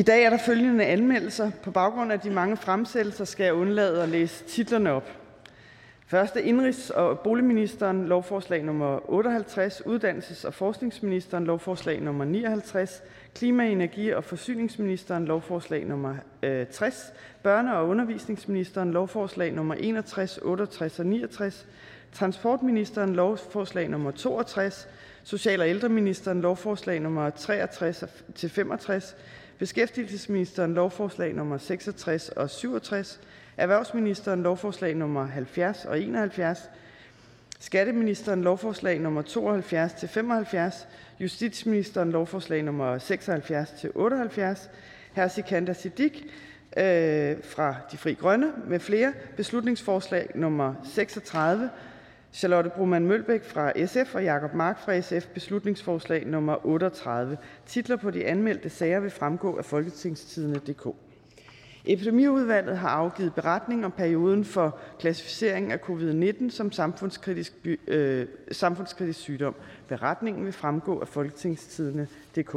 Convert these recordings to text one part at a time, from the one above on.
I dag er der følgende anmeldelser. På baggrund af de mange fremsættelser skal jeg undlade at læse titlerne op. Første indrigs- og boligministeren lovforslag nummer 58, uddannelses- og forskningsministeren lovforslag nummer 59, klima-, energi- og forsyningsministeren lovforslag nummer øh, 60, børne- og undervisningsministeren lovforslag nummer 61, 68 og 69, transportministeren lovforslag nummer 62, social- og ældreministeren lovforslag nummer 63 til 65, beskæftigelsesministeren lovforslag nummer 66 og 67, erhvervsministeren lovforslag nummer 70 og 71, skatteministeren lovforslag nummer 72 til 75, justitsministeren lovforslag nummer 76 til 78, hr. Sikandar Siddique øh, fra De Fri Grønne med flere. Beslutningsforslag nummer 36, Charlotte Broman Mølbæk fra SF og Jacob Mark fra SF beslutningsforslag nummer 38. Titler på de anmeldte sager vil fremgå af folketingstidende.dk. Epidemiudvalget har afgivet beretning om perioden for klassificering af covid-19 som samfundskritisk, øh, samfundskritisk sygdom. Beretningen vil fremgå af folketingstidende.dk.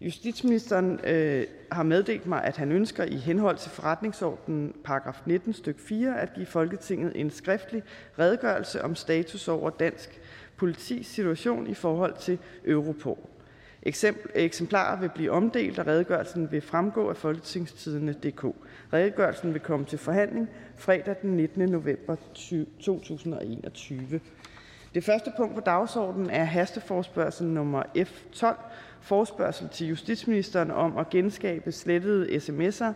Justitsministeren øh, har meddelt mig, at han ønsker i henhold til forretningsordenen paragraf 19 stk. 4 at give Folketinget en skriftlig redegørelse om status over dansk politis situation i forhold til Europol. Eksemplarer vil blive omdelt, og redegørelsen vil fremgå af folketingstidende.dk. Redegørelsen vil komme til forhandling fredag den 19. november 2021. Det første punkt på dagsordenen er hasteforspørgsel nummer F 12, forspørgsel til justitsministeren om at genskabe slettede sms'er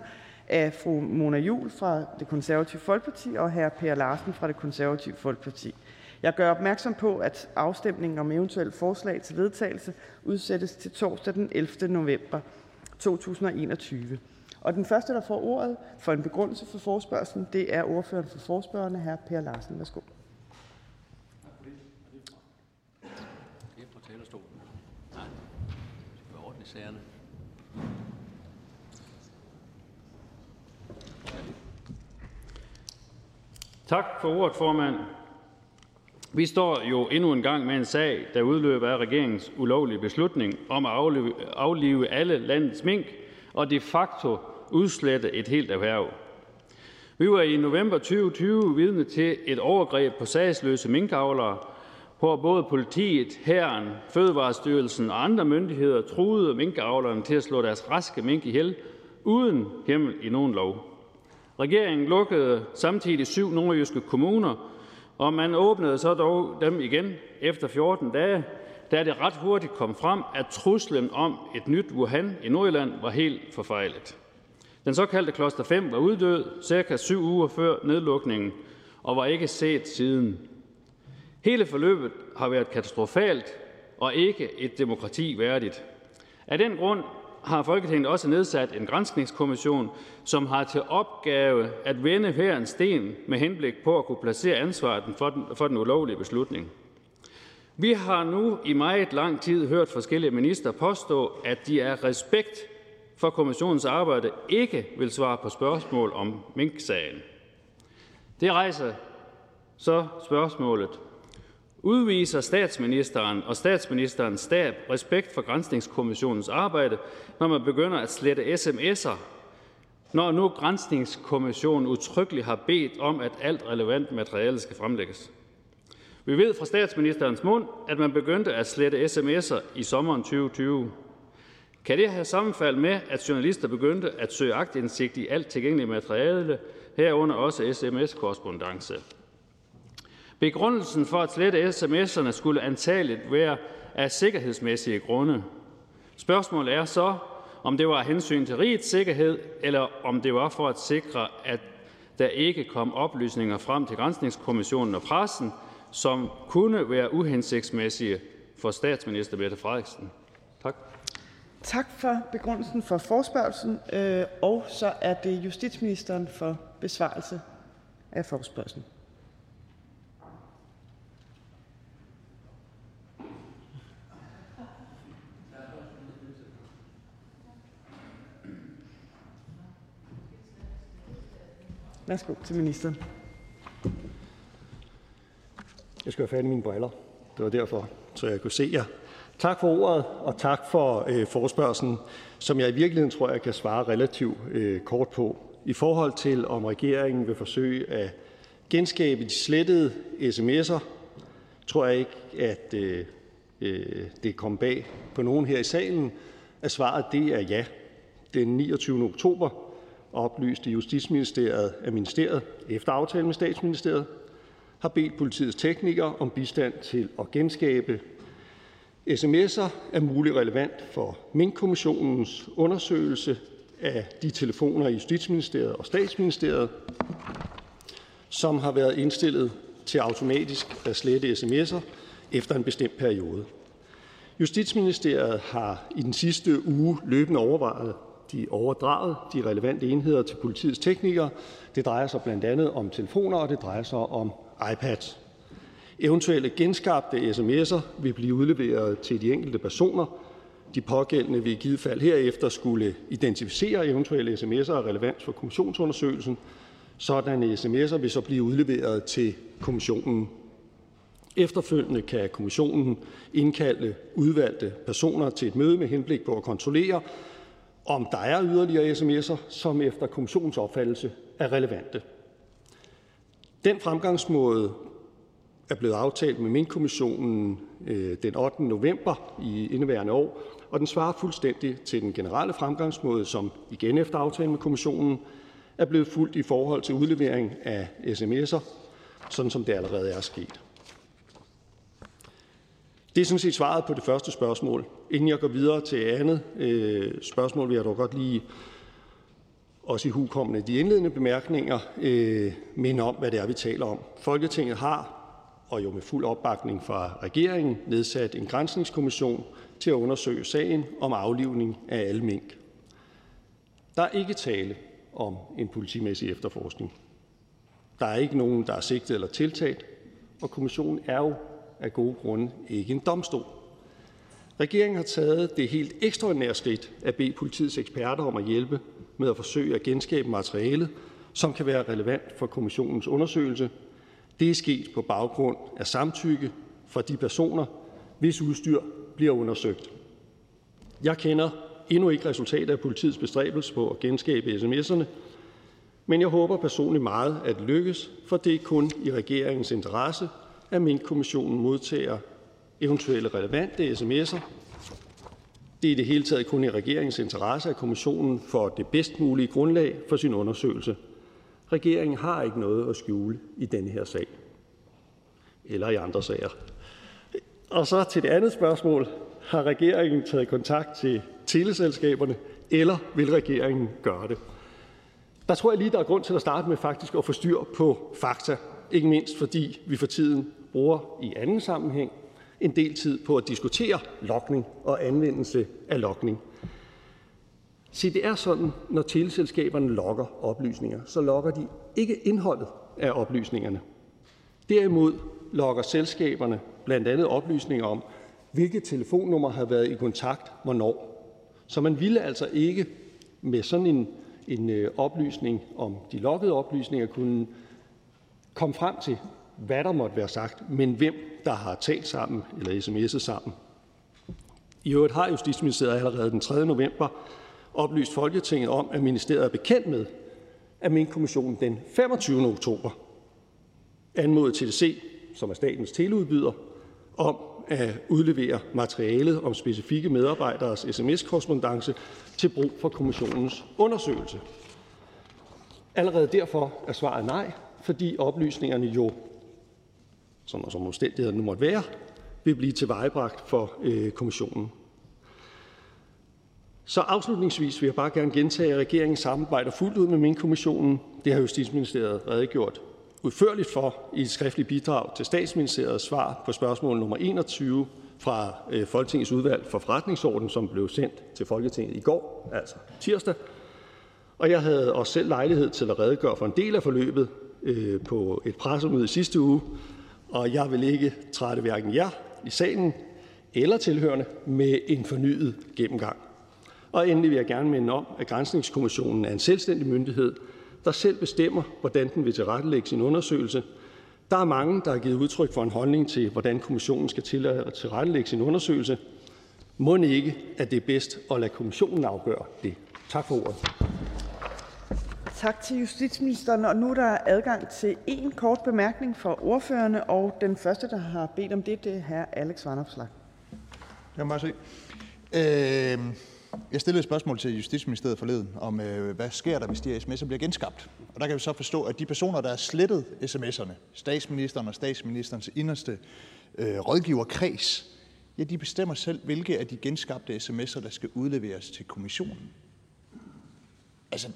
af fru Mona Jul fra Det Konservative Folkeparti og hr. Per Larsen fra Det Konservative Folkeparti. Jeg gør opmærksom på, at afstemningen om eventuelle forslag til vedtagelse udsættes til torsdag den 11. november 2021. Og den første, der får ordet for en begrundelse for forspørgselen, det er ordføreren for forspørgerne, hr. Per Larsen. Værsgo. Tak for ordet, formand. Vi står jo endnu en gang med en sag, der udløber af regeringens ulovlige beslutning om at aflive alle landets mink og de facto udslette et helt erhverv. Vi var i november 2020 vidne til et overgreb på sagsløse minkavlere, hvor både politiet, hæren, Fødevarestyrelsen og andre myndigheder truede minkavlerne til at slå deres raske mink ihjel uden hjemmel i nogen lov. Regeringen lukkede samtidig syv nordjyske kommuner, og man åbnede så dog dem igen efter 14 dage, da det ret hurtigt kom frem, at truslen om et nyt Wuhan i Nordjylland var helt forfejlet. Den såkaldte kloster 5 var uddød cirka syv uger før nedlukningen og var ikke set siden. Hele forløbet har været katastrofalt og ikke et demokrati værdigt. Af den grund har Folketinget også nedsat en granskningskommission, som har til opgave at vende hver en sten med henblik på at kunne placere ansvaret for den, for den ulovlige beslutning. Vi har nu i meget lang tid hørt forskellige minister påstå, at de er respekt for kommissionens arbejde ikke vil svare på spørgsmål om Mink-sagen. Det rejser så spørgsmålet, Udviser statsministeren og statsministerens stab respekt for Grænsningskommissionens arbejde, når man begynder at slette sms'er, når nu Grænsningskommissionen utryggeligt har bedt om, at alt relevant materiale skal fremlægges? Vi ved fra statsministerens mund, at man begyndte at slette sms'er i sommeren 2020. Kan det have sammenfald med, at journalister begyndte at søge agtindsigt i alt tilgængeligt materiale, herunder også sms-korrespondence? Begrundelsen for at slette sms'erne skulle antageligt være af sikkerhedsmæssige grunde. Spørgsmålet er så, om det var af hensyn til rigets sikkerhed, eller om det var for at sikre, at der ikke kom oplysninger frem til Grænsningskommissionen og pressen, som kunne være uhensigtsmæssige for statsminister Mette Frederiksen. Tak. Tak for begrundelsen for forspørgelsen, øh, og så er det justitsministeren for besvarelse af forspørgselen. Værsgo til ministeren. Jeg skal have fat i mine briller. Det var derfor, så jeg kunne se jer. Tak for ordet, og tak for øh, forspørgselen, som jeg i virkeligheden tror, jeg kan svare relativt øh, kort på. I forhold til, om regeringen vil forsøge at genskabe de slettede sms'er, tror jeg ikke, at øh, øh, det kom bag på nogen her i salen, at svaret det er ja. Den 29. oktober oplyste Justitsministeriet, at ministeriet efter aftale med Statsministeriet har bedt politiets teknikere om bistand til at genskabe sms'er er muligt relevant for Mink-kommissionens undersøgelse af de telefoner i Justitsministeriet og Statsministeriet, som har været indstillet til automatisk at slette sms'er efter en bestemt periode. Justitsministeriet har i den sidste uge løbende overvejet overdraget de relevante enheder til politiets teknikere. Det drejer sig blandt andet om telefoner, og det drejer sig om iPads. Eventuelle genskabte sms'er vil blive udleveret til de enkelte personer. De pågældende vil i givet fald herefter skulle identificere eventuelle sms'er af relevans for kommissionsundersøgelsen. Sådanne sms'er vil så blive udleveret til kommissionen. Efterfølgende kan kommissionen indkalde udvalgte personer til et møde med henblik på at kontrollere, om der er yderligere sms'er, som efter kommissionens opfattelse er relevante. Den fremgangsmåde er blevet aftalt med min kommissionen øh, den 8. november i indeværende år, og den svarer fuldstændig til den generelle fremgangsmåde, som igen efter aftale med kommissionen er blevet fulgt i forhold til udlevering af sms'er, sådan som det allerede er sket. Det er sådan set svaret på det første spørgsmål. Inden jeg går videre til andet øh, spørgsmål, vil jeg dog godt lige også i hukommende de indledende bemærkninger øh, minde om, hvad det er, vi taler om. Folketinget har, og jo med fuld opbakning fra regeringen, nedsat en grænsningskommission til at undersøge sagen om aflivning af alle mink. Der er ikke tale om en politimæssig efterforskning. Der er ikke nogen, der er sigtet eller tiltalt, og kommissionen er jo af gode grunde ikke en domstol. Regeringen har taget det helt ekstraordinære skridt at bede politiets eksperter om at hjælpe med at forsøge at genskabe materialet, som kan være relevant for kommissionens undersøgelse. Det er sket på baggrund af samtykke fra de personer, hvis udstyr bliver undersøgt. Jeg kender endnu ikke resultatet af politiets bestræbelse på at genskabe sms'erne, men jeg håber personligt meget, at det lykkes, for det er kun i regeringens interesse, at Mink-kommissionen modtager eventuelle relevante sms'er. Det er i det hele taget kun i regeringens interesse, at kommissionen får det bedst mulige grundlag for sin undersøgelse. Regeringen har ikke noget at skjule i denne her sag eller i andre sager. Og så til det andet spørgsmål. Har regeringen taget kontakt til teleselskaberne, eller vil regeringen gøre det? Der tror jeg lige, der er grund til at starte med faktisk at få styr på fakta. Ikke mindst fordi vi for tiden bruger i anden sammenhæng en del tid på at diskutere lokning og anvendelse af lokning. Se, det er sådan, når teleselskaberne logger oplysninger, så logger de ikke indholdet af oplysningerne. Derimod logger selskaberne blandt andet oplysninger om, hvilke telefonnummer har været i kontakt hvornår. Så man ville altså ikke med sådan en, en øh, oplysning om de loggede oplysninger kunne komme frem til, hvad der måtte være sagt, men hvem der har talt sammen eller sms'et sammen. I øvrigt har Justitsministeriet allerede den 3. november oplyst Folketinget om, at ministeriet er bekendt med, at min kommission den 25. oktober anmodede TDC, som er statens teleudbyder, om at udlevere materialet om specifikke medarbejderes sms-korrespondance til brug for kommissionens undersøgelse. Allerede derfor er svaret nej, fordi oplysningerne jo som som omstændighederne nu måtte være, vil blive tilvejebragt for øh, kommissionen. Så afslutningsvis vil jeg bare gerne gentage, at regeringen samarbejder fuldt ud med min kommissionen. Det har Justitsministeriet redegjort udførligt for i et skriftligt bidrag til Statsministeriets svar på spørgsmål nummer 21 fra øh, Folketingets udvalg for forretningsorden, som blev sendt til Folketinget i går, altså tirsdag. Og jeg havde også selv lejlighed til at redegøre for en del af forløbet øh, på et pressemøde i sidste uge, og jeg vil ikke trætte hverken jer i salen eller tilhørende med en fornyet gennemgang. Og endelig vil jeg gerne minde om, at Grænsningskommissionen er en selvstændig myndighed, der selv bestemmer, hvordan den vil tilrettelægge sin undersøgelse. Der er mange, der har givet udtryk for en holdning til, hvordan kommissionen skal tilrettelægge sin undersøgelse. Må ikke, at det er bedst at lade kommissionen afgøre det? Tak for ordet. Tak til justitsministeren. Og nu er der adgang til en kort bemærkning fra ordførerne, og den første, der har bedt om det, det er hr. Alex Vanopslagh. Jeg må se. Øh, jeg stillede et spørgsmål til Justitsministeriet forleden om, øh, hvad sker der, hvis de her sms'er bliver genskabt? Og der kan vi så forstå, at de personer, der har slettet sms'erne, statsministeren og statsministerens inderste øh, rådgiverkreds, ja, de bestemmer selv, hvilke af de genskabte sms'er, der skal udleveres til kommissionen. Altså,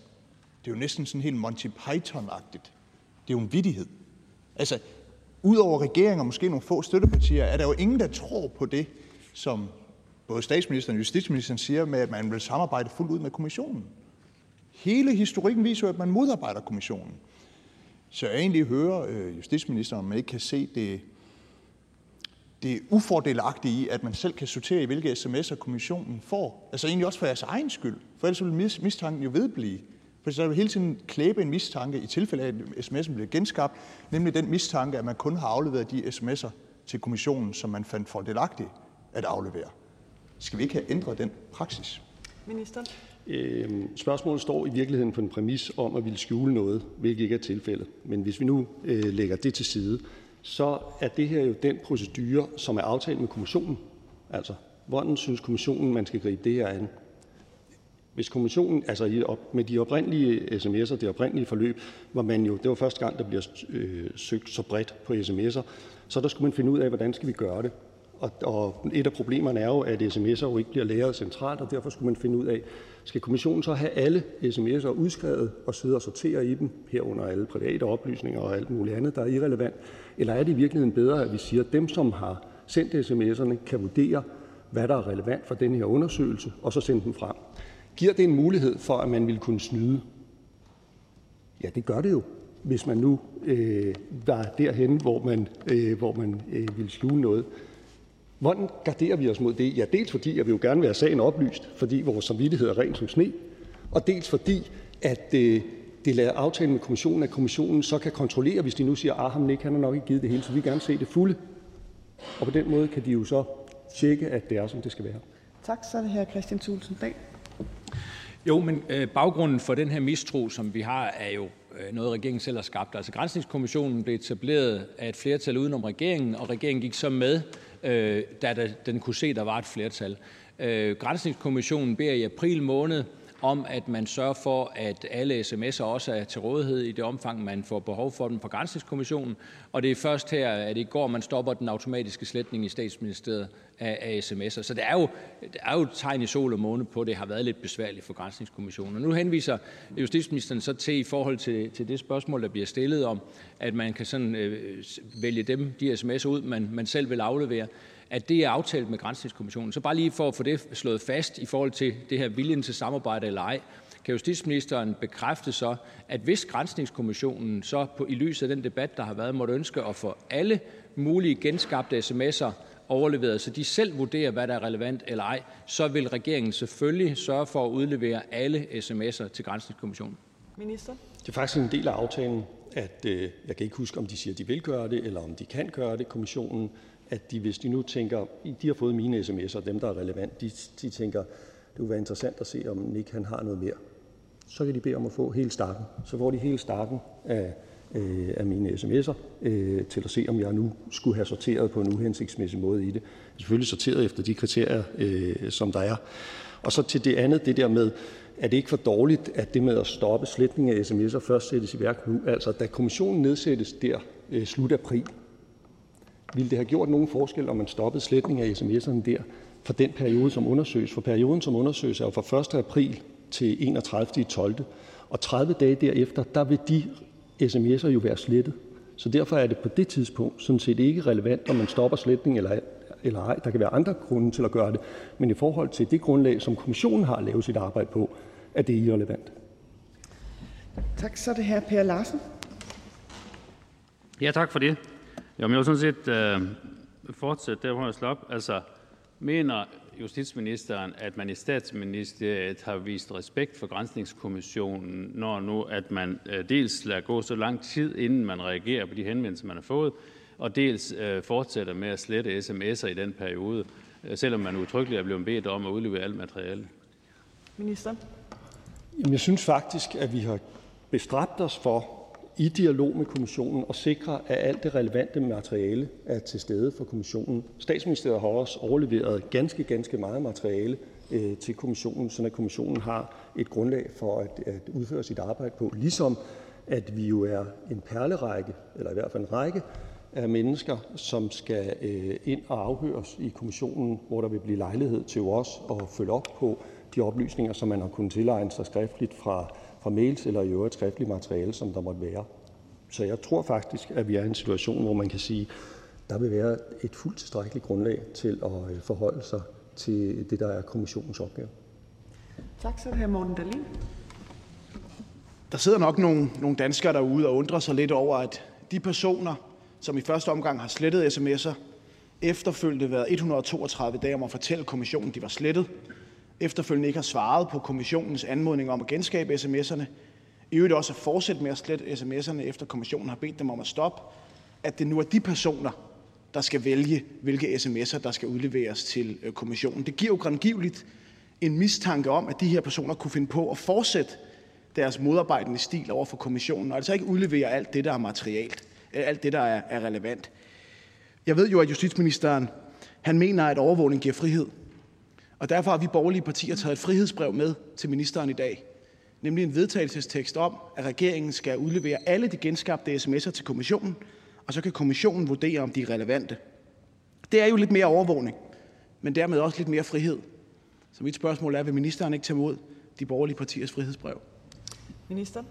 det er jo næsten sådan helt Monty Python-agtigt. Det er jo en vidighed. Altså, udover regeringen og måske nogle få støttepartier, er der jo ingen, der tror på det, som både statsministeren og justitsministeren siger med, at man vil samarbejde fuldt ud med kommissionen. Hele historikken viser jo, at man modarbejder kommissionen. Så jeg egentlig hører øh, justitsministeren, om man ikke kan se det, det ufordelagtige i, at man selv kan sortere i, hvilke sms'er kommissionen får. Altså egentlig også for jeres egen skyld, for ellers vil mistanken jo vedblive. For så vil hele tiden klæbe en mistanke i tilfælde af, at sms'en bliver genskabt, nemlig den mistanke, at man kun har afleveret de sms'er til kommissionen, som man fandt fordelagtigt at aflevere. Skal vi ikke have ændret den praksis? Minister. Øhm, spørgsmålet står i virkeligheden på en præmis om at ville skjule noget, hvilket ikke er tilfældet. Men hvis vi nu øh, lægger det til side, så er det her jo den procedure, som er aftalt med kommissionen. Altså, hvordan synes kommissionen, man skal gribe det her an? Hvis kommissionen, altså med de oprindelige sms'er, det oprindelige forløb, hvor man jo, det var første gang, der bliver øh, søgt så bredt på sms'er, så der skulle man finde ud af, hvordan skal vi gøre det. Og, og et af problemerne er jo, at sms'er jo ikke bliver lagret centralt, og derfor skulle man finde ud af, skal kommissionen så have alle sms'er udskrevet og sidde og sortere i dem, herunder alle private oplysninger og alt muligt andet, der er irrelevant, eller er det i virkeligheden bedre, at vi siger, at dem, som har sendt sms'erne, kan vurdere, hvad der er relevant for den her undersøgelse, og så sende dem frem. Giver det en mulighed for, at man vil kunne snyde? Ja, det gør det jo, hvis man nu øh, var derhen, hvor man, øh, hvor man øh, ville skjule noget. Hvordan garderer vi os mod det? Ja, dels fordi at vi jo gerne vil have sagen oplyst, fordi vores samvittighed er ren som sne, og dels fordi, at øh, det lader aftalen med kommissionen, at kommissionen så kan kontrollere, hvis de nu siger, at ham ikke, han har nok ikke givet det hele, så vi vil gerne se det fulde. Og på den måde kan de jo så tjekke, at det er, som det skal være. Tak, så er det her Christian Thulsen Dahl. Jo, men øh, baggrunden for den her mistro, som vi har, er jo øh, noget, regeringen selv har skabt. Altså Grænsningskommissionen blev etableret af et flertal udenom regeringen, og regeringen gik så med, øh, da der, den kunne se, at der var et flertal. Øh, Grænsningskommissionen beder i april måned om, at man sørger for, at alle sms'er også er til rådighed i det omfang, man får behov for dem på Grænsningskommissionen. Og det er først her, at i går, man stopper den automatiske sletning i statsministeriet af, af sms'er. Så det er, jo, det er jo et tegn i sol og måne på, at det har været lidt besværligt for Grænsningskommissionen. Og nu henviser justitsministeren så til i forhold til, til det spørgsmål, der bliver stillet om, at man kan sådan, øh, vælge dem, de sms'er ud, man, man selv vil aflevere at det er aftalt med Grænsningskommissionen. Så bare lige for at få det slået fast i forhold til det her viljen til samarbejde eller ej, kan justitsministeren bekræfte så, at hvis Grænsningskommissionen så på, i lyset af den debat, der har været, måtte ønske at få alle mulige genskabte sms'er overleveret, så de selv vurderer, hvad der er relevant eller ej, så vil regeringen selvfølgelig sørge for at udlevere alle sms'er til Grænsningskommissionen. Minister? Det er faktisk en del af aftalen, at øh, jeg kan ikke huske, om de siger, at de vil gøre det, eller om de kan gøre det, kommissionen at de, hvis de nu tænker, de har fået mine sms'er, dem der er relevant, de, de tænker, det kunne være interessant at se, om Nick han har noget mere. Så kan de bede om at få hele starten. Så får de hele starten af, øh, af mine sms'er, øh, til at se, om jeg nu skulle have sorteret på en uhensigtsmæssig måde i det. Selvfølgelig sorteret efter de kriterier, øh, som der er. Og så til det andet, det der med, er det ikke for dårligt, at det med at stoppe sletning af sms'er først sættes i værk nu? Altså, da kommissionen nedsættes der slut april, ville det have gjort nogen forskel, om man stoppede sletning af sms'erne der for den periode, som undersøges? For perioden, som undersøges, er jo fra 1. april til 31. 12. Og 30 dage derefter, der vil de sms'er jo være slettet. Så derfor er det på det tidspunkt sådan set ikke relevant, om man stopper sletning eller, eller ej. Der kan være andre grunde til at gøre det. Men i forhold til det grundlag, som kommissionen har lavet sit arbejde på, er det irrelevant. Tak, så er det her Per Larsen. Ja, tak for det. Jamen, jeg vil sådan set øh, fortsætte der, hvor jeg slap. Altså, mener justitsministeren, at man i statsministeriet har vist respekt for grænsningskommissionen, når nu at man øh, dels lader gå så lang tid, inden man reagerer på de henvendelser, man har fået, og dels øh, fortsætter med at slette sms'er i den periode. selvom man udtrykkeligt er blevet bedt om at udlevere alt materiale. Minister. Jamen, jeg synes faktisk, at vi har bestræbt os for i dialog med kommissionen at sikre, at alt det relevante materiale er til stede for kommissionen. Statsministeriet har også overleveret ganske, ganske meget materiale øh, til kommissionen, så kommissionen har et grundlag for at, at udføre sit arbejde på. Ligesom at vi jo er en perlerække, eller i hvert fald en række af mennesker, som skal øh, ind og afhøres i kommissionen, hvor der vil blive lejlighed til os at følge op på de oplysninger, som man har kunnet tilegne sig skriftligt fra, fra mails eller i øvrigt skriftligt materiale, som der måtte være. Så jeg tror faktisk, at vi er i en situation, hvor man kan sige, at der vil være et fuldt tilstrækkeligt grundlag til at øh, forholde sig til det, der er kommissionens opgave. Tak, så det her Morten Dahlin. Der sidder nok nogle, nogle danskere derude og undrer sig lidt over, at de personer, som i første omgang har slettet sms'er, efterfølgende været 132 dage om at fortælle kommissionen, de var slettet, efterfølgende ikke har svaret på kommissionens anmodning om at genskabe sms'erne, i øvrigt også at fortsætte med at slette sms'erne, efter kommissionen har bedt dem om at stoppe, at det nu er de personer, der skal vælge, hvilke sms'er der skal udleveres til øh, kommissionen. Det giver jo grangiveligt en mistanke om, at de her personer kunne finde på at fortsætte deres modarbejdende stil over for kommissionen, og altså ikke udlevere alt det, der er materialt, øh, alt det, der er relevant. Jeg ved jo, at justitsministeren han mener, at overvågning giver frihed. Og derfor har vi borgerlige partier taget et frihedsbrev med til ministeren i dag, nemlig en vedtagelsestekst om, at regeringen skal udlevere alle de genskabte sms'er til kommissionen, og så kan kommissionen vurdere, om de er relevante. Det er jo lidt mere overvågning, men dermed også lidt mere frihed. Så mit spørgsmål er, vil ministeren ikke tage imod de borgerlige partiers frihedsbrev? Minister.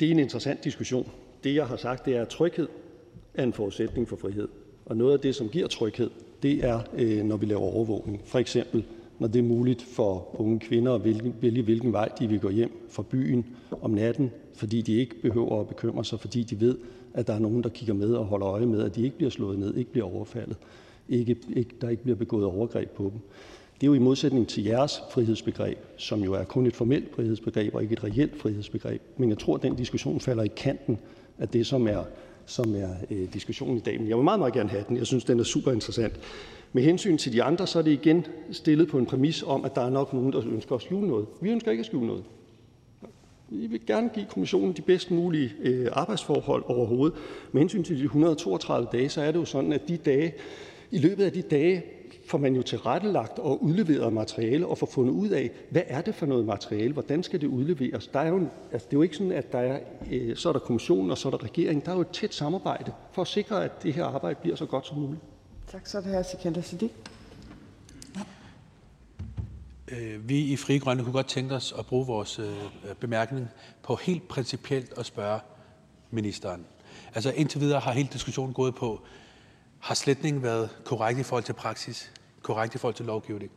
Det er en interessant diskussion. Det, jeg har sagt, det er, at tryghed er en forudsætning for frihed. Og noget af det, som giver tryghed, det er, øh, når vi laver overvågning. For eksempel, når det er muligt for unge kvinder at vælge, vælge, hvilken vej de vil gå hjem fra byen om natten, fordi de ikke behøver at bekymre sig, fordi de ved, at der er nogen, der kigger med og holder øje med, at de ikke bliver slået ned, ikke bliver overfaldet, ikke, ikke, der ikke bliver begået overgreb på dem. Det er jo i modsætning til jeres frihedsbegreb, som jo er kun et formelt frihedsbegreb og ikke et reelt frihedsbegreb. Men jeg tror, at den diskussion falder i kanten af det, som er, som er øh, diskussionen i dag. Men jeg vil meget, meget gerne have den. Jeg synes, den er super interessant. Med hensyn til de andre, så er det igen stillet på en præmis om, at der er nok nogen, der ønsker at skjule noget. Vi ønsker ikke at skjule noget. Vi vil gerne give kommissionen de bedst mulige øh, arbejdsforhold overhovedet. Med hensyn til de 132 dage, så er det jo sådan, at de dage, i løbet af de dage får man jo tilrettelagt og udleveret materiale og får fundet ud af, hvad er det for noget materiale, hvordan skal det udleveres. Der er jo, altså det er jo ikke sådan, at der er, øh, så er der kommissionen, og så er der regeringen. Der er jo et tæt samarbejde for at sikre, at det her arbejde bliver så godt som muligt. Tak, så er det her Sikander Siddiq. Øh, vi i Frie Grønne kunne godt tænke os at bruge vores øh, bemærkning på helt principielt at spørge ministeren. Altså indtil videre har hele diskussionen gået på, har sletningen været korrekt i forhold til praksis, korrekt i forhold til lovgivning?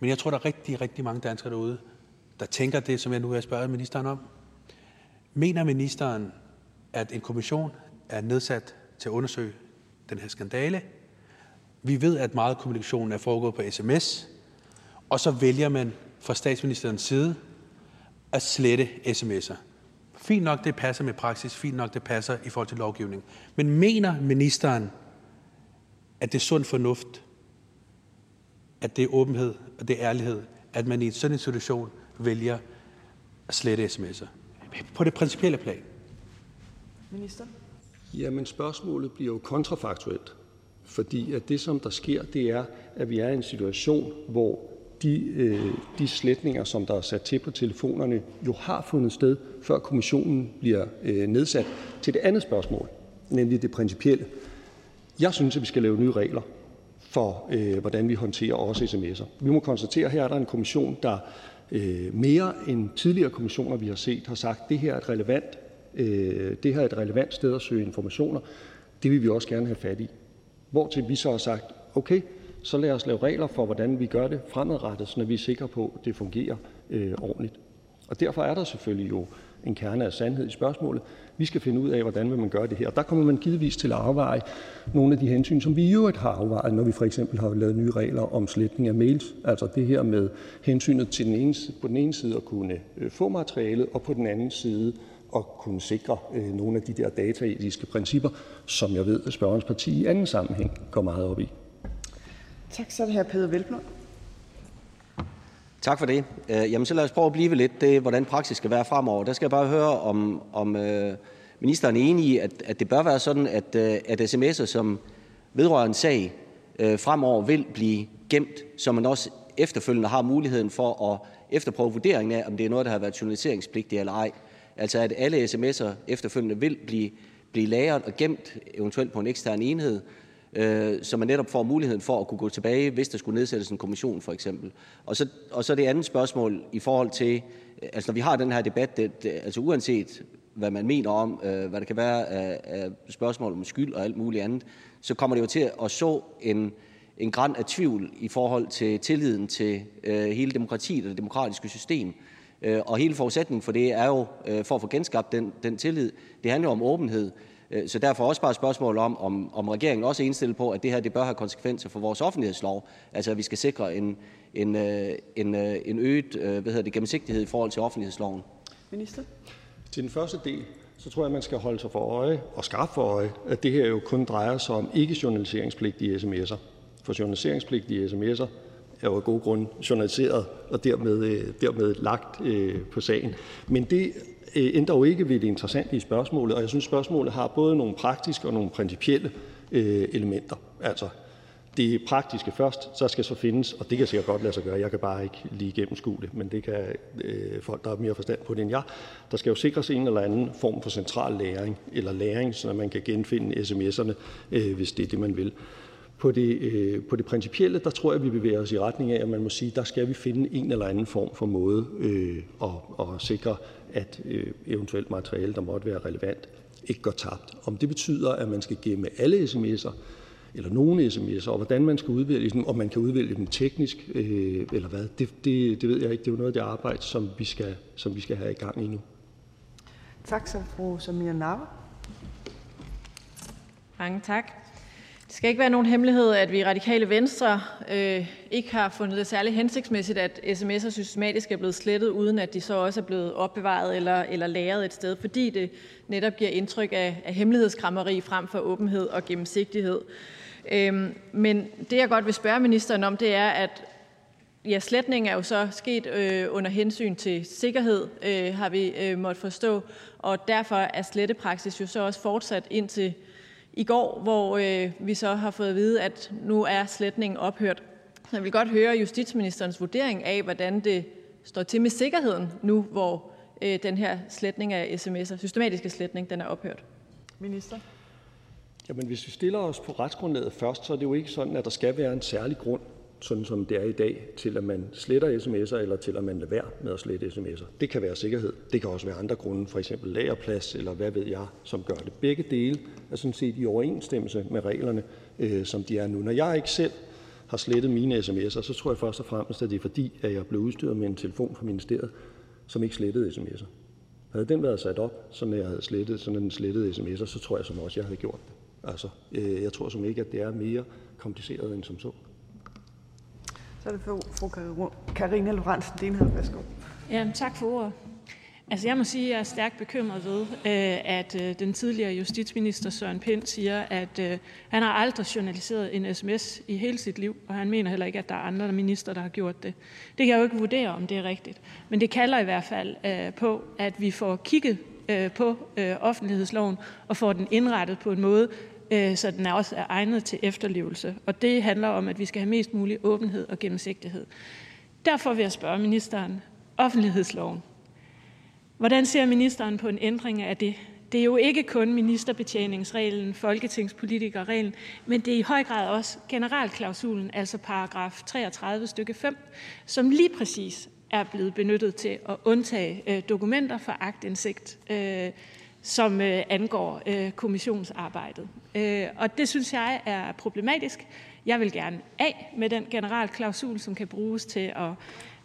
Men jeg tror, der er rigtig, rigtig mange danskere derude, der tænker det, som jeg nu har spørget ministeren om. Mener ministeren, at en kommission er nedsat til at undersøge den her skandale? Vi ved, at meget kommunikation er foregået på sms, og så vælger man fra statsministerens side at slette sms'er. Fint nok, det passer med praksis. Fint nok, det passer i forhold til lovgivning. Men mener ministeren, at det er sund fornuft, at det er åbenhed, og det er ærlighed, at man i sådan en situation vælger at slette sms'er? På det principielle plan. Minister. Jamen spørgsmålet bliver jo kontrafaktuelt, fordi at det, som der sker, det er, at vi er i en situation, hvor de, øh, de sletninger, som der er sat til på telefonerne, jo har fundet sted, før kommissionen bliver øh, nedsat. Til det andet spørgsmål, nemlig det principielle. Jeg synes, at vi skal lave nye regler for, øh, hvordan vi håndterer også sms'er. Vi må konstatere, at her er der en kommission, der øh, mere end tidligere kommissioner, vi har set, har sagt, at det her er et relevant, øh, det her er et relevant sted at søge informationer. Det vil vi også gerne have fat i. Hvortil vi så har sagt, okay, så lad os lave regler for, hvordan vi gør det fremadrettet, så vi er sikre på, at det fungerer øh, ordentligt. Og derfor er der selvfølgelig jo en kerne af sandhed i spørgsmålet. Vi skal finde ud af, hvordan vil man gøre det her. Og Der kommer man givetvis til at afveje nogle af de hensyn, som vi i øvrigt har afvejet, når vi for eksempel har lavet nye regler om sletning af mails. Altså det her med hensynet til den ene, på den ene side at kunne øh, få materialet, og på den anden side at kunne sikre øh, nogle af de der dataetiske principper, som jeg ved, at spørgerens parti i anden sammenhæng går meget op i. Tak, så er det her Peder Velblom. Tak for det. Øh, jamen, så lad os prøve at blive lidt det, hvordan praksis skal være fremover. Der skal jeg bare høre, om, om øh, ministeren er enig i, at, at det bør være sådan, at, øh, at sms'er, som vedrører en sag, fremover vil blive gemt, så man også efterfølgende har muligheden for at efterprøve vurderingen af, om det er noget, der har været journaliseringspligtigt eller ej. Altså at alle sms'er efterfølgende vil blive, blive lagret og gemt, eventuelt på en ekstern enhed, øh, så man netop får muligheden for at kunne gå tilbage, hvis der skulle nedsættes en kommission for eksempel. Og så, og så det andet spørgsmål i forhold til, øh, altså når vi har den her debat, det, det, altså uanset hvad man mener om, øh, hvad der kan være af, af spørgsmål om skyld og alt muligt andet, så kommer det jo til at så en, en græn af tvivl i forhold til tilliden til øh, hele demokratiet og det demokratiske system. Øh, og hele forudsætningen for det er jo, øh, for at få genskabt den, den tillid, det handler jo om åbenhed. Øh, så derfor også bare et spørgsmål om, om, om regeringen også er indstillet på, at det her det bør have konsekvenser for vores offentlighedslov. Altså at vi skal sikre en, en, øh, en, øh, en øget hvad hedder det, gennemsigtighed i forhold til offentlighedsloven. Minister? Til den første del, så tror jeg, man skal holde sig for øje og skarpt for øje, at det her jo kun drejer sig om ikke-journaliseringspligtige sms'er. For journaliseringspligtige sms'er er jo af gode grunde journaliseret og dermed, dermed lagt øh, på sagen. Men det Øh, ændrer jo ikke ved det interessante i spørgsmålet, og jeg synes, spørgsmålet har både nogle praktiske og nogle principielle øh, elementer. Altså, det praktiske først, så skal så findes, og det kan sikkert godt lade sig gøre, jeg kan bare ikke lige gennemskue det, men det kan øh, folk, der har mere forstand på det end jeg. Der skal jo sikres en eller anden form for central læring, eller læring, så man kan genfinde sms'erne, øh, hvis det er det, man vil. På det, øh, på det principielle, der tror jeg, vi bevæger os i retning af, at man må sige, der skal vi finde en eller anden form for måde øh, at, at sikre at øh, eventuelt materiale, der måtte være relevant, ikke går tabt. Om det betyder, at man skal gemme alle sms'er eller nogle sms'er, og hvordan man skal udvælge dem, om man kan udvælge dem teknisk øh, eller hvad, det, det, det ved jeg ikke. Det er jo noget af det arbejde, som vi skal, som vi skal have i gang endnu. Tak så, fru Samia Nava. Mange tak. Det skal ikke være nogen hemmelighed, at vi i Radikale Venstre øh, ikke har fundet det særlig hensigtsmæssigt, at sms'er systematisk er blevet slettet, uden at de så også er blevet opbevaret eller, eller lagret et sted, fordi det netop giver indtryk af, af hemmelighedskrammeri frem for åbenhed og gennemsigtighed. Øhm, men det, jeg godt vil spørge ministeren om, det er, at ja, sletning er jo så sket øh, under hensyn til sikkerhed, øh, har vi øh, måttet forstå, og derfor er slettepraksis jo så også fortsat indtil i går, hvor øh, vi så har fået at vide, at nu er sletningen ophørt. Så jeg vil godt høre justitsministerens vurdering af, hvordan det står til med sikkerheden nu, hvor øh, den her sletning af sms'er, systematiske sletning, den er ophørt. Minister? Jamen, hvis vi stiller os på retsgrundlaget først, så er det jo ikke sådan, at der skal være en særlig grund sådan som det er i dag, til at man sletter sms'er, eller til at man lader være med at slette sms'er. Det kan være sikkerhed. Det kan også være andre grunde, for eksempel lagerplads, eller hvad ved jeg, som gør det. Begge dele er sådan set i overensstemmelse med reglerne, øh, som de er nu. Når jeg ikke selv har slettet mine sms'er, så tror jeg først og fremmest, at det er fordi, at jeg blev udstyret med en telefon fra ministeriet, som ikke slettede sms'er. Havde den været sat op, som jeg havde slettet, sådan den slettede sms'er, så tror jeg som også, jeg havde gjort det. Altså, øh, jeg tror som ikke, at det er mere kompliceret end som så. Så er det fru Karina Lorentzen Denhardt. Værsgo. Ja, tak for ordet. Altså jeg må sige, at jeg er stærkt bekymret ved, øh, at øh, den tidligere justitsminister Søren Pind siger, at øh, han har aldrig journaliseret en sms i hele sit liv, og han mener heller ikke, at der er andre minister, der har gjort det. Det kan jeg jo ikke vurdere, om det er rigtigt. Men det kalder i hvert fald på, at vi får kigget på offentlighedsloven og får den indrettet på en måde, Øh, så den også er egnet til efterlevelse. Og det handler om, at vi skal have mest mulig åbenhed og gennemsigtighed. Derfor vil jeg spørge ministeren, offentlighedsloven. Hvordan ser ministeren på en ændring af det? Det er jo ikke kun ministerbetjeningsreglen, folketingspolitikerreglen, men det er i høj grad også generalklausulen, altså paragraf 33 stykke 5, som lige præcis er blevet benyttet til at undtage øh, dokumenter for agtindsigt øh, som øh, angår øh, kommissionsarbejdet. Øh, og det synes jeg er problematisk. Jeg vil gerne af med den generalklausul, som kan bruges til at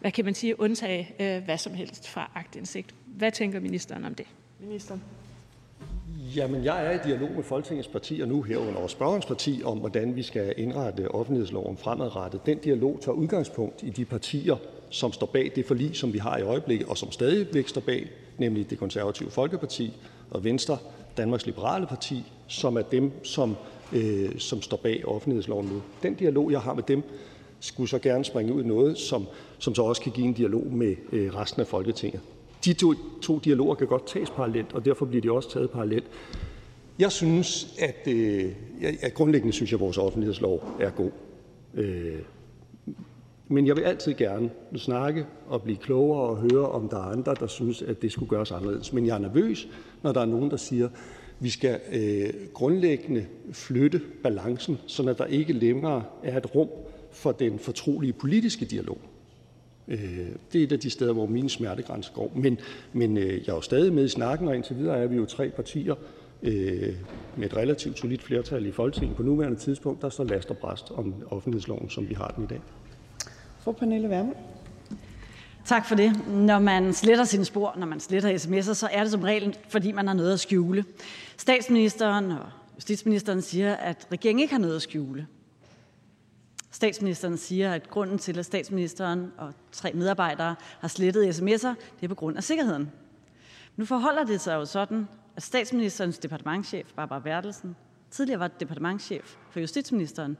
hvad kan man sige, undtage hvad som helst fra agtindsigt. Hvad tænker ministeren om det? Ministeren. Jamen, jeg er i dialog med Folketingets partier nu herunder vores spørgerens parti om, hvordan vi skal indrette offentlighedsloven fremadrettet. Den dialog tager udgangspunkt i de partier, som står bag det forlig, som vi har i øjeblikket, og som stadigvæk står bag, nemlig det konservative Folkeparti, og Venstre, Danmarks Liberale Parti, som er dem, som øh, som står bag offentlighedsloven nu. Den dialog, jeg har med dem, skulle så gerne springe ud i noget, som, som så også kan give en dialog med øh, resten af Folketinget. De to, to dialoger kan godt tages parallelt, og derfor bliver de også taget parallelt. Jeg synes, at, øh, jeg grundlæggende synes jeg, at vores offentlighedslov er god. Øh, men jeg vil altid gerne snakke og blive klogere og høre, om der er andre, der synes, at det skulle gøres anderledes. Men jeg er nervøs, når der er nogen, der siger, at vi skal øh, grundlæggende flytte balancen, så der ikke længere er et rum for den fortrolige politiske dialog. Øh, det er et af de steder, hvor min smertegrænse går. Men, men øh, jeg er jo stadig med i snakken, og indtil videre er vi jo tre partier øh, med et relativt solidt flertal i Folketinget på nuværende tidspunkt, der står last og bræst om offentlighedsloven, som vi har den i dag. Fru Pernille Vermund. Tak for det. Når man sletter sine spor, når man sletter sms'er, så er det som regel, fordi man har noget at skjule. Statsministeren og justitsministeren siger, at regeringen ikke har noget at skjule. Statsministeren siger, at grunden til, at statsministeren og tre medarbejdere har slettet sms'er, det er på grund af sikkerheden. Nu forholder det sig jo sådan, at statsministerens departementchef, Barbara Bertelsen, tidligere var departementchef for justitsministeren.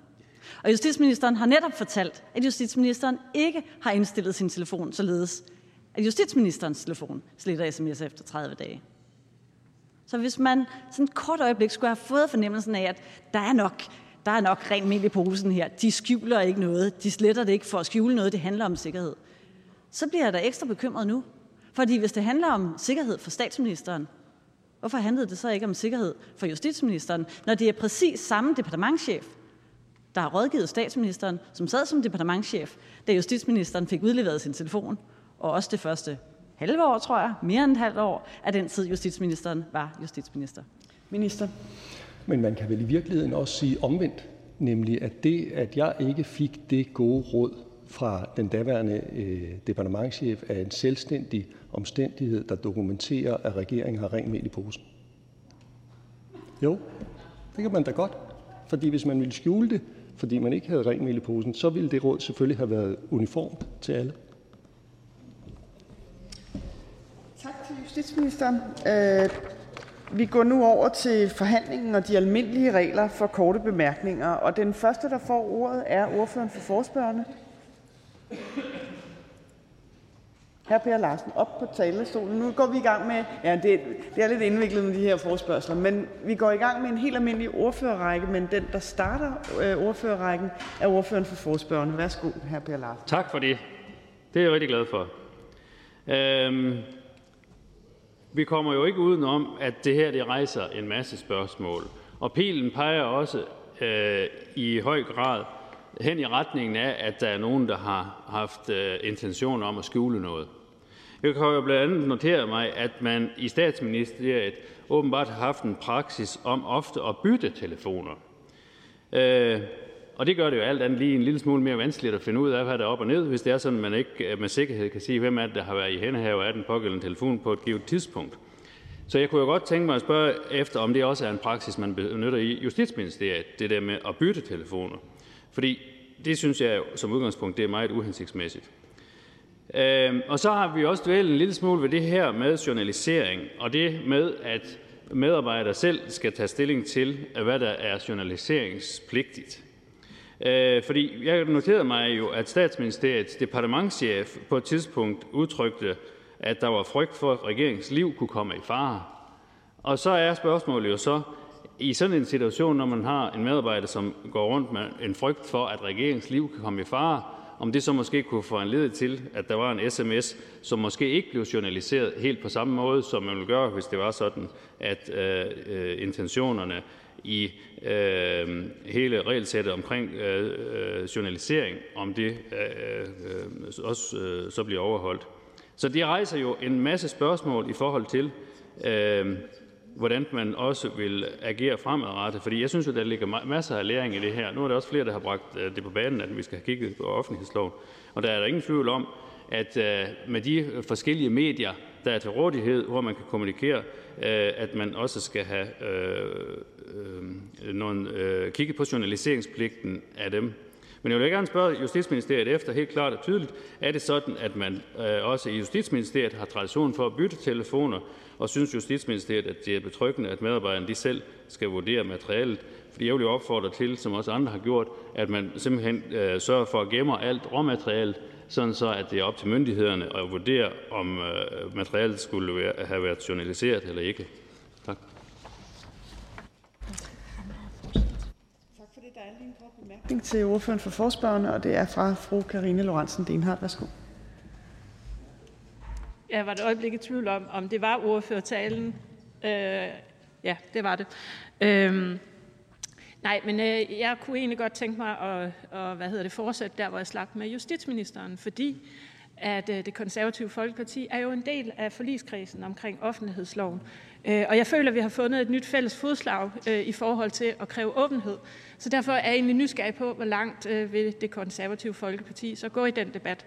Og justitsministeren har netop fortalt, at justitsministeren ikke har indstillet sin telefon således, at justitsministerens telefon sletter sms efter 30 dage. Så hvis man sådan et kort øjeblik skulle have fået fornemmelsen af, at der er nok, der er nok rent mel i posen her, de skjuler ikke noget, de sletter det ikke for at skjule noget, det handler om sikkerhed, så bliver jeg da ekstra bekymret nu. Fordi hvis det handler om sikkerhed for statsministeren, hvorfor handlede det så ikke om sikkerhed for justitsministeren, når det er præcis samme departementschef, der har rådgivet statsministeren, som sad som departementchef, da justitsministeren fik udleveret sin telefon, og også det første halve år, tror jeg, mere end et halvt år, af den tid justitsministeren var justitsminister. Minister. Men man kan vel i virkeligheden også sige omvendt, nemlig at det, at jeg ikke fik det gode råd fra den daværende øh, departementchef, er en selvstændig omstændighed, der dokumenterer, at regeringen har rent mel i posen. Jo, det kan man da godt. Fordi hvis man ville skjule det, fordi man ikke havde rent mel i posen, så ville det råd selvfølgelig have været uniformt til alle. Tak til justitsministeren. Øh, vi går nu over til forhandlingen og de almindelige regler for korte bemærkninger. Og den første, der får ordet, er ordføreren for forspørgerne. Hr. Per Larsen, op på talerstolen. Nu går vi i gang med, ja, det, det er lidt indviklet med de her forspørgseler, men vi går i gang med en helt almindelig ordførerrække, men den, der starter øh, ordførerrækken, er ordføreren for forspørgerne. Værsgo, hr. Per Larsen. Tak for det. Det er jeg rigtig glad for. Øhm, vi kommer jo ikke udenom, at det her det rejser en masse spørgsmål. Og pilen peger også øh, i høj grad hen i retningen af, at der er nogen, der har haft øh, intention om at skjule noget. Jeg kan jo blandt andet notere mig, at man i statsministeriet åbenbart har haft en praksis om ofte at bytte telefoner. Øh, og det gør det jo alt andet lige en lille smule mere vanskeligt at finde ud af, hvad der er op og ned, hvis det er sådan, at man ikke med sikkerhed kan sige, hvem er det, der har været i hændehave af den pågældende telefon på et givet tidspunkt. Så jeg kunne jo godt tænke mig at spørge efter, om det også er en praksis, man benytter i Justitsministeriet, det der med at bytte telefoner. Fordi det synes jeg som udgangspunkt det er meget uhensigtsmæssigt. Øhm, og så har vi også dvælet en lille smule ved det her med journalisering, og det med, at medarbejdere selv skal tage stilling til, hvad der er journaliseringspligtigt. Øh, fordi jeg noterede mig jo, at statsministeriets departementschef på et tidspunkt udtrykte, at der var frygt for, at regeringens liv kunne komme i fare. Og så er spørgsmålet jo så, i sådan en situation, når man har en medarbejder, som går rundt med en frygt for, at regeringens liv kan komme i fare, om det så måske kunne få en led til, at der var en sms, som måske ikke blev journaliseret helt på samme måde, som man ville gøre, hvis det var sådan, at øh, øh intentionerne i øh, hele regelsættet omkring øh, øh journalisering, om det øh, øh, også øh, så bliver overholdt. Så det rejser jo en masse spørgsmål i forhold til, øh, hvordan man også vil agere fremadrettet. Fordi jeg synes, at der ligger masser af læring i det her. Nu er der også flere, der har bragt øh, det på banen, at vi skal have kigget på offentlighedsloven. Og der er der ingen tvivl om, at øh, med de forskellige medier, der er til rådighed, hvor man kan kommunikere, øh, at man også skal have nogle, kigget på journaliseringspligten af dem. Men jeg vil gerne spørge Justitsministeriet efter helt klart og tydeligt, er det sådan, at man også i Justitsministeriet har tradition for at bytte telefoner, og synes Justitsministeriet, at det er betryggende, at medarbejderne de selv skal vurdere materialet For jeg vil jo opfordre til, som også andre har gjort, at man simpelthen øh, sørger for at gemme alt råmateriale, sådan så at det er op til myndighederne at vurdere, om øh, materialet skulle være, have været journaliseret eller ikke. Tak. Tak for det. Der er lige en kort bemærkning til ordføreren for forspørgerne, og det er fra fru Karine Lorentzen Denhardt. Værsgo. Jeg var et øjeblik i tvivl om, om det var ordførertalen. Øh, ja, det var det. Øh, nej, men øh, jeg kunne egentlig godt tænke mig at, og, hvad hedder det, fortsætte der, hvor jeg slap med justitsministeren, fordi at øh, det konservative Folkeparti er jo en del af forligskredsen omkring offentlighedsloven. Øh, og jeg føler, at vi har fundet et nyt fælles fodslag øh, i forhold til at kræve åbenhed. Så derfor er jeg egentlig nysgerrig på, hvor langt øh, vil det konservative Folkeparti så gå i den debat.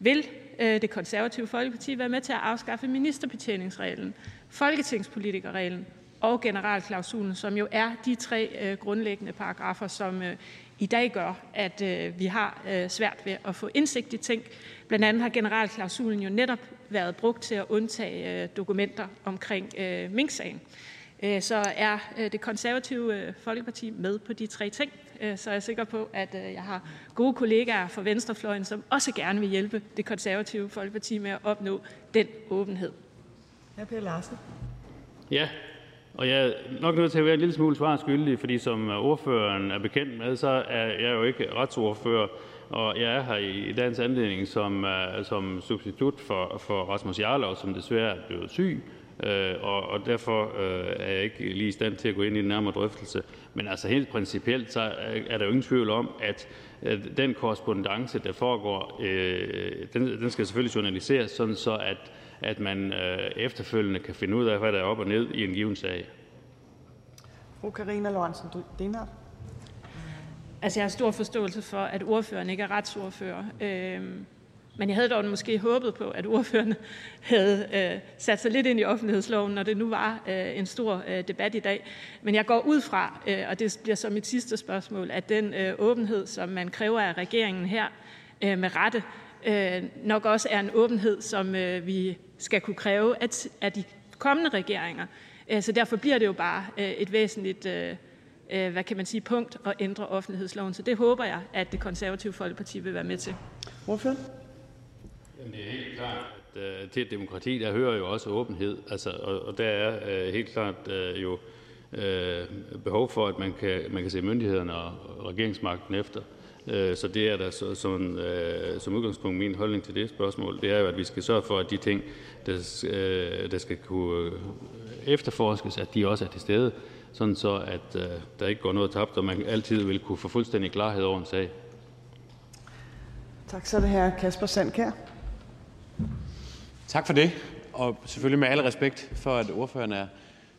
Vil øh, det konservative Folkeparti være med til at afskaffe ministerbetjeningsreglen, folketingspolitikerreglen og generalklausulen, som jo er de tre øh, grundlæggende paragrafer, som øh, i dag gør, at vi har svært ved at få indsigt i ting. Blandt andet har generalklausulen jo netop været brugt til at undtage dokumenter omkring Mink-sagen. Så er det konservative Folkeparti med på de tre ting? Øh, så er jeg sikker på, at øh, jeg har gode kollegaer fra venstrefløjen, som også gerne vil hjælpe det konservative Folkeparti med at opnå den åbenhed. Hr. Per Larsen. Ja, og jeg er nok nødt til at være en lille smule svarskyldig, fordi som ordføreren er bekendt med, så er jeg jo ikke retsordfører, og jeg er her i dagens anledning som, uh, som substitut for, for Rasmus Jarlov, som desværre er blevet syg. Øh, og, og derfor øh, er jeg ikke lige i stand til at gå ind i en nærmere drøftelse. Men altså helt principielt, så er der jo ingen tvivl om, at den korrespondence, der foregår, øh, den, den skal selvfølgelig journaliseres, sådan så at, at man efterfølgende kan finde ud af, hvad der er op og ned i en given sag. Fru Karina Lorentzen Denhardt. Altså, jeg har stor forståelse for, at ordføreren ikke er retsordfører. Øh, men jeg havde dog måske håbet på, at ordførerne havde øh, sat sig lidt ind i offentlighedsloven, når det nu var øh, en stor øh, debat i dag. Men jeg går ud fra, øh, og det bliver så mit sidste spørgsmål, at den øh, åbenhed, som man kræver af regeringen her øh, med rette, øh, nok også er en åbenhed, som øh, vi skal kunne kræve at, af de kommende regeringer. Øh, så derfor bliver det jo bare øh, et væsentligt øh, øh hvad kan man sige, punkt at ændre offentlighedsloven. Så det håber jeg, at det konservative Folkeparti vil være med til. Hvorfor? Jamen, det er helt klart, at øh, til et demokrati, der hører jo også åbenhed. Altså, og, og der er øh, helt klart øh, jo øh, behov for, at man kan, man kan se myndighederne og regeringsmagten efter. Øh, så det er der så, sådan, øh, som udgangspunkt min holdning til det spørgsmål. Det er jo, at vi skal sørge for, at de ting, der, øh, der skal kunne efterforskes, at de også er til stede, sådan så at øh, der ikke går noget tabt, og man altid vil kunne få fuldstændig klarhed over en sag. Tak, så er det her Kasper Sandkær. Tak for det, og selvfølgelig med al respekt for, at ordføreren er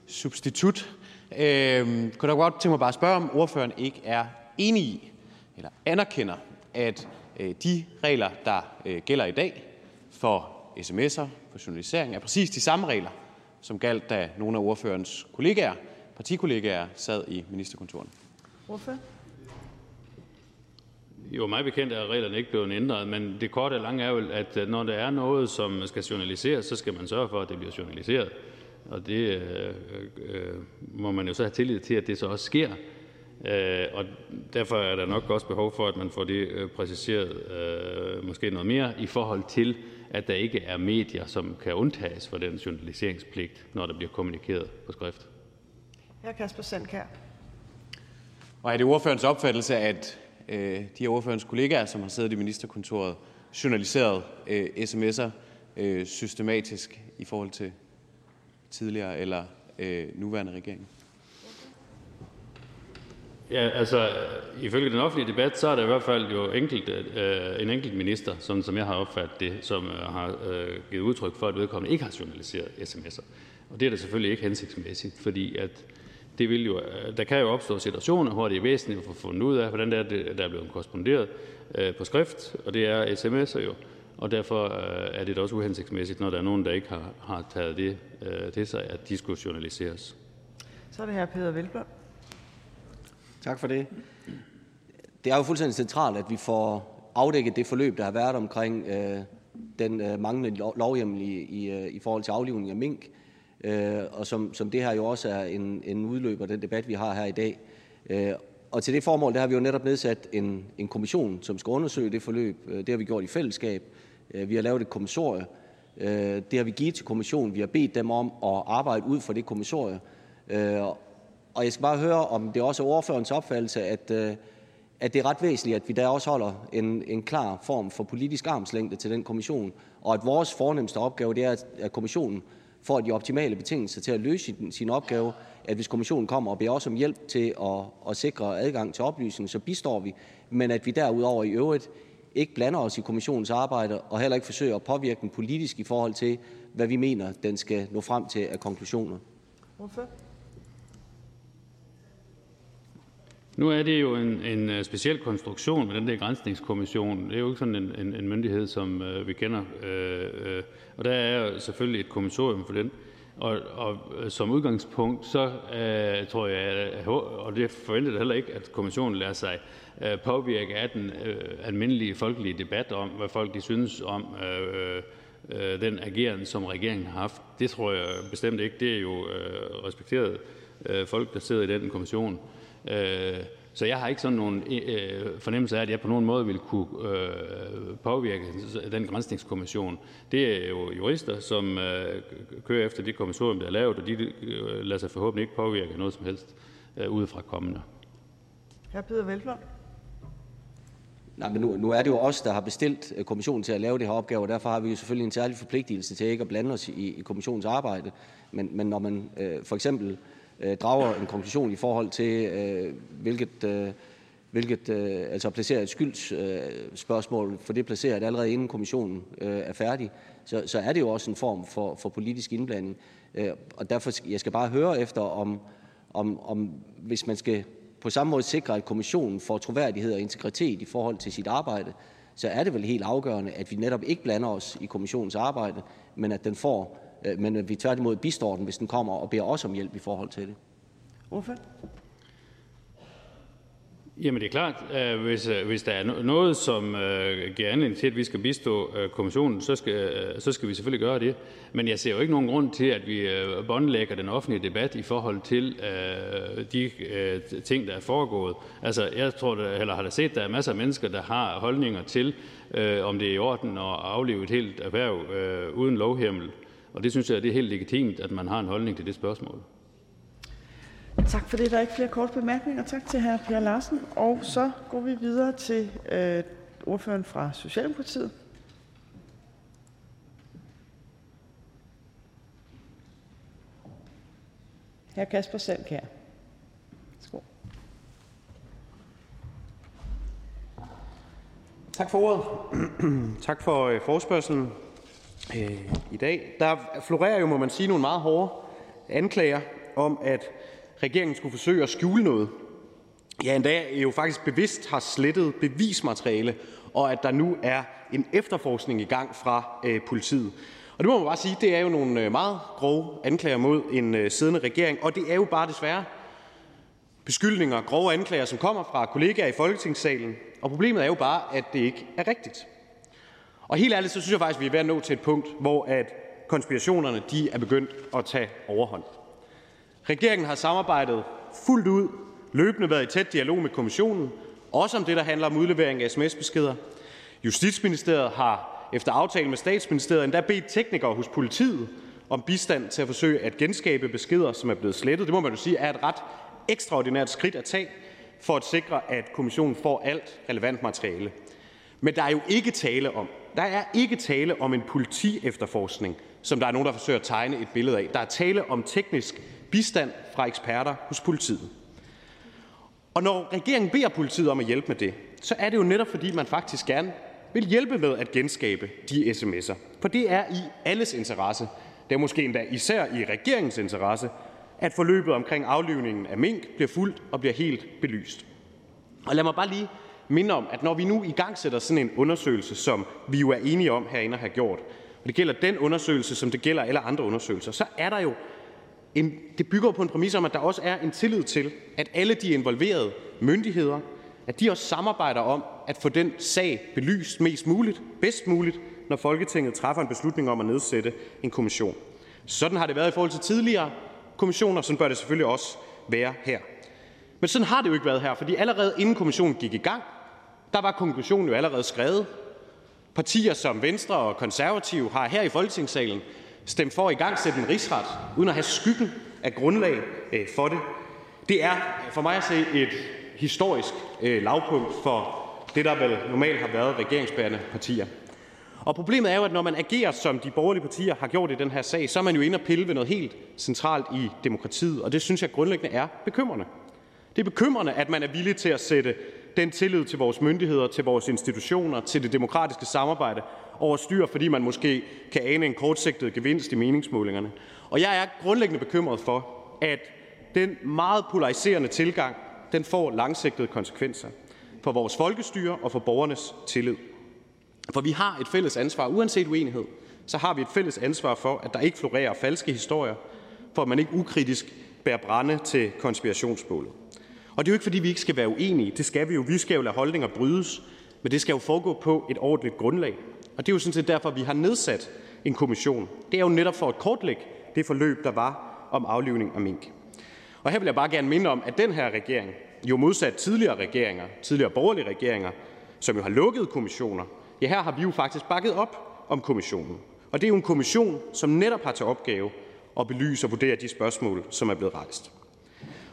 substitut. Øh, kunne da godt tænke mig bare at spørge, om ordføreren ikke er enig i, eller anerkender, at øh, de regler, der øh, gælder i dag for sms'er, for journalisering, er præcis de samme regler, som galt, da nogle af ordførens kollegaer, partikollegaer, sad i ministerkontoren. Ordfører? Jo, mig bekendt er reglerne ikke blevet ændret, men det korte og lange er jo, at øh, når der er noget, som skal journaliseres, så skal man sørge for, at det bliver journaliseret. Og det øh, øh, må man jo så have tillid til, at det så også sker. Øh, og derfor er der nok også behov for, at man får det øh, præciseret øh, måske noget mere i forhold til, at der ikke er medier, som kan undtages for den journaliseringspligt, når der bliver kommunikeret på skrift. Her Kasper Sandkær. Og er det ordførens opfattelse, at Øh, de af ordførens kollegaer, som har siddet i ministerkontoret, journaliseret øh, sms'er øh, systematisk i forhold til tidligere eller øh, nuværende regering? Ja, altså ifølge den offentlige debat, så er der i hvert fald jo enkelt, øh, en enkelt minister, sådan som jeg har opfattet det, som øh, har øh, givet udtryk for, at vedkommende ikke har journaliseret sms'er. Og det er da selvfølgelig ikke hensigtsmæssigt, fordi at det vil jo, øh, der kan jo opstå situationer, hvor det er væsentligt at få fundet ud af, hvordan det er, der er blevet korresponderet øh, på skrift, og det er sms'er jo. Og derfor øh, er det da også uhensigtsmæssigt, når der er nogen, der ikke har, har taget det øh, til sig, at de skulle journaliseres. Så er det her Peter Velblom. Tak for det. Det er jo fuldstændig centralt, at vi får afdækket det forløb, der har været omkring øh, den øh, manglende lovhjemmel i, i, øh, i forhold til aflivning af mink, øh, Øh, og som, som det her jo også er en, en udløber af den debat, vi har her i dag. Øh, og til det formål der har vi jo netop nedsat en, en kommission, som skal undersøge det forløb. Øh, det har vi gjort i fællesskab. Vi har lavet et kommissorie. Det har vi givet til kommissionen. Vi har bedt dem om at arbejde ud for det kommissorie. Og jeg skal bare høre, om det også er ordførerens opfattelse, at, at det er ret væsentligt, at vi der også holder en, en klar form for politisk armslængde til den kommission, og at vores fornemmeste opgave det er, at kommissionen får de optimale betingelser til at løse sin, sin opgave, at hvis kommissionen kommer og beder os om hjælp til at, at sikre adgang til oplysning, så bistår vi, men at vi derudover i øvrigt ikke blander os i kommissionens arbejde og heller ikke forsøger at påvirke den politisk i forhold til, hvad vi mener, den skal nå frem til af konklusioner. Hvorfor? Nu er det jo en, en øh, speciel konstruktion med den der grænsningskommission. Det er jo ikke sådan en, en, en myndighed, som øh, vi kender. Øh, øh, og der er selvfølgelig et kommissorium for den. Og, og øh, som udgangspunkt, så øh, tror jeg, øh, og det forventer heller ikke, at kommissionen lader sig øh, påvirke af den øh, almindelige folkelige debat om, hvad folk de synes om øh, øh, den agerende, som regeringen har haft. Det tror jeg bestemt ikke. Det er jo øh, respekteret øh, folk, der sidder i den kommission. Øh, så jeg har ikke sådan nogen øh, fornemmelse af, at jeg på nogen måde vil kunne øh, påvirke den grænsningskommission. Det er jo jurister, som kører efter de kommissorium, der er lavet, og de lader sig forhåbentlig ikke påvirke noget som helst udefra kommende. Hr. Peter Velblom. Nej, men nu, nu er det jo os, der har bestilt kommissionen til at lave det her opgave, og derfor har vi jo selvfølgelig en særlig forpligtelse til ikke at blande os i, i kommissionens arbejde. Men, men når man øh, for eksempel Øh, Øh, drager en konklusion i forhold til, øh, hvilket øh, hvilket øh, altså placerer et skyldsspørgsmål, øh, for det placerer det allerede inden kommissionen er færdig, så, så er det jo også en form for, for politisk indblanding. Og derfor jeg skal bare høre efter, om, om, om hvis man skal på samme måde sikre, at kommissionen får troværdighed og integritet i forhold til sit arbejde, så er det vel helt afgørende, at vi netop ikke blander os i kommissionens arbejde, men at den får men at vi tværtimod bistår den, hvis den kommer og beder os om hjælp i forhold til det. Hvorfor? Jamen det er klart, at hvis, øh, hvis der er noget, som uh, giver anledning til, at vi skal bistå uh, kommissionen, så skal, uh, så skal vi selvfølgelig gøre det. Men jeg ser jo ikke nogen grund til, at vi uh, båndlægger den offentlige debat i forhold til uh, de uh, ting, der er foregået. Altså jeg tror, der, eller har da set, at der er masser af mennesker, der har holdninger til, uh, om det er i orden at aflive et helt erhverv uh, uden lovhjemmel. Og det synes jeg det er helt legitimt, at man har en holdning til det spørgsmål. Tak for det. Der er ikke flere korte bemærkninger. Tak til hr. Per Larsen. Og så går vi videre til øh, ordføreren fra Socialdemokratiet. Hr. Kasper Sandkær. Værsgo. Tak for ordet. tak for øh, forspørgselen øh, i dag. Der florerer jo, må man sige, nogle meget hårde anklager om, at regeringen skulle forsøge at skjule noget. Ja, endda jo faktisk bevidst har slettet bevismateriale, og at der nu er en efterforskning i gang fra øh, politiet. Og det må man bare sige, det er jo nogle øh, meget grove anklager mod en øh, siddende regering, og det er jo bare desværre beskyldninger, grove anklager, som kommer fra kollegaer i Folketingssalen. Og problemet er jo bare, at det ikke er rigtigt. Og helt ærligt, så synes jeg faktisk, vi er ved at nå til et punkt, hvor at konspirationerne de er begyndt at tage overhånd. Regeringen har samarbejdet fuldt ud, løbende været i tæt dialog med kommissionen, også om det, der handler om udlevering af sms-beskeder. Justitsministeriet har efter aftale med statsministeriet endda bedt teknikere hos politiet om bistand til at forsøge at genskabe beskeder, som er blevet slettet. Det må man jo sige er et ret ekstraordinært skridt at tage for at sikre, at kommissionen får alt relevant materiale. Men der er jo ikke tale om, der er ikke tale om en politiefterforskning, som der er nogen, der forsøger at tegne et billede af. Der er tale om teknisk bistand fra eksperter hos politiet. Og når regeringen beder politiet om at hjælpe med det, så er det jo netop fordi, man faktisk gerne vil hjælpe med at genskabe de sms'er. For det er i alles interesse, det er måske endda især i regeringens interesse, at forløbet omkring aflivningen af mink bliver fuldt og bliver helt belyst. Og lad mig bare lige minde om, at når vi nu i gang sætter sådan en undersøgelse, som vi jo er enige om herinde at have gjort, og det gælder den undersøgelse, som det gælder alle andre undersøgelser, så er der jo en, det bygger på en præmis om, at der også er en tillid til, at alle de involverede myndigheder, at de også samarbejder om at få den sag belyst mest muligt, bedst muligt, når Folketinget træffer en beslutning om at nedsætte en kommission. Sådan har det været i forhold til tidligere kommissioner, sådan bør det selvfølgelig også være her. Men sådan har det jo ikke været her, fordi allerede inden kommissionen gik i gang, der var konklusionen jo allerede skrevet. Partier som Venstre og Konservative har her i Folketingssalen stemt for at i gang sætte en rigsret, uden at have skyggen af grundlag øh, for det. Det er for mig at se et historisk øh, lavpunkt for det, der vel normalt har været regeringsbærende partier. Og problemet er jo, at når man agerer, som de borgerlige partier har gjort i den her sag, så er man jo inde og pille ved noget helt centralt i demokratiet, og det synes jeg grundlæggende er bekymrende. Det er bekymrende, at man er villig til at sætte den tillid til vores myndigheder, til vores institutioner, til det demokratiske samarbejde over styr, fordi man måske kan ane en kortsigtet gevinst i meningsmålingerne. Og jeg er grundlæggende bekymret for, at den meget polariserende tilgang, den får langsigtede konsekvenser for vores folkestyre og for borgernes tillid. For vi har et fælles ansvar, uanset uenighed, så har vi et fælles ansvar for, at der ikke florerer falske historier, for at man ikke ukritisk bærer brænde til konspirationsbålet. Og det er jo ikke, fordi vi ikke skal være uenige. Det skal vi jo. Vi skal jo lade holdninger brydes, men det skal jo foregå på et ordentligt grundlag. Og det er jo sådan set derfor, vi har nedsat en kommission. Det er jo netop for at kortlægge det forløb, der var om aflivning af mink. Og her vil jeg bare gerne minde om, at den her regering, jo modsat tidligere regeringer, tidligere borgerlige regeringer, som jo har lukket kommissioner, ja, her har vi jo faktisk bakket op om kommissionen. Og det er jo en kommission, som netop har til opgave at belyse og vurdere de spørgsmål, som er blevet rejst.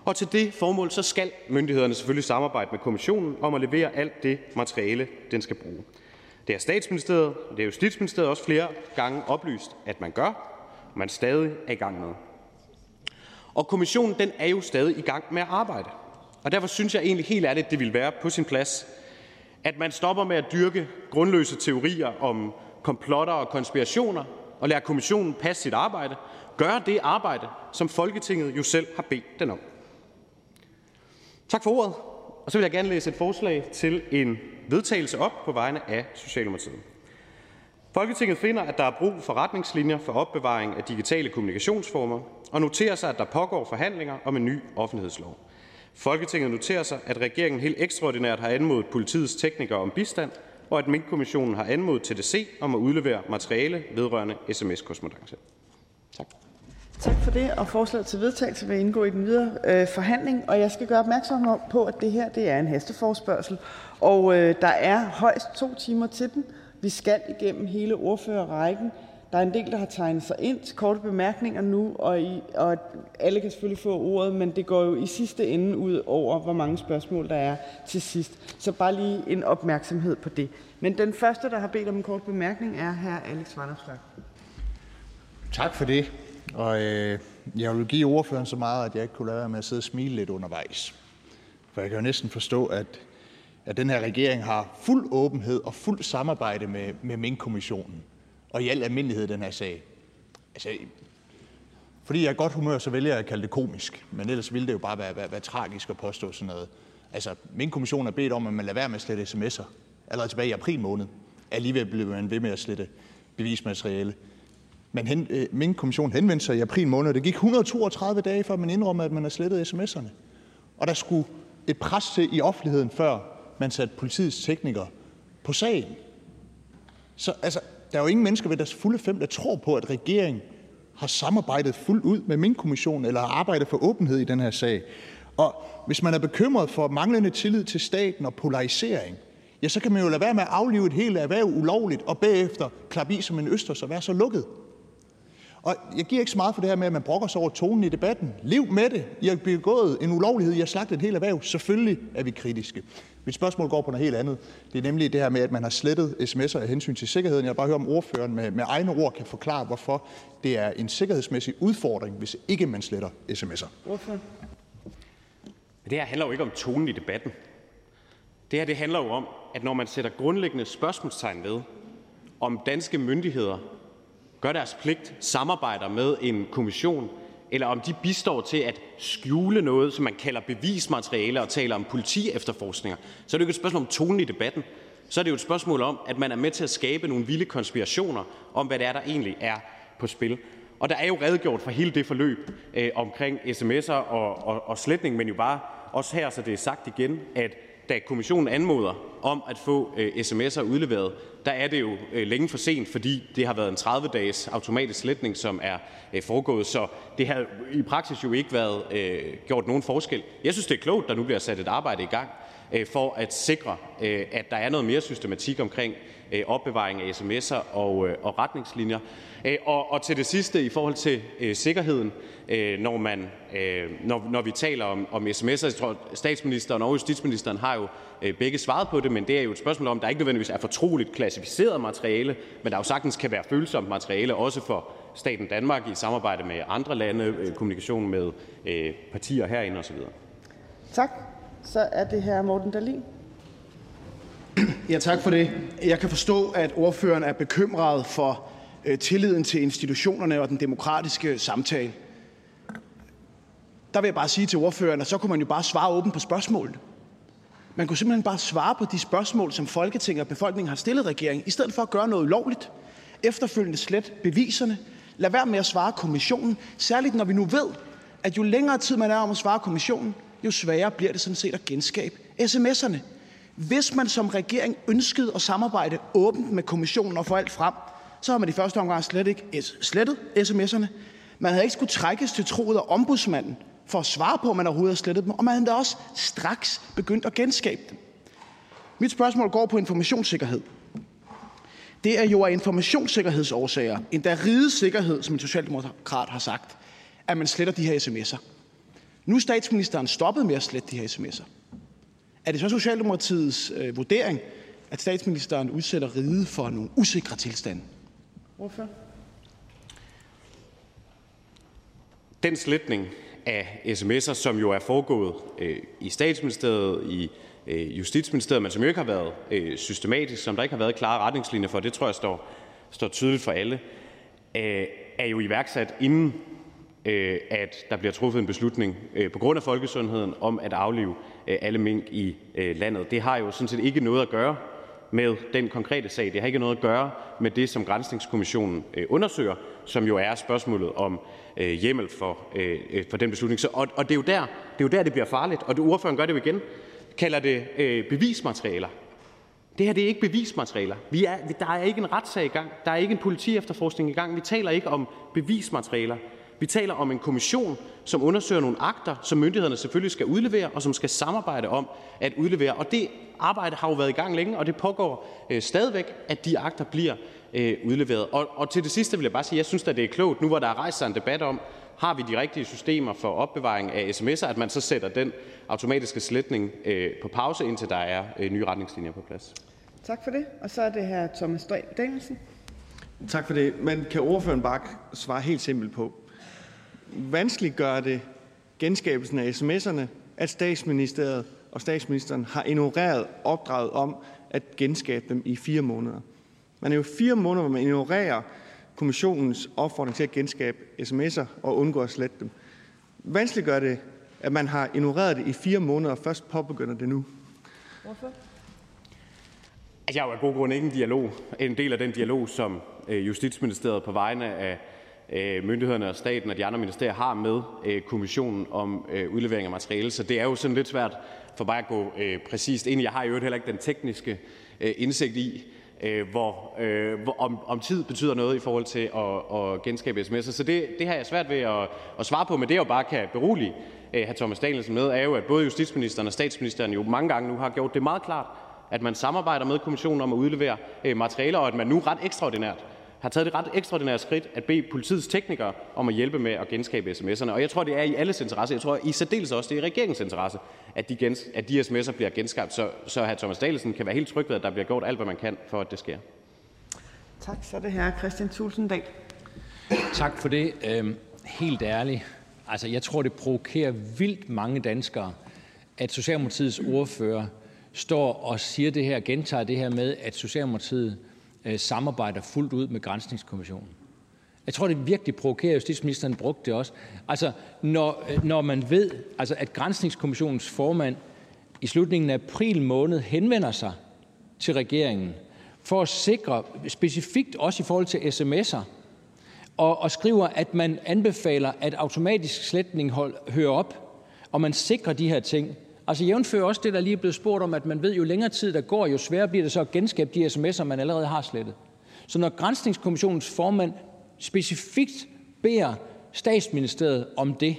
Og til det formål så skal myndighederne selvfølgelig samarbejde med kommissionen om at levere alt det materiale, den skal bruge. Det er statsministeriet og det er justitsministeriet også flere gange oplyst, at man gør, og man stadig er i gang med. Og kommissionen den er jo stadig i gang med at arbejde. Og derfor synes jeg egentlig helt ærligt, det vil være på sin plads, at man stopper med at dyrke grundløse teorier om komplotter og konspirationer, og lader kommissionen passe sit arbejde, gøre det arbejde, som Folketinget jo selv har bedt den om. Tak for ordet. Og så vil jeg gerne læse et forslag til en vedtagelse op på vegne af Socialdemokratiet. Folketinget finder, at der er brug for retningslinjer for opbevaring af digitale kommunikationsformer, og noterer sig, at der pågår forhandlinger om en ny offentlighedslov. Folketinget noterer sig, at regeringen helt ekstraordinært har anmodet politiets teknikere om bistand, og at Mink-kommissionen har anmodet TDC om at udlevere materiale vedrørende sms-korrespondance. Tak. Tak for det, og forslaget til vedtagelse vil indgå i den videre øh, forhandling. Og jeg skal gøre opmærksom på, at det her det er en hasteforspørgsel, og øh, der er højst to timer til den. Vi skal igennem hele ordførerrækken. Der er en del, der har tegnet sig ind til korte bemærkninger nu, og, i, og alle kan selvfølgelig få ordet, men det går jo i sidste ende ud over, hvor mange spørgsmål der er til sidst. Så bare lige en opmærksomhed på det. Men den første, der har bedt om en kort bemærkning, er hr. Alex Vanopslagh. Tak for det. Og øh, jeg vil give ordføreren så meget, at jeg ikke kunne lade være med at sidde og smile lidt undervejs. For jeg kan jo næsten forstå, at, at den her regering har fuld åbenhed og fuld samarbejde med, med Mink-kommissionen. Og i al almindelighed den her sag. Altså, fordi jeg er godt humør, så vælger jeg at kalde det komisk. Men ellers ville det jo bare være, være, være tragisk at påstå sådan noget. Altså, min kommission er bedt om, at man lader være med at slette sms'er. Allerede tilbage i april måned. Alligevel blev man ved med at slette bevismateriale. Men hen, øh, Mink-kommissionen henvendte sig i april måned, og det gik 132 dage, før man indrømmer, at man har slettet sms'erne. Og der skulle et pres til i offentligheden, før man satte politiets teknikere på sagen. Så altså, der er jo ingen mennesker ved deres fulde fem, der tror på, at regeringen har samarbejdet fuldt ud med Minkkommissionen, eller har arbejdet for åbenhed i den her sag. Og hvis man er bekymret for manglende tillid til staten og polarisering, ja, så kan man jo lade være med at aflive et helt erhverv ulovligt og bagefter klappe i som en østers og være så lukket. Og jeg giver ikke så meget for det her med, at man brokker sig over tonen i debatten. Lev med det. I har begået en ulovlighed. I har slagtet et helt erhverv. Selvfølgelig er vi kritiske. Mit spørgsmål går på noget helt andet. Det er nemlig det her med, at man har slettet sms'er af hensyn til sikkerheden. Jeg vil bare høre, om ordføreren med, med egne ord kan forklare, hvorfor det er en sikkerhedsmæssig udfordring, hvis ikke man sletter sms'er. Ordføreren. Men det her handler jo ikke om tonen i debatten. Det her det handler jo om, at når man sætter grundlæggende spørgsmålstegn ved, om danske myndigheder gør deres pligt, samarbejder med en kommission, eller om de bistår til at skjule noget, som man kalder bevismateriale og taler om politi-efterforskninger, så er det jo ikke et spørgsmål om tonen i debatten. Så er det jo et spørgsmål om, at man er med til at skabe nogle vilde konspirationer om, hvad det er, der egentlig er på spil. Og der er jo redegjort for hele det forløb øh, omkring sms'er og, og, og sletning, men jo bare også her, så det er sagt igen, at da kommissionen anmoder om at få øh, sms'er udleveret, der er det jo øh, længe for sent, fordi det har været en 30-dages automatisk sletning, som er øh, foregået. Så det har i praksis jo ikke været øh, gjort nogen forskel. Jeg synes, det er klogt, der nu bliver sat et arbejde i gang øh, for at sikre, øh, at der er noget mere systematik omkring øh, opbevaring af sms'er og, øh, og retningslinjer. Øh, og, og til det sidste i forhold til øh, sikkerheden, øh, når, man, øh, når, når vi taler om, om sms'er, jeg tror, statsministeren og justitsministeren har jo øh, begge svaret på det, men det er jo et spørgsmål om, der ikke nødvendigvis er fortroligt klassificeret materiale, men der jo sagtens kan være følsomt materiale, også for staten Danmark i samarbejde med andre lande, øh, kommunikation med øh, partier herinde osv. Tak. Så er det her Morten Dahlin. Ja, tak for det. Jeg kan forstå, at ordføreren er bekymret for Øh, tilliden til institutionerne og den demokratiske samtale. Der vil jeg bare sige til ordføreren, at så kunne man jo bare svare åbent på spørgsmålet. Man kunne simpelthen bare svare på de spørgsmål, som Folketinget og befolkningen har stillet regeringen, i stedet for at gøre noget ulovligt. Efterfølgende slet beviserne. Lad være med at svare kommissionen, særligt når vi nu ved, at jo længere tid man er om at svare kommissionen, jo sværere bliver det sådan set at genskabe sms'erne. Hvis man som regering ønskede at samarbejde åbent med kommissionen og få alt frem, så har man i første omgang slet ikke slettet sms'erne. Man havde ikke skulle trækkes til troet af ombudsmanden for at svare på, om man overhovedet har slettet dem, og man havde også straks begyndt at genskabe dem. Mit spørgsmål går på informationssikkerhed. Det er jo af informationssikkerhedsårsager, endda rigets sikkerhed, som en socialdemokrat har sagt, at man sletter de her sms'er. Nu er statsministeren stoppet med at slette de her sms'er. Er det så Socialdemokratiets øh, vurdering, at statsministeren udsætter riget for nogle usikre tilstande? Hvorfor? Den sletning af sms'er, som jo er foregået øh, i statsministeriet, i øh, justitsministeriet, men som jo ikke har været øh, systematisk, som der ikke har været klare retningslinjer for, det tror jeg står, står tydeligt for alle, øh, er jo iværksat inden øh, at der bliver truffet en beslutning øh, på grund af folkesundheden om at aflive øh, alle mink i øh, landet. Det har jo sådan set ikke noget at gøre med den konkrete sag. Det har ikke noget at gøre med det, som Grænsningskommissionen øh, undersøger, som jo er spørgsmålet om øh, hjemmel for, øh, for den beslutning. Så, og, og det, er jo der, det er jo der, det bliver farligt. Og det, ordføreren gør det jo igen. Kalder det øh, bevismaterialer. Det her det er ikke bevismaterialer. Vi er, der er ikke en retssag i gang. Der er ikke en politi efterforskning i gang. Vi taler ikke om bevismaterialer. Vi taler om en kommission, som undersøger nogle akter, som myndighederne selvfølgelig skal udlevere, og som skal samarbejde om at udlevere. Og det arbejde har jo været i gang længe, og det pågår øh, stadigvæk, at de akter bliver øh, udleveret. Og, og til det sidste vil jeg bare sige, at jeg synes at det er klogt, nu hvor der er rejst sig en debat om, har vi de rigtige systemer for opbevaring af sms'er, at man så sætter den automatiske sletning øh, på pause, indtil der er øh, nye retningslinjer på plads. Tak for det. Og så er det her Thomas Danielsen. Tak for det. Men kan ordføreren bare svare helt simpelt på, vanskeligt gør det genskabelsen af sms'erne, at statsministeriet og statsministeren har ignoreret opdraget om at genskabe dem i fire måneder. Man er jo fire måneder, hvor man ignorerer kommissionens opfordring til at genskabe sms'er og undgå at slette dem. Vanskeligt gør det, at man har ignoreret det i fire måneder og først påbegynder det nu. Hvorfor? Altså, jeg er jo af god grund ikke en dialog. En del af den dialog, som øh, Justitsministeriet på vegne af Øh, myndighederne og staten og de andre ministerier har med øh, kommissionen om øh, udlevering af materiale. Så det er jo sådan lidt svært for mig at gå præcist ind i. Jeg har jo heller ikke den tekniske indsigt i, hvor, hvor om, om tid betyder noget i forhold til at, at genskabe sms'er. Så det, det har jeg svært ved at, at svare på, men det jeg jo bare kan berolige hr. Thomas Danielsen med, er jo, at både justitsministeren og statsministeren jo mange gange nu har gjort det meget klart, at man samarbejder med kommissionen om at udlevere materialer, og at man nu ret ekstraordinært har taget det ret ekstraordinære skridt at bede politiets teknikere om at hjælpe med at genskabe sms'erne. Og jeg tror, det er i alles interesse. Jeg tror i særdeles også, det er i regeringens interesse, at de, gens, at de sms'er bliver genskabt, så, så hr. Thomas Dahlsen kan være helt tryg ved, at der bliver gjort alt, hvad man kan, for at det sker. Tak. Så er det her Christian Tulsendal. Tak for det. Øhm, helt ærligt. Altså, jeg tror, det provokerer vildt mange danskere, at Socialdemokratiets ordfører står og siger det her, gentager det her med, at Socialdemokratiet Øh, samarbejder fuldt ud med Grænsningskommissionen. Jeg tror, det virkelig provokerer, justitsministeren brugte det også. Altså, når, øh, når man ved, altså, at Grænsningskommissionens formand i slutningen af april måned henvender sig til regeringen for at sikre, specifikt også i forhold til sms'er, og, og skriver, at man anbefaler, at automatisk sletning hold, hører op, og man sikrer de her ting, Altså jævnfører også det, der lige er blevet spurgt om, at man ved, jo længere tid der går, jo sværere bliver det så at genskabe de sms'er, man allerede har slettet. Så når Grænsningskommissionens formand specifikt beder statsministeriet om det,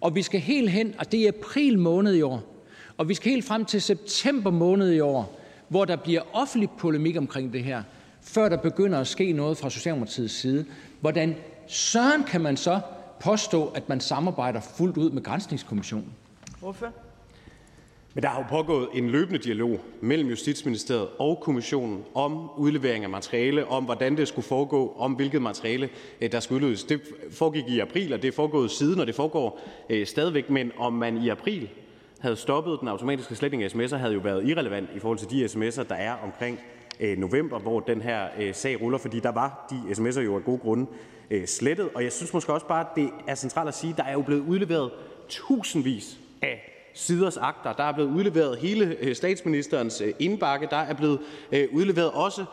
og vi skal helt hen, og det er april måned i år, og vi skal helt frem til september måned i år, hvor der bliver offentlig polemik omkring det her, før der begynder at ske noget fra Socialdemokratiets side. Hvordan søren kan man så påstå, at man samarbejder fuldt ud med Grænsningskommissionen? Hvorfor? Men der har jo pågået en løbende dialog mellem Justitsministeriet og kommissionen om udlevering af materiale, om hvordan det skulle foregå, om hvilket materiale øh, der skulle udleveres. Det foregik i april, og det er foregået siden, og det foregår øh, stadigvæk. Men om man i april havde stoppet den automatiske sletning af sms'er, havde jo været irrelevant i forhold til de sms'er, der er omkring øh, november, hvor den her øh, sag ruller, fordi der var de sms'er jo af gode grunde øh, slettet. Og jeg synes måske også bare, at det er centralt at sige, at der er jo blevet udleveret tusindvis af siders akter. Der er blevet udleveret hele øh, statsministerens øh, indbakke. Der er blevet øh, udleveret også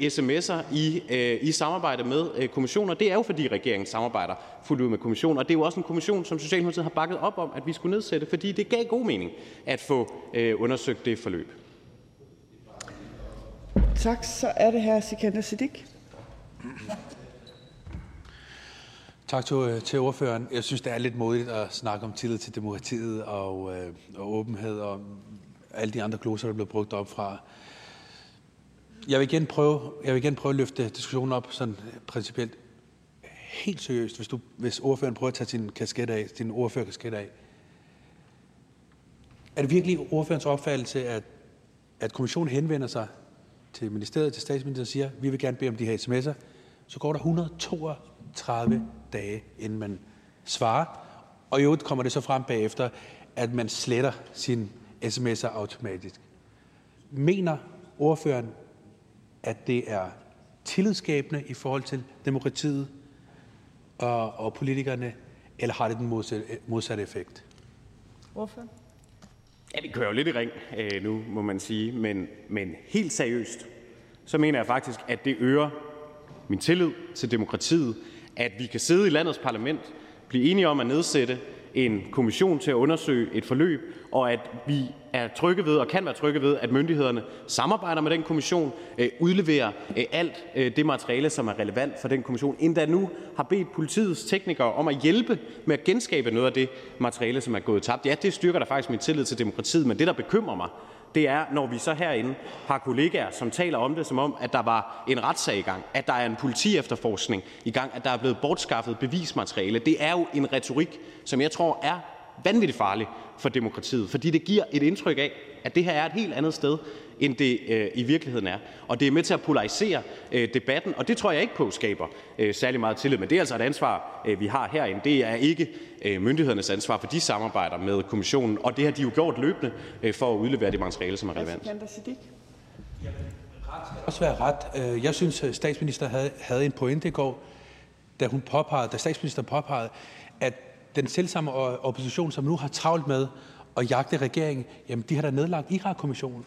sms'er i, i samarbejde med kommissioner. Det er jo, fordi regeringen samarbejder fuldt ud med kommissionen. Og det er jo også en kommission, som Socialdemokratiet har bakket op om, at vi skulle nedsætte, fordi det gav god mening at få undersøgt det forløb. Tak. Så er det her Sikander Siddiq. Tak til, øh, til ordføreren. Jeg synes, det er lidt modigt at snakke om tillid til demokratiet og, øh, og åbenhed og alle de andre gloser, der er blevet brugt op fra. Jeg vil igen prøve, jeg vil igen prøve at løfte diskussionen op sådan principielt helt seriøst, hvis, du, hvis ordføreren prøver at tage sin kasket af, sin ordførerkasket af. Er det virkelig ordførens opfattelse, at, at kommissionen henvender sig til ministeriet, til statsministeren og siger, vi vil gerne bede om de her sms'er, så går der 132 dage, inden man svarer. Og i øvrigt kommer det så frem bagefter, at man sletter sine sms'er automatisk. Mener ordføreren, at det er tillidsskabende i forhold til demokratiet og, og politikerne, eller har det den modsatte, modsatte effekt? Hvorfor? Ja, det kører jo lidt i ring øh, nu, må man sige. Men, men helt seriøst, så mener jeg faktisk, at det øger min tillid til demokratiet, at vi kan sidde i landets parlament, blive enige om at nedsætte en kommission til at undersøge et forløb, og at vi er trygge ved og kan være trygge ved, at myndighederne samarbejder med den kommission, øh, udleverer øh, alt øh, det materiale, som er relevant for den kommission, endda nu har bedt politiets teknikere om at hjælpe med at genskabe noget af det materiale, som er gået tabt. Ja, det styrker da faktisk min tillid til demokratiet, men det, der bekymrer mig, det er, når vi så herinde har kollegaer, som taler om det, som om at der var en retssag i gang, at der er en politiefterforskning i gang, at der er blevet bortskaffet bevismateriale. Det er jo en retorik, som jeg tror er vanvittigt farlig for demokratiet, fordi det giver et indtryk af, at det her er et helt andet sted, end det øh, i virkeligheden er. Og det er med til at polarisere øh, debatten, og det tror jeg ikke på skaber øh, særlig meget tillid. Men det er altså et ansvar, øh, vi har herinde. Det er ikke øh, myndighedernes ansvar, for de samarbejder med kommissionen, og det har de jo gjort løbende øh, for at udlevere det materiale, som er relevant. også være ret. Jeg synes, at statsministeren havde, havde en pointe i går, da, hun påpegede, da statsministeren påpegede, at den selvsamme opposition, som nu har travlt med at jagte regeringen, jamen de har da nedlagt Irak-kommissionen.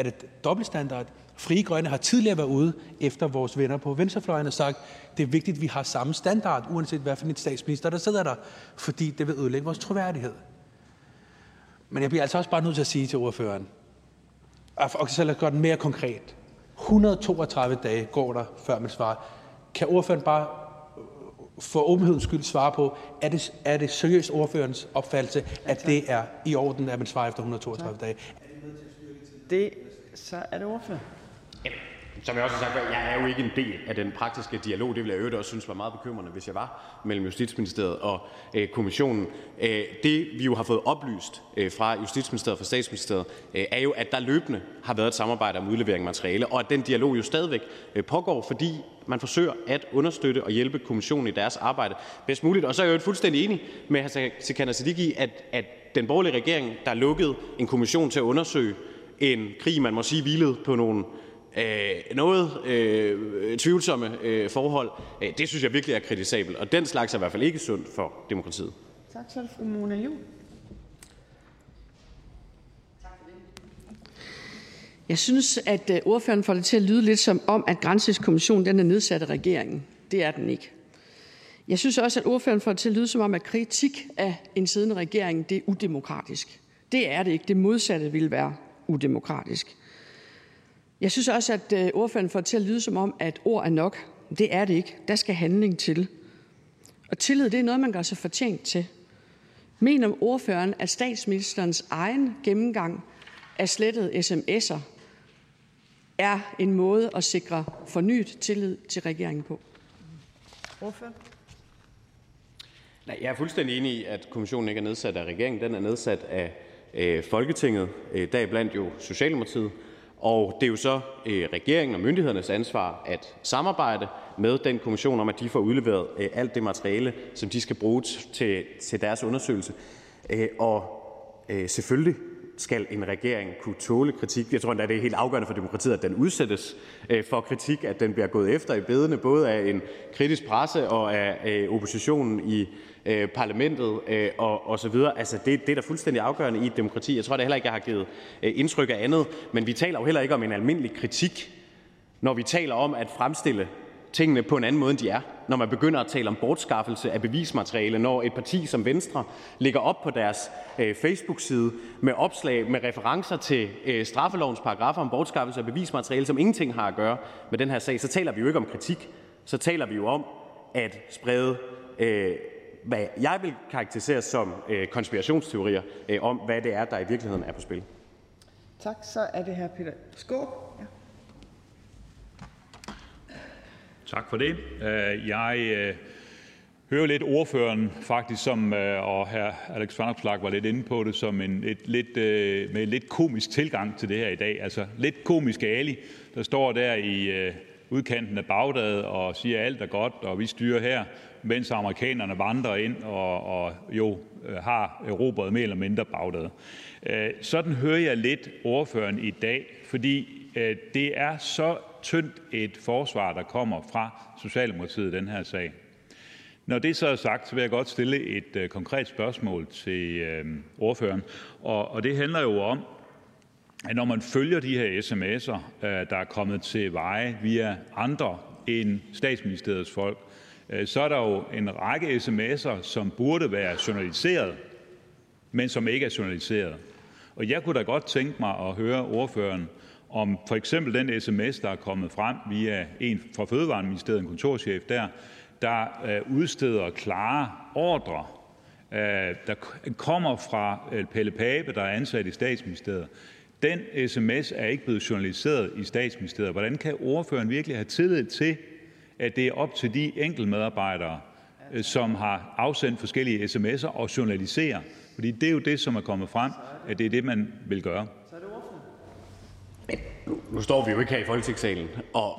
Er det dobbeltstandard? Frie Grønne har tidligere været ude efter vores venner på venstrefløjen og sagt, det er vigtigt, at vi har samme standard, uanset hvad for en statsminister, der sidder der, fordi det vil ødelægge vores troværdighed. Men jeg bliver altså også bare nødt til at sige til ordføreren, og så lad os gøre den mere konkret. 132 dage går der, før man svarer. Kan ordføreren bare for åbenhedens skyld svare på, er det, er det seriøst ordførens opfattelse, at det er i orden, at man svarer efter 132 dage? Det, så er det ordfører. Ja, som jeg også har sagt jeg er jo ikke en del af den praktiske dialog. Det ville jeg øvrigt også synes var meget bekymrende, hvis jeg var mellem Justitsministeriet og øh, kommissionen. Øh, det vi jo har fået oplyst øh, fra Justitsministeriet og fra Statsministeriet, øh, er jo, at der løbende har været et samarbejde om udlevering af materiale, og at den dialog jo stadigvæk øh, pågår, fordi man forsøger at understøtte og hjælpe kommissionen i deres arbejde bedst muligt. Og så er jeg jo fuldstændig enig med hr. Sikander Siddiqui i, at, at den borgerlige regering, der lukkede en kommission til at undersøge en krig, man må sige hvilede på nogle øh, noget øh, tvivlsomme øh, forhold, øh, det synes jeg virkelig er kritisabelt. Og den slags er i hvert fald ikke sundt for demokratiet. Tak, så er det fru Mona Juhl. Jeg synes, at øh, ordføreren får det til at lyde lidt som om, at Grænsningskommissionen den er nedsat af regeringen. Det er den ikke. Jeg synes også, at ordføreren får det til at lyde som om, at kritik af en siddende regering det er udemokratisk. Det er det ikke. Det modsatte ville være udemokratisk. Jeg synes også, at øh, ordføreren får det til at lyde som om, at ord er nok. Det er det ikke. Der skal handling til. Og tillid, det er noget, man gør sig fortjent til. Mener ordføreren, at statsministerens egen gennemgang af slettede sms'er er en måde at sikre fornyet tillid til regeringen på? Ordføreren? Nej, jeg er fuldstændig enig i, at kommissionen ikke er nedsat af regeringen. Den er nedsat af øh, Folketinget, øh, deriblandt jo Socialdemokratiet. Og det er jo så øh, regeringen og myndighedernes ansvar at samarbejde med den kommission om, at de får udleveret øh, alt det materiale, som de skal bruge til, til deres undersøgelse. Øh, og øh, selvfølgelig skal en regering kunne tåle kritik. Jeg tror endda, det er helt afgørende for demokratiet, at den udsættes øh, for kritik, at den bliver gået efter i bedene, både af en kritisk presse og af øh, oppositionen i øh, parlamentet og, og så videre. Altså, det, det er da fuldstændig afgørende i et demokrati. Jeg tror da heller ikke, jeg har givet indtryk af andet, men vi taler jo heller ikke om en almindelig kritik, når vi taler om at fremstille tingene på en anden måde, end de er. Når man begynder at tale om bortskaffelse af bevismateriale, når et parti som Venstre ligger op på deres øh, Facebook-side med opslag med referencer til øh, straffelovens paragrafer om bortskaffelse af bevismateriale, som ingenting har at gøre med den her sag, så taler vi jo ikke om kritik. Så taler vi jo om at sprede øh, hvad jeg vil karakterisere som øh, konspirationsteorier øh, om, hvad det er, der i virkeligheden er på spil. Tak. Så er det her Peter Skåb. Ja. Tak for det. Øh, jeg øh, hører lidt ordføreren faktisk, som, øh, og hr. Alex Vanopslagh var lidt inde på det, som en et, lidt, med en lidt komisk tilgang til det her i dag. Altså lidt komisk Ali, der står der i udkanten af Bagdad og siger, at alt er godt, og vi styrer her, mens amerikanerne vandrer ind og, og jo har erobret mere eller mindre Bagdad. Sådan hører jeg lidt ordføreren i dag, fordi det er så tyndt et forsvar, der kommer fra Socialdemokratiet i den her sag. Når det så er sagt, så vil jeg godt stille et øh, konkret spørgsmål til øh, ordføreren. Og, og det handler jo om, at når man følger de her sms'er, øh, der er kommet til veje via andre end statsministeriets folk, øh, så er der jo en række sms'er, som burde være journaliseret, men som ikke er journaliseret. Og jeg kunne da godt tænke mig at høre ordføreren, om for eksempel den sms, der er kommet frem via en fra Fødevareministeriet, en kontorchef der, der øh, udsteder klare ordre, øh, der kommer fra øh, Pelle Pape, der er ansat i statsministeriet. Den sms er ikke blevet journaliseret i statsministeriet. Hvordan kan ordføreren virkelig have tillid til, at det er op til de enkeltmedarbejdere, som har afsendt forskellige sms'er og journalisere? Fordi det er jo det, som er kommet frem, at det er det, man vil gøre. Nu står vi jo ikke her i Folketingssalen og,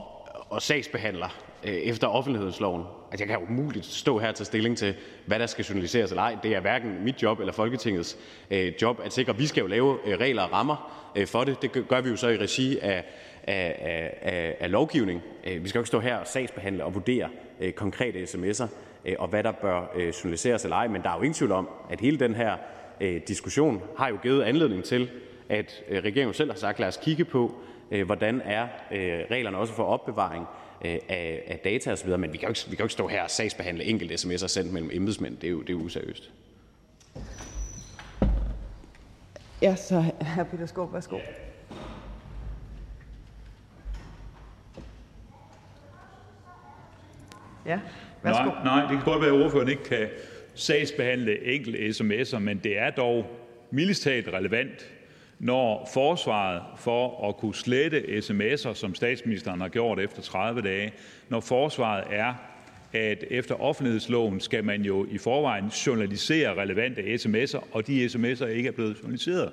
og sagsbehandler øh, efter offentlighedsloven. Altså, jeg kan jo umuligt stå her og tage stilling til, hvad der skal journaliseres eller ej. Det er hverken mit job eller Folketingets øh, job at sikre. Vi skal jo lave øh, regler og rammer øh, for det. Det gør vi jo så i regi af, af, af, af lovgivning. Øh, vi skal jo ikke stå her og sagsbehandle og vurdere øh, konkrete sms'er øh, og hvad der bør øh, journaliseres eller ej. Men der er jo ingen tvivl om, at hele den her øh, diskussion har jo givet anledning til, at øh, regeringen selv har sagt, lad os kigge på, øh, hvordan er øh, reglerne også for opbevaring af, af data osv., men vi kan, jo ikke, vi kan jo ikke stå her og sagsbehandle enkelte sms'er sendt mellem embedsmænd. Det er jo, det er useriøst. Ja, så hr. Peter Skåb, værsgo. Ja, værsgo. Nej, nej, det kan godt være, at ordføreren ikke kan sagsbehandle enkelte sms'er, men det er dog mildest relevant når forsvaret for at kunne slette sms'er, som statsministeren har gjort efter 30 dage, når forsvaret er, at efter offentlighedsloven skal man jo i forvejen journalisere relevante sms'er, og de sms'er ikke er blevet journaliseret.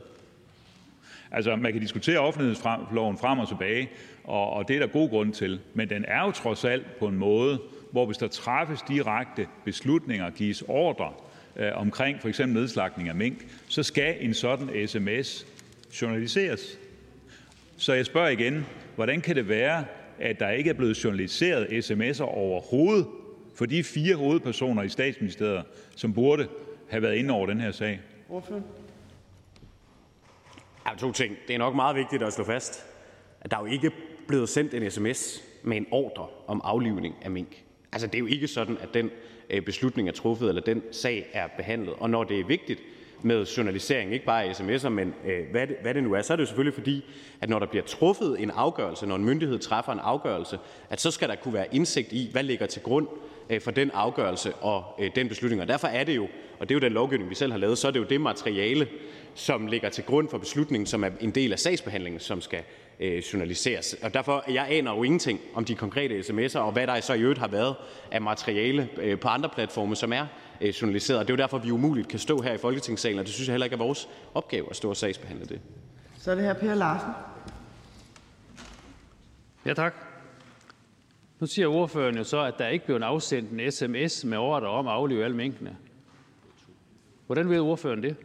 Altså, man kan diskutere offentlighedsloven frem og tilbage, og, og det er der god grund til. Men den er jo trods alt på en måde, hvor hvis der træffes direkte beslutninger, gives ordre øh, omkring for eksempel nedslagning af mink, så skal en sådan sms journaliseres. Så jeg spørger igen: Hvordan kan det være, at der ikke er blevet journaliseret sms'er overhovedet for de fire hovedpersoner i Statsministeriet, som burde have været inde over den her sag? Ordføreren? Ja, to ting. Det er nok meget vigtigt at slå fast, at der jo ikke er blevet sendt en sms med en ordre om aflivning af mink. Altså, det er jo ikke sådan, at den øh, beslutning er truffet, eller den sag er behandlet. Og når det er vigtigt med journalisering, ikke bare af sms'er, men øh, hvad, det, hvad det nu er, så er det jo selvfølgelig fordi, at når der bliver truffet en afgørelse, når en myndighed træffer en afgørelse, at så skal der kunne være indsigt i, hvad ligger til grund øh, for den afgørelse og øh, den beslutning. Og derfor er det jo, og det er jo den lovgivning, vi selv har lavet, så er det jo det materiale, som ligger til grund for beslutningen, som er en del af sagsbehandlingen, som skal øh, journaliseres. Og derfor jeg aner jo ingenting om de konkrete sms'er, og hvad der så i øvrigt har været af materiale øh, på andre platforme, som er øh, journaliseret. Og det er jo derfor, vi umuligt kan stå her i Folketingssalen, og det synes jeg heller ikke er vores opgave at stå og sagsbehandle det. Så er det her Per Larsen. Ja, tak. Nu siger ordføreren jo så, at der ikke blev afsendt en sms med ordre om at aflive alle minkene. Hvordan ved ordføreren det?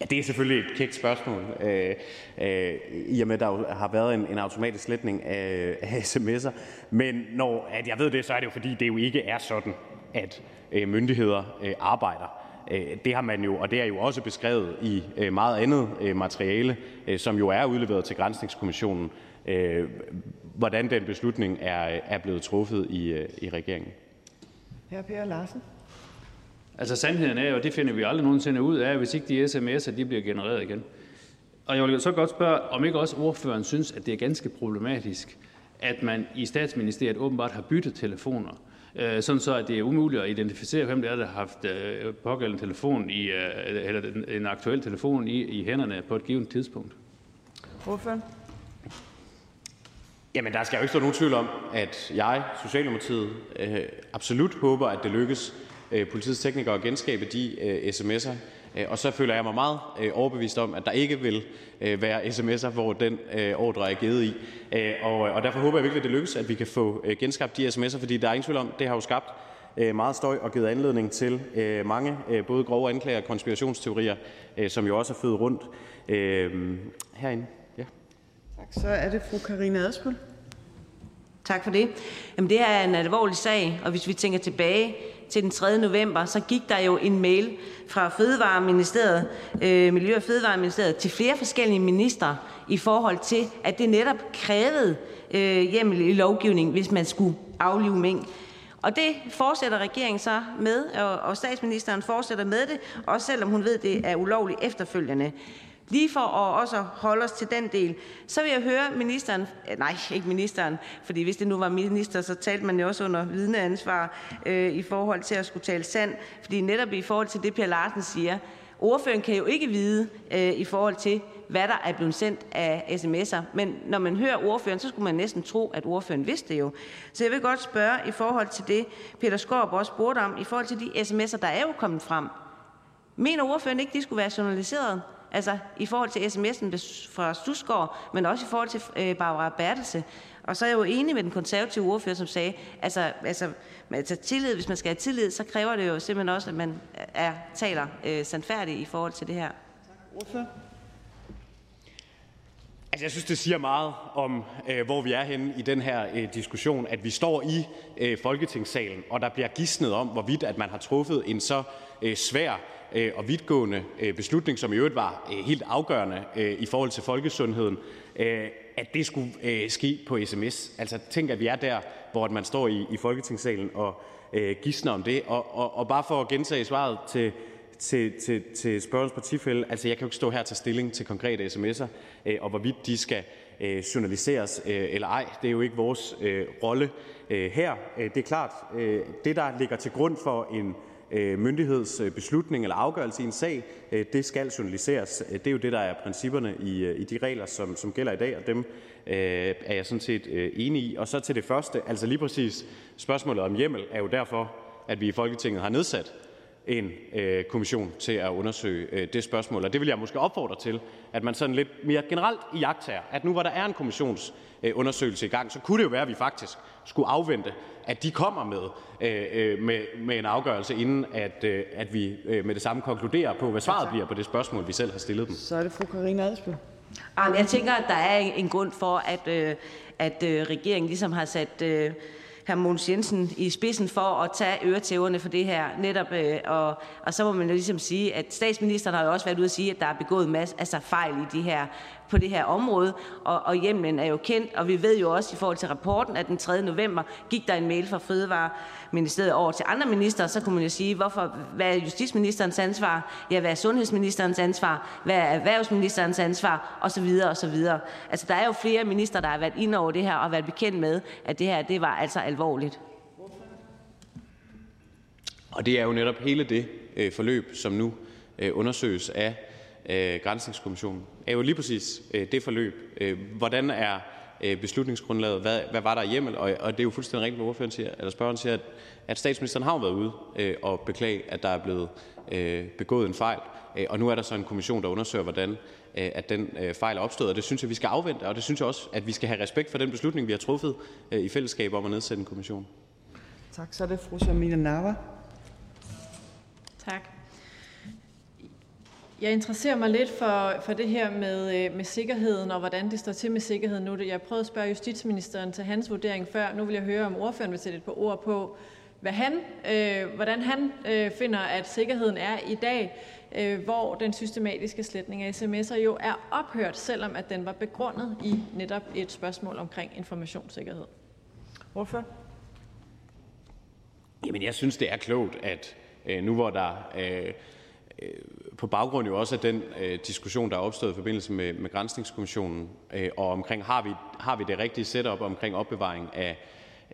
Ja, det er selvfølgelig et kægt spørgsmål, øh, øh, i og med, at der jo har været en, en automatisk sletning af, af sms'er. Men når at jeg ved det, så er det jo fordi, det jo ikke er sådan, at øh, myndigheder øh, arbejder. Øh, det har man jo, og det er jo også beskrevet i øh, meget andet øh, materiale, øh, som jo er udleveret til Grænsningskommissionen, øh, hvordan den beslutning er, er blevet truffet i, øh, i regeringen. Her Per Larsen. Altså sandheden er jo, og det finder vi aldrig nogensinde ud af, hvis ikke de sms'er de bliver genereret igen. Og jeg vil så godt spørge, om ikke også ordføreren synes, at det er ganske problematisk, at man i statsministeriet åbenbart har byttet telefoner, øh, sådan så at det er umuligt at identificere, hvem det er, der har haft øh, pågældende telefon i, øh, eller en aktuel telefon i, i hænderne på et givet tidspunkt. Ordføreren. Jamen, der skal jo ikke stå nogen tvivl om, at jeg, Socialdemokratiet, øh, absolut håber, at det lykkes Øh, politiets teknikere at genskabe de øh, sms'er. Øh, og så føler jeg mig meget øh, overbevist om, at der ikke vil øh, være sms'er, hvor den øh, ordre er givet i. Øh, og, og derfor håber jeg virkelig, at det lykkes, at vi kan få øh, genskabt de sms'er, fordi der er ingen tvivl om, det har jo skabt øh, meget støj og givet anledning til øh, mange øh, både grove anklager og konspirationsteorier, øh, som jo også er født rundt øh, herinde. Ja. Tak. Så er det fru Karina Adspøl. Tak for det. Jamen, det her er en alvorlig sag, og hvis vi tænker tilbage til den 3. november, så gik der jo en mail fra Fødevareministeriet, øh, Miljø- og Fødevareministeriet til flere forskellige ministre i forhold til, at det netop krævede øh, hjemmel i lovgivning, hvis man skulle aflive mink. Og det fortsætter regeringen så med, og, og statsministeren fortsætter med det, også selvom hun ved, det er ulovligt efterfølgende. Lige for at også holde os til den del, så vil jeg høre ministeren, øh, nej, ikke ministeren, fordi hvis det nu var minister, så talte man jo også under vidneansvar øh, i forhold til at skulle tale sand, fordi netop i forhold til det, Per Larsen siger, ordføreren kan jo ikke vide øh, i forhold til, hvad der er blevet sendt af sms'er. Men når man hører ordføreren, så skulle man næsten tro, at ordføreren vidste det jo. Så jeg vil godt spørge i forhold til det, Peter Skorp også spurgte om, i forhold til de sms'er, der er jo kommet frem. Mener ordføreren ikke, de skulle være journaliseret? Altså i forhold til sms'en fra Stusgaard, men også i forhold til øh, Barbara Bertelse. Og så er jeg jo enig med den konservative ordfører, som sagde, altså, altså, altså tillid, hvis man skal have tillid, så kræver det jo simpelthen også, at man er, taler øh, sandfærdigt i forhold til det her. Ordfører. Altså, jeg synes, det siger meget om, øh, hvor vi er henne i den her øh, diskussion, at vi står i øh, Folketingssalen, og der bliver gidsnet om, hvorvidt at man har truffet en så øh, svær Øh, og vidtgående øh, beslutning, som i øvrigt var øh, helt afgørende i forhold til folkesundheden, at det skulle ske på sms. Altså, tænk, at vi er der, hvor man står i, i Folketingssalen og gidsner om det. Og, og, og bare for at gentage svaret til til, til, til spørgerens partifælde. Altså, jeg kan jo ikke stå her og tage stilling til konkrete sms'er, og hvorvidt de skal journaliseres eller ej. Det er jo ikke vores rolle her. Det er klart, det der ligger til grund for en Øh, myndighedsbeslutning øh, eller afgørelse i en sag, øh, det skal journaliseres. Det er jo det, der er principperne i, i de regler, som, som gælder i dag, og dem er jeg sådan set enig i. Og så til det første, altså lige præcis spørgsmålet om hjemmel, er jo derfor, at vi i Folketinget har nedsat en kommission til at undersøge det spørgsmål. Og det vil jeg måske opfordre til, at man sådan lidt mere generelt i jagttager, at nu hvor der er en kommissionsundersøgelse i gang, så kunne det jo være, at vi faktisk skulle afvente, at de kommer med, øh, øh, med, med en afgørelse, inden at, øh, at vi øh, med det samme konkluderer på, hvad svaret bliver på det spørgsmål, vi selv har stillet dem. Så er det fru Karina Adsbøl. Jeg tænker, at der er en grund for, at, øh, at øh, regeringen ligesom har sat... Øh, hr. Mogens Jensen i spidsen for at tage øretæverne for det her. Netop, øh, og, og så må man jo ligesom sige, at statsministeren har jo også været ude at sige, at der er begået masse, altså fejl i de her på det her område, og, og hjemlen er jo kendt, og vi ved jo også i forhold til rapporten, at den 3. november gik der en mail fra Fødevareministeriet over til andre minister, så kunne man jo sige, hvorfor, hvad er justitsministerens ansvar, ja, hvad er sundhedsministerens ansvar, hvad er erhvervsministerens ansvar, og så videre, og så videre. Altså, der er jo flere minister, der har været inde over det her, og været bekendt med, at det her, det var altså alvorligt. Og det er jo netop hele det øh, forløb, som nu øh, undersøges af øh, Grænsningskommissionen, er jo lige præcis øh, det forløb. Øh, hvordan er øh, beslutningsgrundlaget? Hvad, hvad var der hjemmel? Og, og det er jo fuldstændig rigtigt, hvad ordføreren siger, eller spørgeren siger, at, at statsministeren har været ude øh, og beklage, at der er blevet øh, begået en fejl. Øh, og nu er der så en kommission, der undersøger, hvordan øh, at den øh, fejl er opstået, og det synes jeg, vi skal afvente, og det synes jeg også, at vi skal have respekt for den beslutning, vi har truffet øh, i fællesskab om at nedsætte en kommission. Tak. Så er det fru Samina Nawa. Tak. Jeg interesserer mig lidt for, for det her med, øh, med sikkerheden og hvordan det står til med sikkerheden nu. Jeg prøvede at spørge justitsministeren til hans vurdering før. Nu vil jeg høre, om ordføreren vil sætte et par ord på, hvad han, øh, hvordan han øh, finder, at sikkerheden er i dag, øh, hvor den systematiske sletning af sms'er jo er ophørt, selvom at den var begrundet i netop et spørgsmål omkring informationssikkerhed. Hvorfor? Jamen, jeg synes, det er klogt, at øh, nu hvor der øh, øh, på baggrund jo også af den øh, diskussion, der er opstået i forbindelse med, med Grænsningskommissionen, øh, og omkring, har vi, har vi det rigtige setup omkring opbevaring af,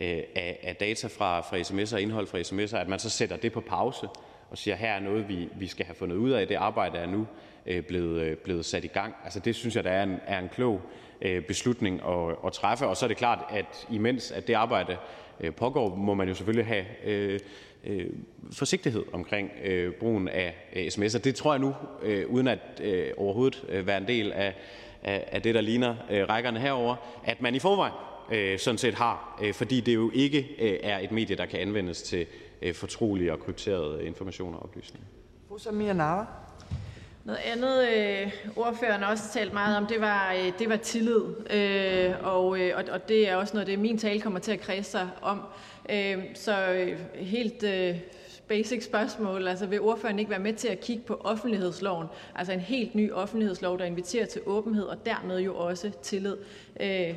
øh, af, af data fra, fra sms'er og indhold fra sms'er, at man så sætter det på pause og siger, her er noget, vi, vi skal have fundet ud af. Det arbejde er nu øh, blevet, øh, blevet sat i gang. Altså det synes jeg, der er en, er en klog øh, beslutning at, at træffe. Og så er det klart, at imens at det arbejde øh, pågår, må man jo selvfølgelig have øh, øh, forsigtighed omkring øh, brugen af øh, sms'er. Det tror jeg nu, øh, uden at øh, overhovedet øh, være en del af, af, af det, der ligner øh, rækkerne herover, at man i forvejen øh, sådan set har, øh, fordi det jo ikke øh, er et medie, der kan anvendes til øh, fortrolige og krypterede informationer og oplysninger. Fru Samia Nawa. Noget andet, øh, ordføreren også talt meget om, det var, øh, det var tillid. Øh, og, øh, og det er også noget, det min tale kommer til at kredse sig om. Øhm, så øh, helt øh, basic spørgsmål. Altså vil ordføreren ikke være med til at kigge på offentlighedsloven? Altså en helt ny offentlighedslov, der inviterer til åbenhed og dermed jo også tillid. Øh,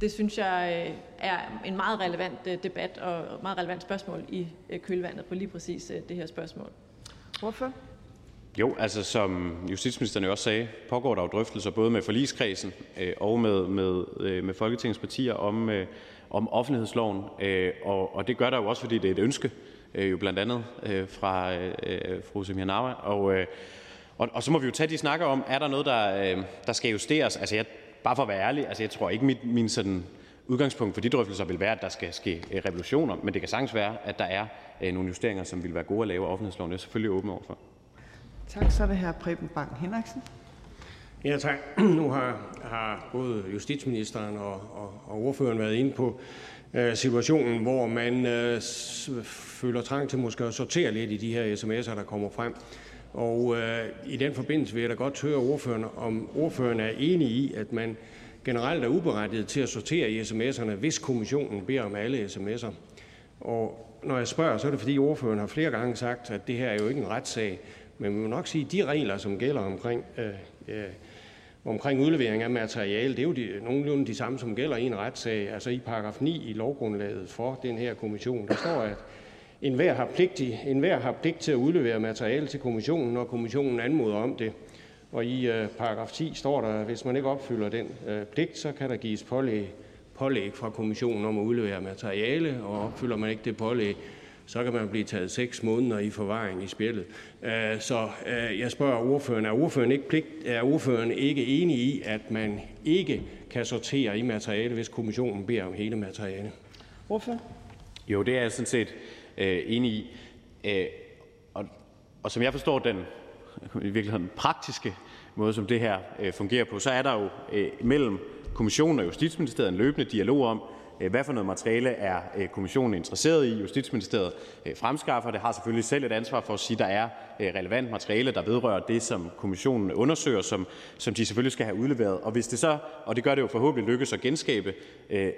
det synes jeg er en meget relevant debat og et meget relevant spørgsmål i kølvandet på lige præcis det her spørgsmål. Hvorfor? Jo, altså som justitsministeren jo også sagde, pågår der jo drøftelser både med forligskredsen og med, med, med Folketingets partier om, om offentlighedsloven. Øh, og, og det gør der jo også, fordi det er et ønske, øh, jo blandt andet øh, fra øh, øh fru Semir Nawa. Og, øh, og, og så må vi jo tage de snakker om, er der noget, der, øh, der skal justeres? Altså jeg, bare for at være ærlig, altså jeg tror ikke, mit, min sådan udgangspunkt for de drøftelser vil være, at der skal ske øh, revolutioner, men det kan sagtens være, at der er øh, nogle justeringer, som vil være gode at lave af offentlighedsloven. Det er selvfølgelig åben overfor. Tak. Så er det her Preben Bang Henriksen. Ja, tak. Nu har, har både justitsministeren og, og, og ordføreren været inde på øh, situationen, hvor man øh, føler trang til måske at sortere lidt i de her sms'er, der kommer frem. Og øh, i den forbindelse vil jeg da godt høre ordføreren, om ordføreren er enig i, at man generelt er uberettiget til at sortere i sms'erne, hvis kommissionen beder om alle sms'er. Og når jeg spørger, så er det fordi ordføreren har flere gange sagt, at det her er jo ikke en retssag. Men vi må nok sige, at de regler, som gælder omkring, øh, øh, omkring udlevering af materiale, det er jo de, nogenlunde de samme, som gælder i en retssag. Altså i paragraf 9 i lovgrundlaget for den her kommission, der står, at enhver har, pligt, enhver har pligt til at udlevere materiale til kommissionen, når kommissionen anmoder om det. Og i øh, paragraf 10 står der, at hvis man ikke opfylder den øh, pligt, så kan der gives pålæg, pålæg fra kommissionen om at udlevere materiale, og opfylder man ikke det pålæg, så kan man blive taget seks måneder i forvaring i spjældet. Øh, så øh, jeg spørger ordføreren, er ordføreren ikke, pligt, er ordføreren ikke enig i, at man ikke kan sortere i materiale, hvis kommissionen beder om hele materiale? Hvorfor? Jo, det er jeg sådan set øh, enig i. Øh, og, og som jeg forstår den i virkeligheden praktiske måde, som det her øh, fungerer på, så er der jo øh, mellem kommissionen og Justitsministeriet en løbende dialog om, Øh, hvad for noget materiale er øh, kommissionen interesseret i? Justitsministeriet øh, fremskaffer det, har selvfølgelig selv et ansvar for at sige, at der er relevant materiale, der vedrører det, som kommissionen undersøger, som, som de selvfølgelig skal have udleveret. Og hvis det så, og det gør det jo forhåbentlig lykkes at genskabe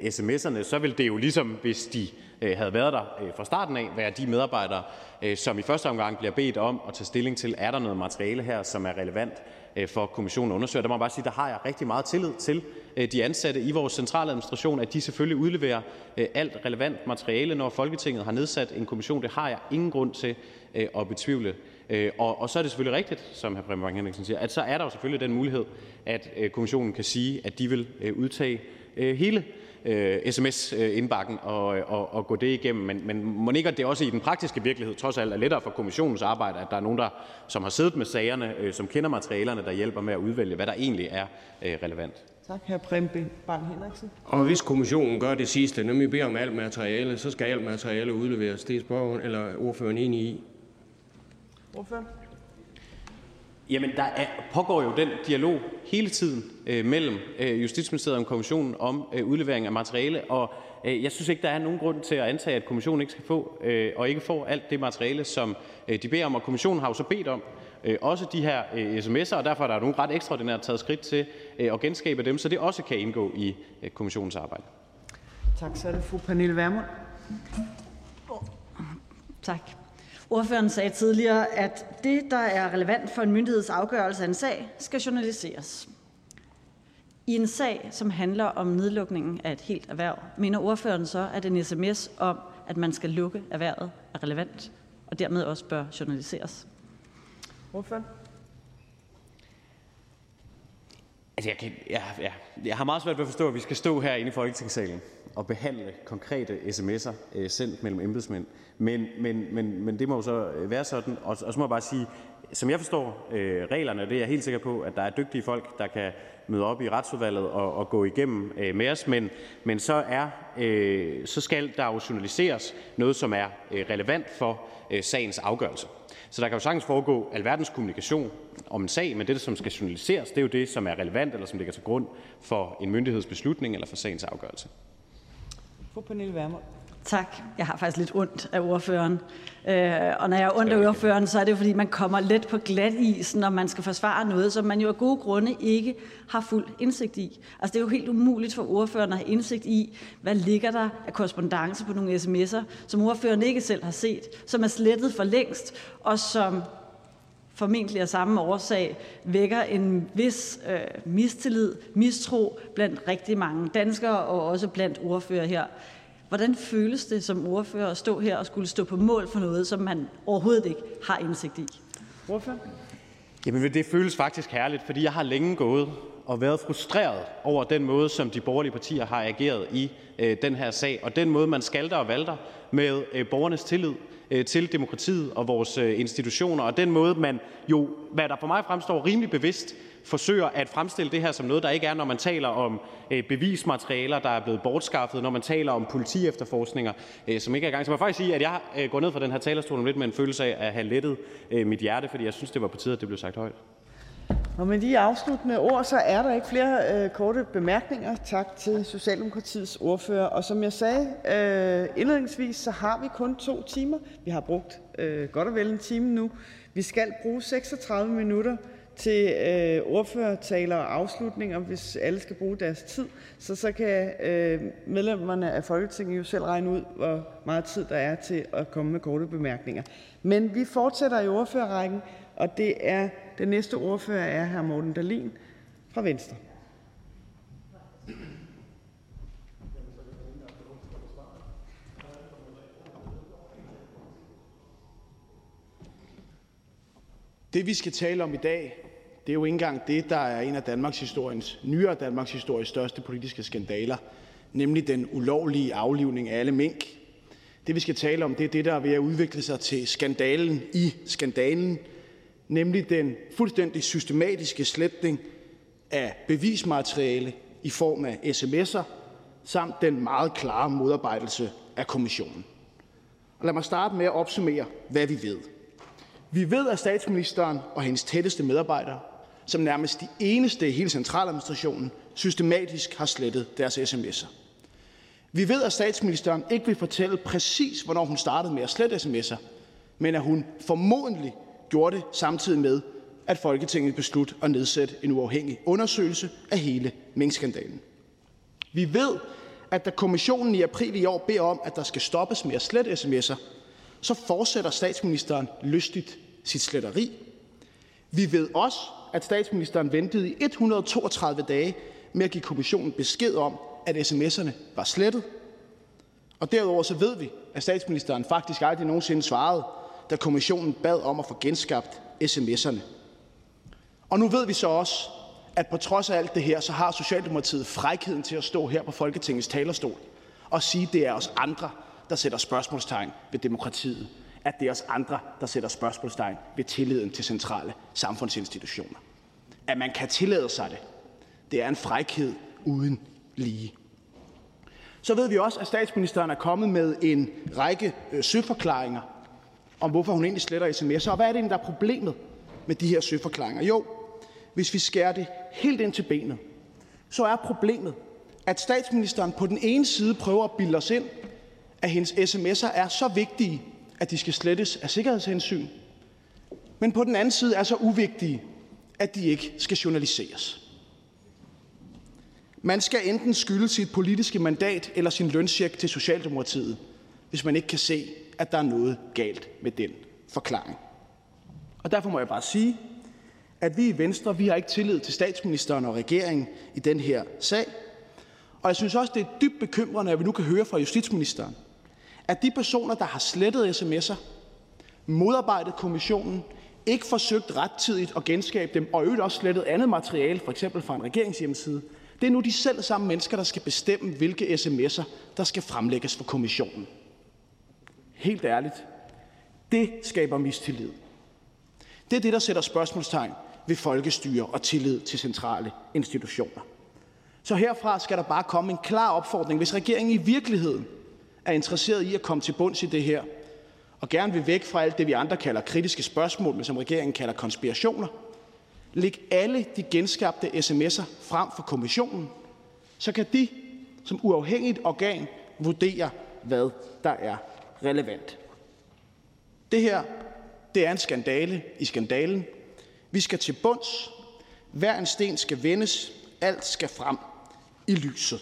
sms'erne, så vil det jo ligesom, hvis de havde været der fra starten af, være de medarbejdere, som i første omgang bliver bedt om at tage stilling til, er der noget materiale her, som er relevant Øh, for kommissionen at undersøge. Der må jeg bare sige, der har jeg rigtig meget tillid til øh, de ansatte i vores centraladministration, at de selvfølgelig udleverer øh, alt relevant materiale, når Folketinget har nedsat en kommission. Det har jeg ingen grund til at betvivle. Og, og så er det selvfølgelig rigtigt, som hr. Preben Bang Henriksen siger, at så er der jo selvfølgelig den mulighed, at kommissionen kan sige, at de vil udtage hele sms-indbakken og, og, og gå det igennem. Men, men må ikke, at det også i den praktiske virkelighed trods alt er lettere for kommissionens arbejde, at der er nogen, der, som har siddet med sagerne, som kender materialerne, der hjælper med at udvælge, hvad der egentlig er relevant. Tak, hr. Preben Bang Henriksen. Og hvis kommissionen gør det sidste, nemlig beder om alt materiale, så skal alt materiale udleveres. Det er spørgeren eller ordføreren enig i? Ordføreren? Jamen, der er, pågår jo den dialog hele tiden øh, mellem øh, Justitsministeriet og kommissionen om øh, udlevering af materiale, og øh, jeg synes ikke, der er nogen grund til at antage, at kommissionen ikke skal få øh, og ikke får alt det materiale, som øh, de beder om, og kommissionen har jo så bedt om, øh, også de her øh, sms'er, og derfor er der nogle ret ekstraordinært taget skridt til øh, at genskabe dem, så det også kan indgå i øh, kommissionens arbejde. Tak, så er det fru Pernille Vermund. Tak. Ordføreren sagde tidligere, at det, der er relevant for en myndigheds afgørelse af en sag, skal journaliseres. I en sag, som handler om nedlukningen af et helt erhverv, mener ordføreren så, at en sms om, at man skal lukke erhvervet, er relevant og dermed også bør journaliseres? Ordføreren? Altså, jeg, kan, jeg, jeg, jeg har meget svært ved at forstå, at vi skal stå herinde i Folketingssalen og behandle konkrete sms'er øh, sendt mellem embedsmænd. Men, men, men, men det må jo så øh, være sådan. Og, og så må jeg bare sige, som jeg forstår øh, reglerne, det er jeg helt sikker på, at der er dygtige folk, der kan møde op i retsudvalget og, og gå igennem øh, med os, men, men så, er, øh, så skal der jo journaliseres noget, som er øh, relevant for øh, sagens afgørelse. Så der kan jo sagtens foregå alverdens kommunikation om en sag, men det, som skal journaliseres, det er jo det, som er relevant eller som ligger til grund for en myndighedsbeslutning eller for sagens afgørelse. Fru Pernille Vermund. Tak. Jeg har faktisk lidt ondt af ordføreren. Øh, og når jeg er ondt af ordføreren, så er det fordi, man kommer let på glat isen, når man skal forsvare noget, som man jo af gode grunde ikke har fuld indsigt i. Altså det er jo helt umuligt for ordføreren at have indsigt i, hvad ligger der af korrespondence på nogle sms'er, som ordføreren ikke selv har set, som er slettet for længst, og som formentlig af samme årsag vækker en vis øh, mistillid, mistro blandt rigtig mange danskere og også blandt ordfører her. Hvordan føles det som ordfører at stå her og skulle stå på mål for noget, som man overhovedet ikke har indsigt i? Ordfører? Jamen, det føles faktisk herligt, fordi jeg har længe gået og været frustreret over den måde, som de borgerlige partier har ageret i øh, den her sag, og den måde, man skalter og valter med øh, borgernes tillid øh, til demokratiet og vores øh, institutioner, og den måde, man jo, hvad der for mig fremstår rimelig bevidst, forsøger at fremstille det her som noget, der ikke er, når man taler om øh, bevismaterialer, der er blevet bortskaffet, når man taler om politiefterforskninger, øh, som ikke er i gang. Så man faktisk sige, at jeg øh, går ned fra den her talerstol lidt med en følelse af at have lettet øh, mit hjerte, fordi jeg synes, det var på tide, at det blev sagt højt. Og med de afsluttende ord, så er der ikke flere øh, korte bemærkninger. Tak til Socialdemokratiets ordfører. Og som jeg sagde øh, indledningsvis, så har vi kun to timer. Vi har brugt øh, godt og vel en time nu. Vi skal bruge 36 minutter til øh, ordførertaler og afslutninger, hvis alle skal bruge deres tid. Så så kan øh, medlemmerne af Folketinget jo selv regne ud, hvor meget tid der er til at komme med korte bemærkninger. Men vi fortsætter i ordførerrækken, og det er den næste ordfører er hr. Morten Dalin fra Venstre. Det, vi skal tale om i dag, det er jo ikke engang det, der er en af Danmarks historiens, nyere Danmarks historiens største politiske skandaler, nemlig den ulovlige aflivning af alle mink. Det, vi skal tale om, det er det, der er ved at udvikle sig til skandalen i skandalen, nemlig den fuldstændig systematiske sletning af bevismateriale i form af sms'er, samt den meget klare modarbejdelse af kommissionen. Og lad mig starte med at opsummere, hvad vi ved. Vi ved, at statsministeren og hendes tætteste medarbejdere, som nærmest de eneste i hele centraladministrationen, systematisk har slettet deres sms'er. Vi ved, at statsministeren ikke vil fortælle præcis, hvornår hun startede med at slette sms'er, men at hun formodentlig gjorde det samtidig med, at Folketinget besluttede at nedsætte en uafhængig undersøgelse af hele minkskandalen. Vi ved, at da kommissionen i april i år beder om, at der skal stoppes med at slette sms'er, så fortsætter statsministeren lystigt sit sletteri. Vi ved også, at statsministeren ventede i 132 dage med at give kommissionen besked om, at sms'erne var slettet. Og derudover så ved vi, at statsministeren faktisk aldrig nogensinde svarede, da kommissionen bad om at få genskabt sms'erne. Og nu ved vi så også, at på trods af alt det her, så har Socialdemokratiet frækheden til at stå her på Folketingets talerstol og sige, at det er os andre, der sætter spørgsmålstegn ved demokratiet. At det er os andre, der sætter spørgsmålstegn ved tilliden til centrale samfundsinstitutioner. At man kan tillade sig det, det er en frækhed uden lige. Så ved vi også, at statsministeren er kommet med en række øh, søforklaringer om, hvorfor hun egentlig sletter sms'er. Og hvad er det egentlig, der er problemet med de her søforklaringer? Jo, hvis vi skærer det helt ind til benet, så er problemet, at statsministeren på den ene side prøver at bilde os ind, at hendes sms'er er så vigtige, at de skal slettes af sikkerhedshensyn, men på den anden side er så uvigtige, at de ikke skal journaliseres. Man skal enten skylde sit politiske mandat eller sin løncheck til Socialdemokratiet, hvis man ikke kan se, at der er noget galt med den forklaring. Og derfor må jeg bare sige, at vi i Venstre vi har ikke tillid til statsministeren og regeringen i den her sag. Og jeg synes også, det er dybt bekymrende, at vi nu kan høre fra justitsministeren, at de personer, der har slettet sms'er, modarbejdet kommissionen, ikke forsøgt rettidigt at genskabe dem, og øvrigt også slettet andet materiale, for eksempel fra en regeringshjemmeside, det er nu de selv samme mennesker, der skal bestemme, hvilke sms'er, der skal fremlægges for kommissionen. Helt ærligt. Det skaber mistillid. Det er det, der sætter spørgsmålstegn ved folkestyre og tillid til centrale institutioner. Så herfra skal der bare komme en klar opfordring, hvis regeringen i virkeligheden er interesseret i at komme til bunds i det her, og gerne vil væk fra alt det, vi andre kalder kritiske spørgsmål, men som regeringen kalder konspirationer, Læg alle de genskabte sms'er frem for kommissionen, så kan de som uafhængigt organ vurdere, hvad der er relevant. Det her det er en skandale i skandalen. Vi skal til bunds. Hver en sten skal vendes. Alt skal frem i lyset.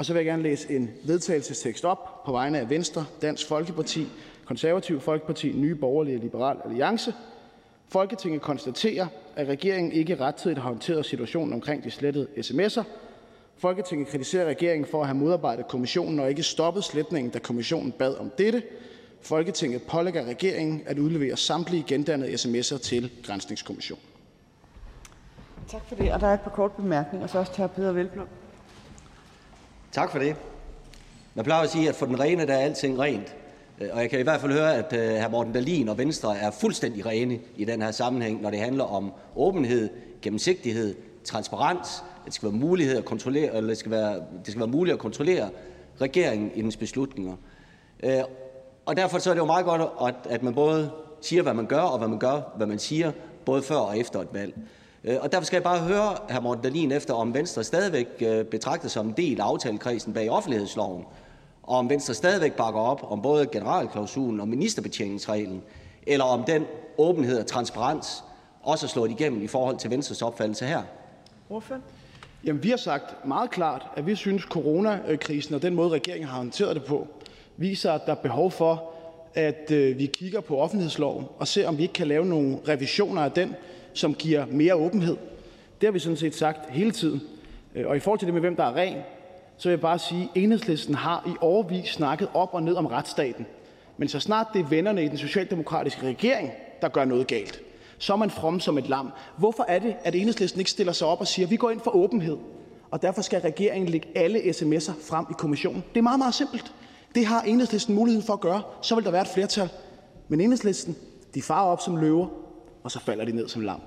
Og så vil jeg gerne læse en vedtagelsestekst op på vegne af Venstre, Dansk Folkeparti, Konservativ Folkeparti, Nye Borgerlige og Liberal Alliance. Folketinget konstaterer, at regeringen ikke rettidigt har håndteret situationen omkring de slettede sms'er. Folketinget kritiserer regeringen for at have modarbejdet kommissionen og ikke stoppet sletningen, da kommissionen bad om dette. Folketinget pålægger regeringen at udlevere samtlige gendannede sms'er til Grænsningskommissionen. Tak for det. Og der er et par korte bemærkninger. Så også til Peter Velblom. Tak for det. Man plejer at sige, at for den rene, der er alting rent. Øh, og jeg kan i hvert fald høre, at øh, hr. Morten Dalin og Venstre er fuldstændig rene i den her sammenhæng, når det handler om åbenhed, gennemsigtighed, transparens. Det skal være mulighed at kontrollere, eller det skal være, det skal være muligt at kontrollere regeringen i dens beslutninger. Øh, og derfor så er det jo meget godt, at man både siger, hvad man gør, og hvad man gør, hvad man siger, både før og efter et valg. Øh, og derfor skal jeg bare høre hr. Morten Dalin efter, om Venstre stadigvæk øh, betragter som en del af aftalekredsen bag offentlighedsloven, og om Venstre stadigvæk bakker op om både generalklausulen og ministerbetjeningsreglen, eller om den åbenhed og transparens også er slået igennem i forhold til Venstres opfattelse her. Ordfører? Jamen, vi har sagt meget klart, at vi synes, coronakrisen og den måde, regeringen har håndteret det på, viser, at der er behov for, at øh, vi kigger på offentlighedsloven og ser, om vi ikke kan lave nogle revisioner af den, som giver mere åbenhed. Det har vi sådan set sagt hele tiden. Øh, og i forhold til det med, hvem der er ren, så vil jeg bare sige, at Enhedslisten har i årvis snakket op og ned om retsstaten. Men så snart det er vennerne i den socialdemokratiske regering, der gør noget galt, så er man from som et lam. Hvorfor er det, at Enhedslisten ikke stiller sig op og siger, at vi går ind for åbenhed, og derfor skal regeringen lægge alle sms'er frem i kommissionen? Det er meget, meget simpelt. Det har Enhedslisten muligheden for at gøre. Så vil der være et flertal. Men Enhedslisten, de farer op som løver, og så falder de ned som lam.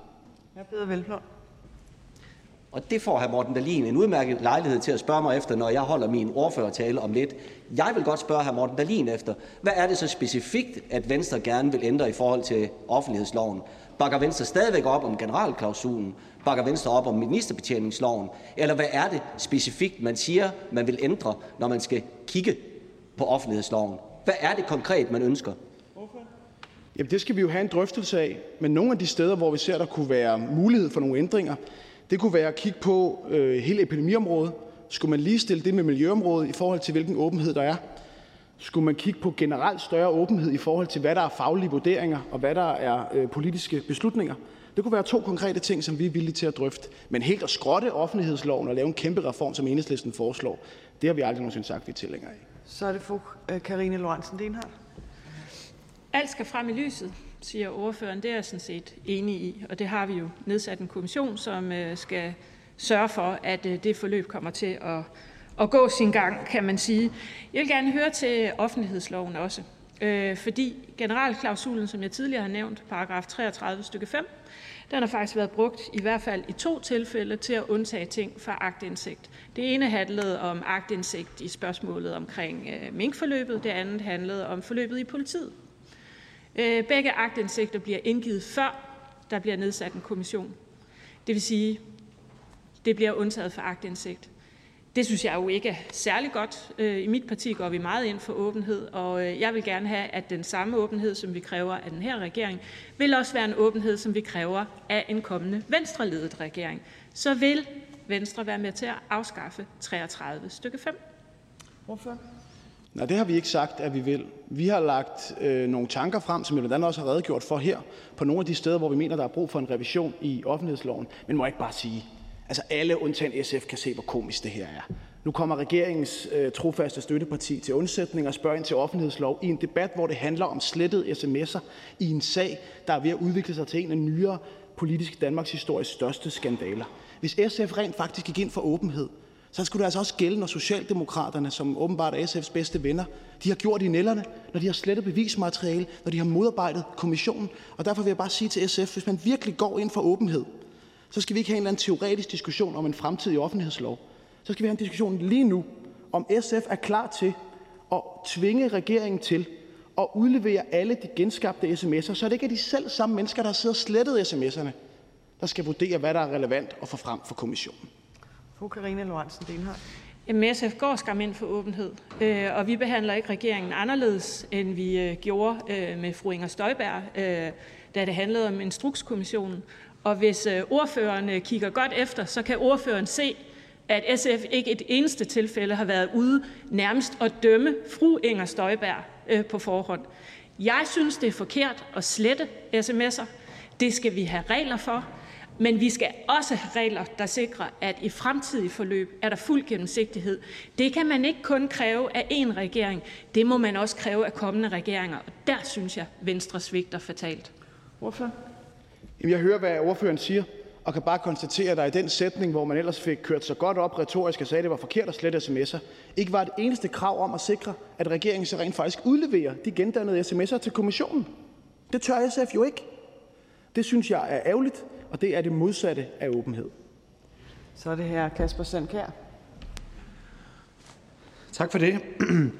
Jeg beder velblom. Og det får hr. Morten Dalin en udmærket lejlighed til at spørge mig efter, når jeg holder min ordførertale om lidt. Jeg vil godt spørge hr. Morten Dalin efter, hvad er det så specifikt, at Venstre gerne vil ændre i forhold til offentlighedsloven? Bakker Venstre stadigvæk op om generalklausulen? Bakker Venstre op om ministerbetjeningsloven? Eller hvad er det specifikt, man siger, man vil ændre, når man skal kigge på offentlighedsloven? Hvad er det konkret, man ønsker? Jamen, det skal vi jo have en drøftelse af. Men nogle af de steder, hvor vi ser, der kunne være mulighed for nogle ændringer, det kunne være at kigge på øh, hele epidemiområdet. Skulle man lige stille det med miljøområdet i forhold til, hvilken åbenhed der er? Skulle man kigge på generelt større åbenhed i forhold til, hvad der er faglige vurderinger, og hvad der er øh, politiske beslutninger? Det kunne være to konkrete ting, som vi er villige til at drøfte. Men helt at skrotte offentlighedsloven og lave en kæmpe reform, som enhedslisten foreslår, det har vi aldrig nogensinde sagt, vi er tilhængere af. Så er det fru øh, Karine Lorentzen Denhardt. Alt skal frem i lyset, siger ordføreren. Det er jeg sådan set enig i, og det har vi jo nedsat en kommission, som øh, skal sørge for, at øh, det forløb kommer til at, at gå sin gang, kan man sige. Jeg vil gerne høre til offentlighedsloven også, øh, fordi generalklausulen, som jeg tidligere har nævnt, paragraf 33 stykke 5, den har faktisk været brugt i hvert fald i to tilfælde til at undtage ting fra agtindsigt. Det ene handlede om agtindsigt i spørgsmålet omkring øh, minkforløbet, det andet handlede om forløbet i politiet. Øh, begge aktindsigter bliver indgivet, før der bliver nedsat en kommission. Det vil sige, det bliver undtaget for agtindsigt. Det synes jeg jo ikke er særlig godt. Øh, I mit parti går vi meget ind for åbenhed, og øh, jeg vil gerne have, at den samme åbenhed, som vi kræver af den her regering, vil også være en åbenhed, som vi kræver af en kommende venstreledet regering. Så vil Venstre være med til at afskaffe 33 stykke 5. Hvorfor? Nej, det har vi ikke sagt, at vi vil. Vi har lagt øh, nogle tanker frem, som jeg blandt andet også har redegjort for her, på nogle af de steder, hvor vi mener, der er brug for en revision i offentlighedsloven. Men må jeg ikke bare sige, altså alle undtagen SF kan se, hvor komisk det her er. Nu kommer regeringens øh, trofaste støtteparti til undsætning og spørger ind til offentlighedslov i en debat, hvor det handler om slettede sms'er i en sag, der er ved at udvikle sig til en af nyere politisk Danmarks historisk største skandaler. Hvis SF rent faktisk gik ind for åbenhed, så skulle det altså også gælde, når Socialdemokraterne, som åbenbart er SF's bedste venner, de har gjort i nælderne, når de har slettet bevismateriale, når de har modarbejdet kommissionen. Og derfor vil jeg bare sige til SF, hvis man virkelig går ind for åbenhed, så skal vi ikke have en eller anden teoretisk diskussion om en fremtidig offentlighedslov. Så skal vi have en diskussion lige nu, om SF er klar til at tvinge regeringen til at udlevere alle de genskabte sms'er, så det ikke er de selv samme mennesker, der har og slettet sms'erne, der skal vurdere, hvad der er relevant at få frem for kommissionen. Fru Karina Lorentzen Dehnhardt. Jamen, SF går skam ind for åbenhed, øh, og vi behandler ikke regeringen anderledes, end vi øh, gjorde øh, med fru Inger Støjberg, øh, da det handlede om Instrukskommissionen. Og hvis øh, ordføreren øh, kigger godt efter, så kan ordføreren se, at SF ikke et eneste tilfælde har været ude nærmest at dømme fru Inger Støjberg på forhånd. Jeg synes, det er forkert at slette sms'er. Det skal vi have regler for. Men vi skal også have regler, der sikrer, at i fremtidige forløb er der fuld gennemsigtighed. Det kan man ikke kun kræve af én regering. Det må man også kræve af kommende regeringer. Og der synes jeg, Venstre svigter fatalt. Hvorfor? Jamen, jeg hører, hvad ordføreren siger, og kan bare konstatere, at der i den sætning, hvor man ellers fik kørt så godt op retorisk og sagde, at det var forkert at slette sms'er, ikke var et eneste krav om at sikre, at regeringen så rent faktisk udleverer de gendannede sms'er til kommissionen. Det tør SF jo ikke. Det synes jeg er ærgerligt, og det er det modsatte af åbenhed. Så er det her Kasper Sandkær. Tak for det.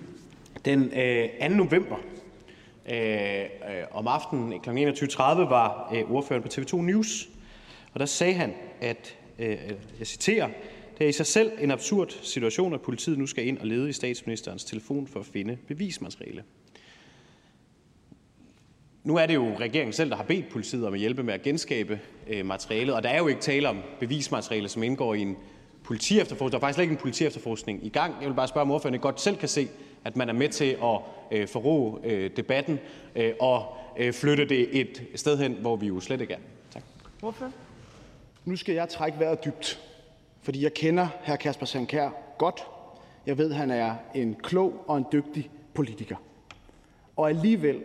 Den øh, 2. november øh, øh, om aftenen kl. 21.30 var øh, ordføreren på TV2 News, og der sagde han, at, øh, jeg citerer, det er i sig selv en absurd situation, at politiet nu skal ind og lede i statsministerens telefon for at finde bevismateriale. Nu er det jo regeringen selv, der har bedt politiet om at hjælpe med at genskabe øh, materialet, og der er jo ikke tale om bevismateriale, som indgår i en politiefterforskning. Der er faktisk slet ikke en politiefterforskning i gang. Jeg vil bare spørge, om ordføreren godt selv kan se, at man er med til at øh, forro øh, debatten øh, og øh, flytte det et sted hen, hvor vi jo slet ikke er. Tak. Hvorfor? Nu skal jeg trække vejret dybt, fordi jeg kender hr. Kasper Sankær godt. Jeg ved, at han er en klog og en dygtig politiker. Og alligevel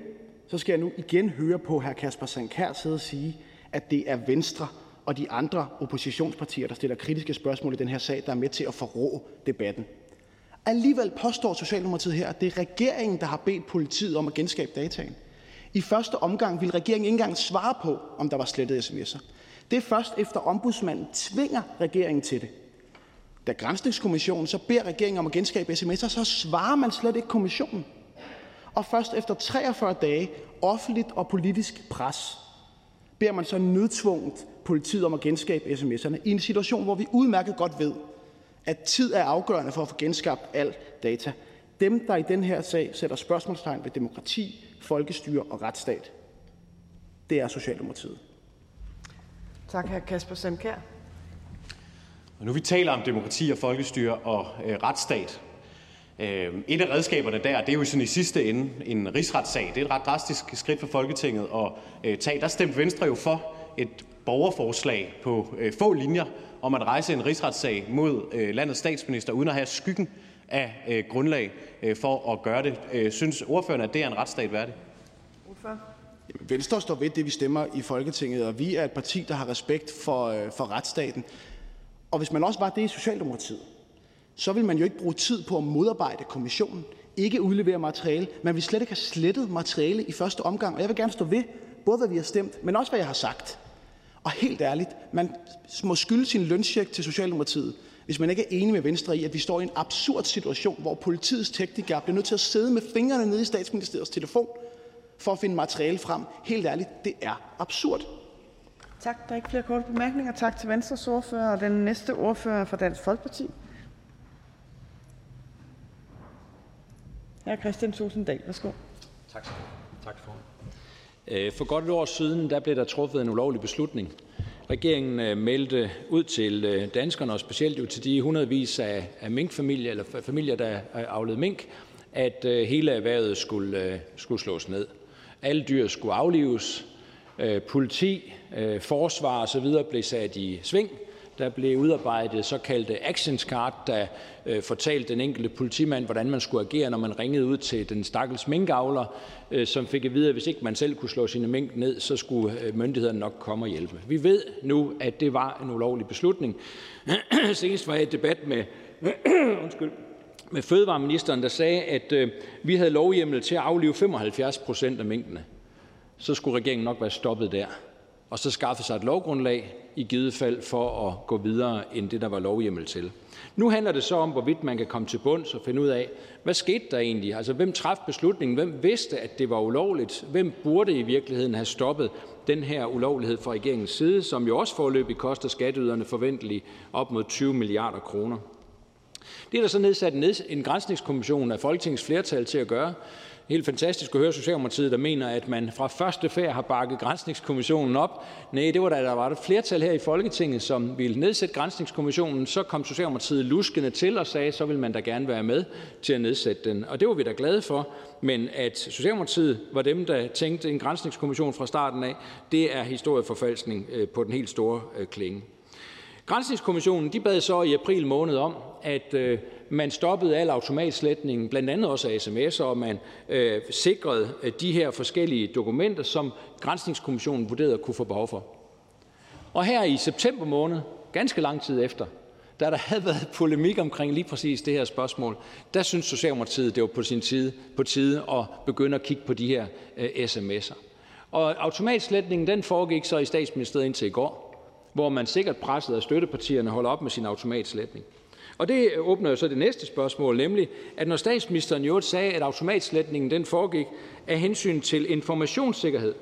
så skal jeg nu igen høre på hr. Kasper Sankær sidde og sige, at det er Venstre og de andre oppositionspartier, der stiller kritiske spørgsmål i den her sag, der er med til at forrå debatten. Alligevel påstår Socialdemokratiet her, at det er regeringen, der har bedt politiet om at genskabe dataen. I første omgang vil regeringen ikke engang svare på, om der var slettet sms'er. Det er først efter ombudsmanden tvinger regeringen til det. Da Grænsningskommissionen så beder regeringen om at genskabe sms'er, så svarer man slet ikke kommissionen og først efter 43 dage offentligt og politisk pres beder man så nødtvunget politiet om at genskabe sms'erne i en situation, hvor vi udmærket godt ved, at tid er afgørende for at få genskabt al data. Dem, der i den her sag sætter spørgsmålstegn ved demokrati, folkestyre og retsstat, Det er Socialdemokratiet. Tak, hr. Kasper Sandkær. Og nu vi taler om demokrati og folkestyre og øh, retsstat. Øh, et af redskaberne der, det er jo sådan i sidste ende en rigsretssag. Det er et ret drastisk skridt for Folketinget at øh, tage. Der stemte Venstre jo for et borgerforslag på øh, få linjer om at rejse en rigsretssag mod øh, landets statsminister, uden at have skyggen af øh, grundlag øh, for at gøre det. Øh, synes ordføreren, at det er en retsstat værdig? Venstre står ved det, vi stemmer i Folketinget, og vi er et parti, der har respekt for, øh, for retsstaten. Og hvis man også var det i Socialdemokratiet, så vil man jo ikke bruge tid på at modarbejde kommissionen, ikke udlevere materiale. Man vil slet ikke have slettet materiale i første omgang. Og jeg vil gerne stå ved, både hvad vi har stemt, men også hvad jeg har sagt. Og helt ærligt, man må skylde sin lønsjek til Socialdemokratiet, hvis man ikke er enig med Venstre i, at vi står i en absurd situation, hvor politiets teknikere bliver nødt til at sidde med fingrene nede i statsministeriets telefon for at finde materiale frem. Helt ærligt, det er absurd. Tak. Der er ikke flere korte bemærkninger. Tak til Venstres ordfører. Og den næste ordfører er fra Dansk Folkeparti. Hr. Christian Tusinddal, værsgo. Tak. Tak for øh, For godt et år siden der blev der truffet en ulovlig beslutning. Regeringen øh, meldte ud til øh, danskerne, og specielt jo til de hundredvis af, minkfamilier, eller familier, der aflede mink, at hele erhvervet skulle, skulle slås ned. Alle dyr skulle aflives. Politi, forsvar osv. blev sat i sving. Der blev udarbejdet såkaldte actions card, der øh, fortalte den enkelte politimand, hvordan man skulle agere, når man ringede ud til den stakkels minkavler, øh, som fik at vide, at hvis ikke man selv kunne slå sine mink ned, så skulle øh, myndighederne nok komme og hjælpe. Vi ved nu, at det var en ulovlig beslutning. Senest var jeg i debat med, undskyld, med fødevareministeren, der sagde, at øh, vi havde lovhjemmel til at aflive 75 procent af minkene. Så skulle regeringen nok være stoppet der og så skaffe sig et lovgrundlag i givet fald for at gå videre end det, der var lovhjemmel til. Nu handler det så om, hvorvidt man kan komme til bunds og finde ud af, hvad skete der egentlig? Altså, hvem træffede beslutningen? Hvem vidste, at det var ulovligt? Hvem burde i virkeligheden have stoppet den her ulovlighed fra regeringens side, som jo også forløbig koster skatteyderne forventeligt op mod 20 milliarder kroner? Det er der så nedsat en, en grænsningskommission af Folketingets flertal til at gøre. Helt fantastisk at høre Socialdemokratiet, der mener, at man fra første færd har bakket grænsningskommissionen op. Nej, det var da der var et flertal her i Folketinget, som ville nedsætte grænsningskommissionen. Så kom Socialdemokratiet luskende til og sagde, så vil man da gerne være med til at nedsætte den. Og det var vi da glade for. Men at Socialdemokratiet var dem, der tænkte en grænsningskommission fra starten af, det er historieforfalskning øh, på den helt store øh, klinge. Grænsningskommissionen de bad så i april måned om, at øh, man stoppede al automatsletning, blandt andet også af sms'er, og man øh, sikrede øh, de her forskellige dokumenter, som Grænsningskommissionen vurderede at kunne få behov for. Og her i september måned, ganske lang tid efter, da der havde været polemik omkring lige præcis det her spørgsmål, der synes Socialdemokratiet, det var på sin tid, på tide at begynde at kigge på de her øh, sms'er. Og automatsletningen den foregik så i statsministeriet indtil i går, hvor man sikkert presset af støttepartierne holder op med sin automatsletning. Og det åbner jo så det næste spørgsmål, nemlig at når statsministeren jo sagde, at automatsletningen den foregik af hensyn til informationssikkerhed,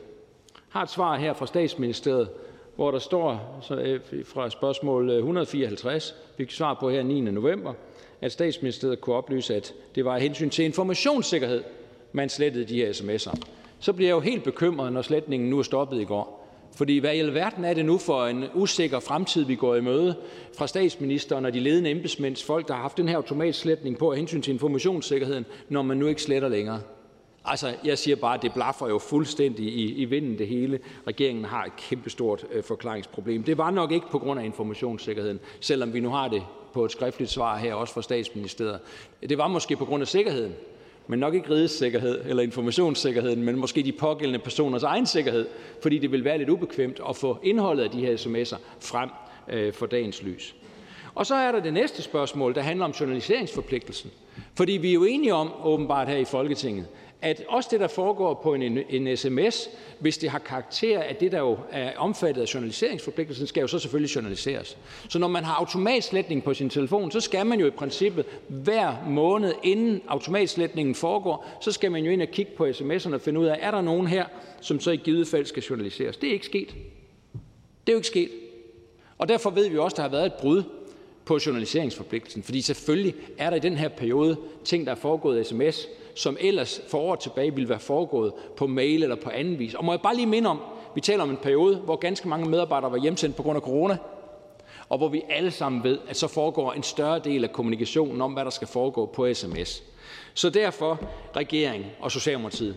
har et svar her fra statsministeriet, hvor der står så, øh, fra spørgsmål øh, 154, vi kan svare på her 9. november, at statsministeriet kunne oplyse, at det var af hensyn til informationssikkerhed, man slettede de her sms'er. Så bliver jeg jo helt bekymret, når sletningen nu er stoppet i går. Fordi hvad i alverden er det nu for en usikker fremtid, vi går i møde fra statsministeren og de ledende embedsmænds folk, der har haft den her automatsletning på af hensyn til informationssikkerheden, når man nu ikke sletter længere? Altså, jeg siger bare, at det blaffer jo fuldstændig i, i vinden det hele. Regeringen har et kæmpestort øh, forklaringsproblem. Det var nok ikke på grund af informationssikkerheden, selvom vi nu har det på et skriftligt svar her, også fra statsministeriet. Det var måske på grund af sikkerheden, men nok ikke rigets sikkerhed eller informationssikkerheden, men måske de pågældende personers egen sikkerhed, fordi det vil være lidt ubekvemt at få indholdet af de her sms'er frem øh, for dagens lys. Og så er der det næste spørgsmål, der handler om journaliseringsforpligtelsen. Fordi vi er jo enige om, åbenbart her i Folketinget, at også det, der foregår på en, en sms, hvis det har karakter af det, der jo er omfattet af journaliseringsforpligtelsen, skal jo så selvfølgelig journaliseres. Så når man har automatsletning på sin telefon, så skal man jo i princippet hver måned, inden automatsletningen foregår, så skal man jo ind og kigge på sms'erne og finde ud af, er der nogen her, som så i givet fald skal journaliseres. Det er ikke sket. Det er jo ikke sket. Og derfor ved vi også, at der har været et brud på journaliseringsforpligtelsen. Fordi selvfølgelig er der i den her periode ting, der er foregået sms, som ellers for år tilbage ville være foregået på mail eller på anden vis. Og må jeg bare lige minde om, Vi taler om en periode, hvor ganske mange medarbejdere var hjemsendt på grund af corona, og hvor vi alle sammen ved, at så foregår en større del af kommunikationen om, hvad der skal foregå på sms. Så derfor, regering og Socialdemokratiet,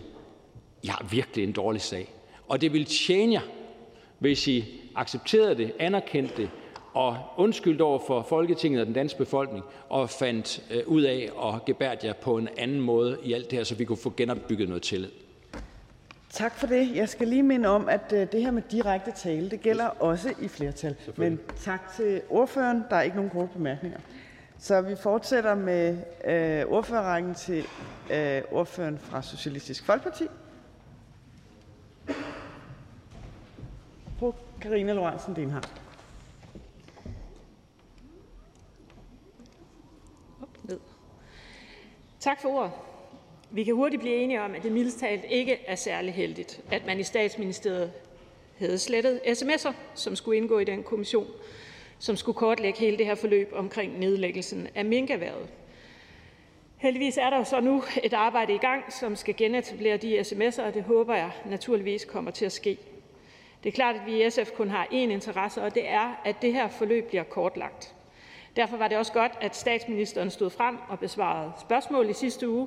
I har virkelig en dårlig sag. Og det vil tjene jer, hvis I accepterede det, anerkendte det og undskyldte over for Folketinget og den danske befolkning og fandt øh, ud af at gebære jer på en anden måde i alt det her, så vi kunne få genopbygget noget tillid. Tak for det. Jeg skal lige minde om, at øh, det her med direkte tale, det gælder også i flertal. Men tak til ordføreren. Der er ikke nogen korte bemærkninger. Så vi fortsætter med øh, ordførerrækken til øh, ordføreren fra Socialistisk Folkeparti. Fru Karina Lorentzen Denhardt. Tak for ordet. Vi kan hurtigt blive enige om, at det mildest talt ikke er særlig heldigt, at man i statsministeriet havde slettet sms'er, som skulle indgå i den kommission, som skulle kortlægge hele det her forløb omkring nedlæggelsen af minkerhvervet. Heldigvis er der så nu et arbejde i gang, som skal genetablere de sms'er, og det håber jeg naturligvis kommer til at ske. Det er klart, at vi i SF kun har én interesse, og det er, at det her forløb bliver kortlagt. Derfor var det også godt, at statsministeren stod frem og besvarede spørgsmål i sidste uge,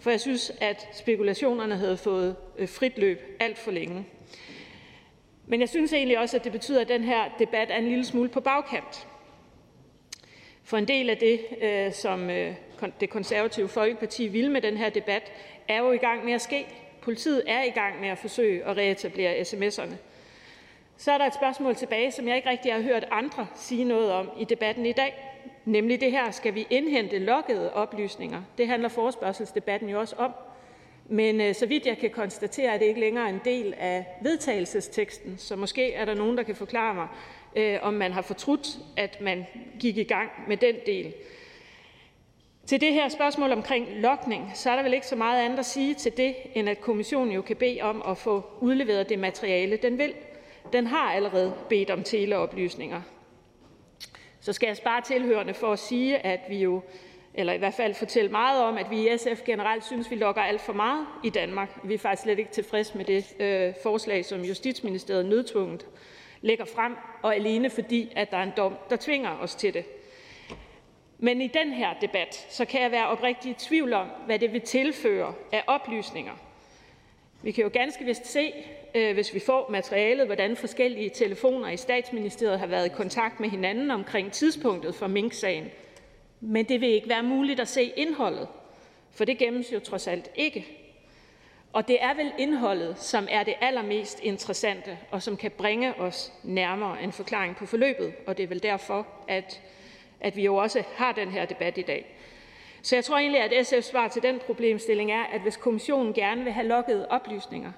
for jeg synes, at spekulationerne havde fået øh, frit løb alt for længe. Men jeg synes egentlig også, at det betyder, at den her debat er en lille smule på bagkant. For en del af det, øh, som øh, det konservative Folkeparti ville med den her debat, er jo i gang med at ske. Politiet er i gang med at forsøge at reetablere sms'erne. Så er der et spørgsmål tilbage, som jeg ikke rigtig har hørt andre sige noget om i debatten i dag, nemlig det her: Skal vi indhente loggede oplysninger? Det handler forespørgselsdebatten jo også om. Men øh, så vidt jeg kan konstatere, er det ikke længere en del af vedtagelsesteksten, så måske er der nogen, der kan forklare mig, øh, om man har fortrudt, at man gik i gang med den del. Til det her spørgsmål omkring logning, så er der vel ikke så meget andet at sige til det, end at kommissionen jo kan bede om at få udleveret det materiale, den vil. Den har allerede bedt om teleoplysninger. Så skal jeg spare tilhørende for at sige, at vi jo eller i hvert fald fortælle meget om, at vi i SF generelt synes, vi logger alt for meget i Danmark. Vi er faktisk slet ikke tilfredse med det øh, forslag, som Justitsministeriet nødtvunget lægger frem, og alene fordi, at der er en dom, der tvinger os til det. Men i den her debat, så kan jeg være oprigtig i tvivl om, hvad det vil tilføre af oplysninger. Vi kan jo ganske vist se, Øh, hvis vi får materialet, hvordan forskellige telefoner i statsministeriet har været i kontakt med hinanden omkring tidspunktet for Mink-sagen. Men det vil ikke være muligt at se indholdet, for det gemmes jo trods alt ikke. Og det er vel indholdet, som er det allermest interessante, og som kan bringe os nærmere en forklaring på forløbet, og det er vel derfor, at, at vi jo også har den her debat i dag. Så jeg tror egentlig, at SF's svar til den problemstilling er, at hvis kommissionen gerne vil have logget oplysninger,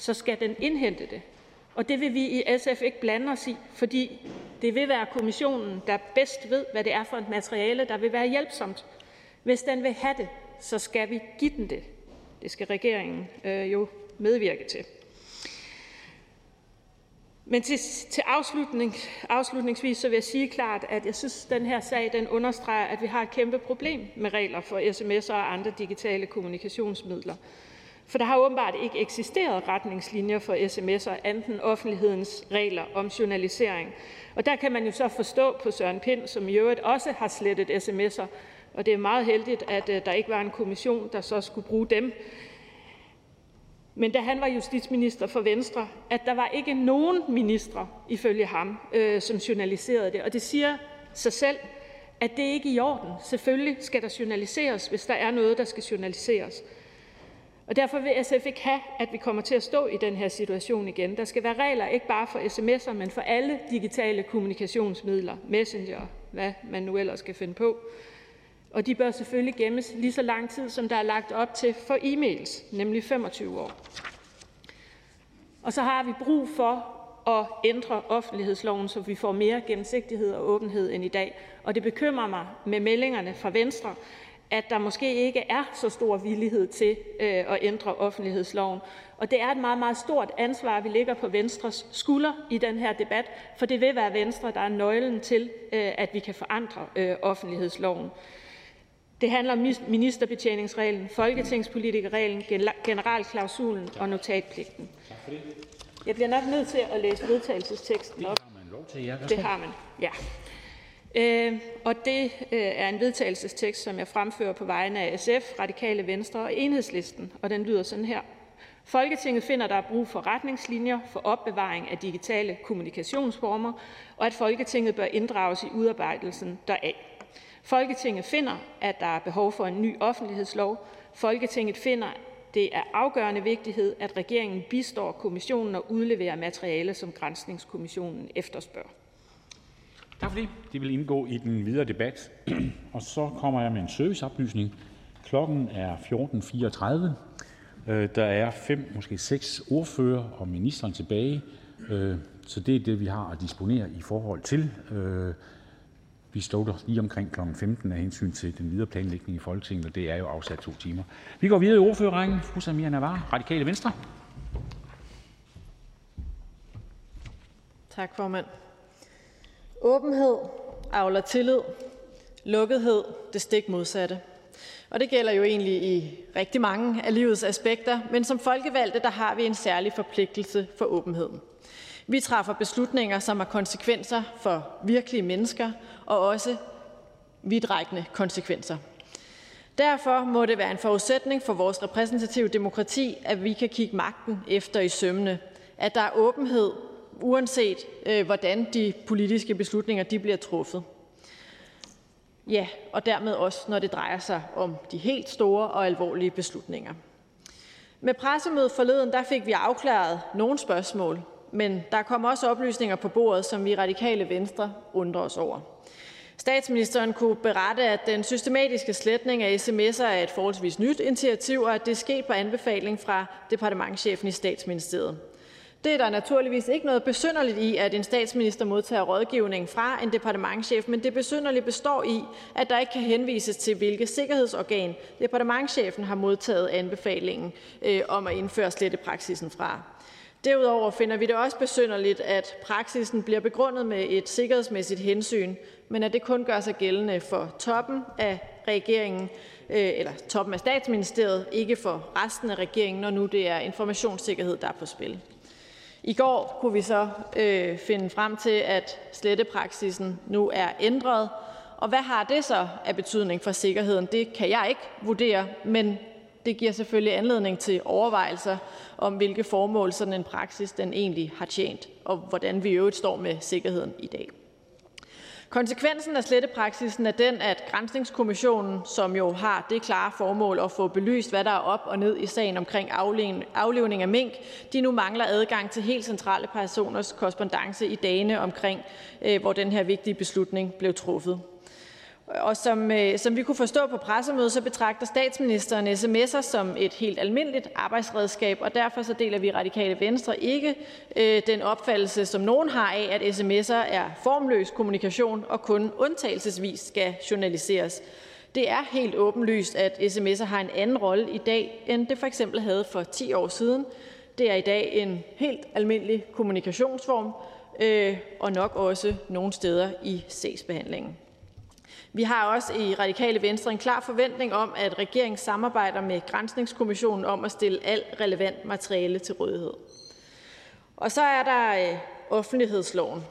så skal den indhente det. Og det vil vi i SF ikke blande os i, fordi det vil være kommissionen, der bedst ved, hvad det er for et materiale, der vil være hjælpsomt. Hvis den vil have det, så skal vi give den det. Det skal regeringen øh, jo medvirke til. Men til, til afslutning, afslutningsvis så vil jeg sige klart, at jeg synes, at den her sag den understreger, at vi har et kæmpe problem med regler for sms'er og andre digitale kommunikationsmidler. For der har åbenbart ikke eksisteret retningslinjer for sms'er, enten offentlighedens regler om journalisering. Og der kan man jo så forstå på Søren Pind, som i øvrigt også har slettet sms'er, og det er meget heldigt, at øh, der ikke var en kommission, der så skulle bruge dem. Men da han var justitsminister for Venstre, at der var ikke nogen ministre, ifølge ham, øh, som journaliserede det. Og det siger sig selv, at det ikke er i orden. Selvfølgelig skal der journaliseres, hvis der er noget, der skal journaliseres. Og derfor vil SF ikke have, at vi kommer til at stå i den her situation igen. Der skal være regler ikke bare for sms'er, men for alle digitale kommunikationsmidler, messenger, hvad man nu ellers skal finde på. Og de bør selvfølgelig gemmes lige så lang tid, som der er lagt op til for e-mails, nemlig 25 år. Og så har vi brug for at ændre offentlighedsloven, så vi får mere gennemsigtighed og åbenhed end i dag. Og det bekymrer mig med meldingerne fra Venstre, at der måske ikke er så stor villighed til øh, at ændre offentlighedsloven. Og det er et meget, meget stort ansvar, vi ligger på Venstres skulder i den her debat, for det vil være Venstre, der er nøglen til, øh, at vi kan forandre øh, offentlighedsloven. Det handler om ministerbetjeningsreglen, folketingspolitikerreglen, generalklausulen og notatpligten. Jeg bliver nok nødt til at læse vedtagelsesteksten op. Det har man, ja. Øh, og det øh, er en vedtagelsestekst, som jeg fremfører på vegne af SF, Radikale Venstre og Enhedslisten, og den lyder sådan her. Folketinget finder, der er brug for retningslinjer for opbevaring af digitale kommunikationsformer, og at Folketinget bør inddrages i udarbejdelsen deraf. Folketinget finder, at der er behov for en ny offentlighedslov. Folketinget finder, det er afgørende vigtighed, at regeringen bistår kommissionen og udleverer materiale, som Granskningskommissionen efterspørger. Tak for det. Det vil indgå i den videre debat. og så kommer jeg med en serviceoplysning. Klokken er 14.34. Øh, der er fem, måske seks ordfører og ministeren tilbage. Øh, så det er det, vi har at disponere i forhold til. Øh, vi slutter lige omkring kl. 15 af hensyn til den videre planlægning i Folketinget, og det er jo afsat to timer. Vi går videre i ordførerrækken. Fru Samia Navar, Radikale Venstre. Tak, formand. Åbenhed avler tillid, lukkethed det stik modsatte. Og det gælder jo egentlig i rigtig mange af livets aspekter, men som folkevalgte der har vi en særlig forpligtelse for åbenheden. Vi træffer beslutninger, som har konsekvenser for virkelige mennesker og også vidtrækkende konsekvenser. Derfor må det være en forudsætning for vores repræsentative demokrati, at vi kan kigge magten efter i sømmene, at der er åbenhed, uanset øh, hvordan de politiske beslutninger de bliver truffet. Ja, og dermed også, når det drejer sig om de helt store og alvorlige beslutninger. Med pressemødet forleden der fik vi afklaret nogle spørgsmål, men der kom også oplysninger på bordet, som vi radikale venstre undrer os over. Statsministeren kunne berette, at den systematiske sletning af sms'er er et forholdsvis nyt initiativ, og at det er sket på anbefaling fra departementchefen i statsministeriet. Det er der naturligvis ikke noget besynderligt i, at en statsminister modtager rådgivning fra en departementchef, men det besynderlige består i, at der ikke kan henvises til, hvilket sikkerhedsorgan departementchefen har modtaget anbefalingen øh, om at indføre slettepraksisen fra. Derudover finder vi det også besynderligt, at praksisen bliver begrundet med et sikkerhedsmæssigt hensyn, men at det kun gør sig gældende for toppen af regeringen, øh, eller toppen af statsministeriet, ikke for resten af regeringen, når nu det er informationssikkerhed, der er på spil. I går kunne vi så øh, finde frem til, at slettepraksisen nu er ændret, og hvad har det så af betydning for sikkerheden? Det kan jeg ikke vurdere, men det giver selvfølgelig anledning til overvejelser om, hvilke formål sådan en praksis den egentlig har tjent, og hvordan vi i øvrigt står med sikkerheden i dag. Konsekvensen af slettepraksisen er den, at Grænsningskommissionen, som jo har det klare formål at få belyst, hvad der er op og ned i sagen omkring aflevning af mink, de nu mangler adgang til helt centrale personers korrespondence i dagene omkring, øh, hvor den her vigtige beslutning blev truffet. Og som, øh, som vi kunne forstå på pressemødet, så betragter statsministeren sms'er som et helt almindeligt arbejdsredskab, og derfor så deler vi Radikale Venstre ikke øh, den opfattelse, som nogen har af, at sms'er er formløs kommunikation og kun undtagelsesvis skal journaliseres. Det er helt åbenlyst, at sms'er har en anden rolle i dag, end det for eksempel havde for 10 år siden. Det er i dag en helt almindelig kommunikationsform, øh, og nok også nogle steder i sagsbehandlingen. Vi har også i Radikale Venstre en klar forventning om, at regeringen samarbejder med Grænsningskommissionen om at stille alt relevant materiale til rådighed. Og så er der øh, offentlighedsloven.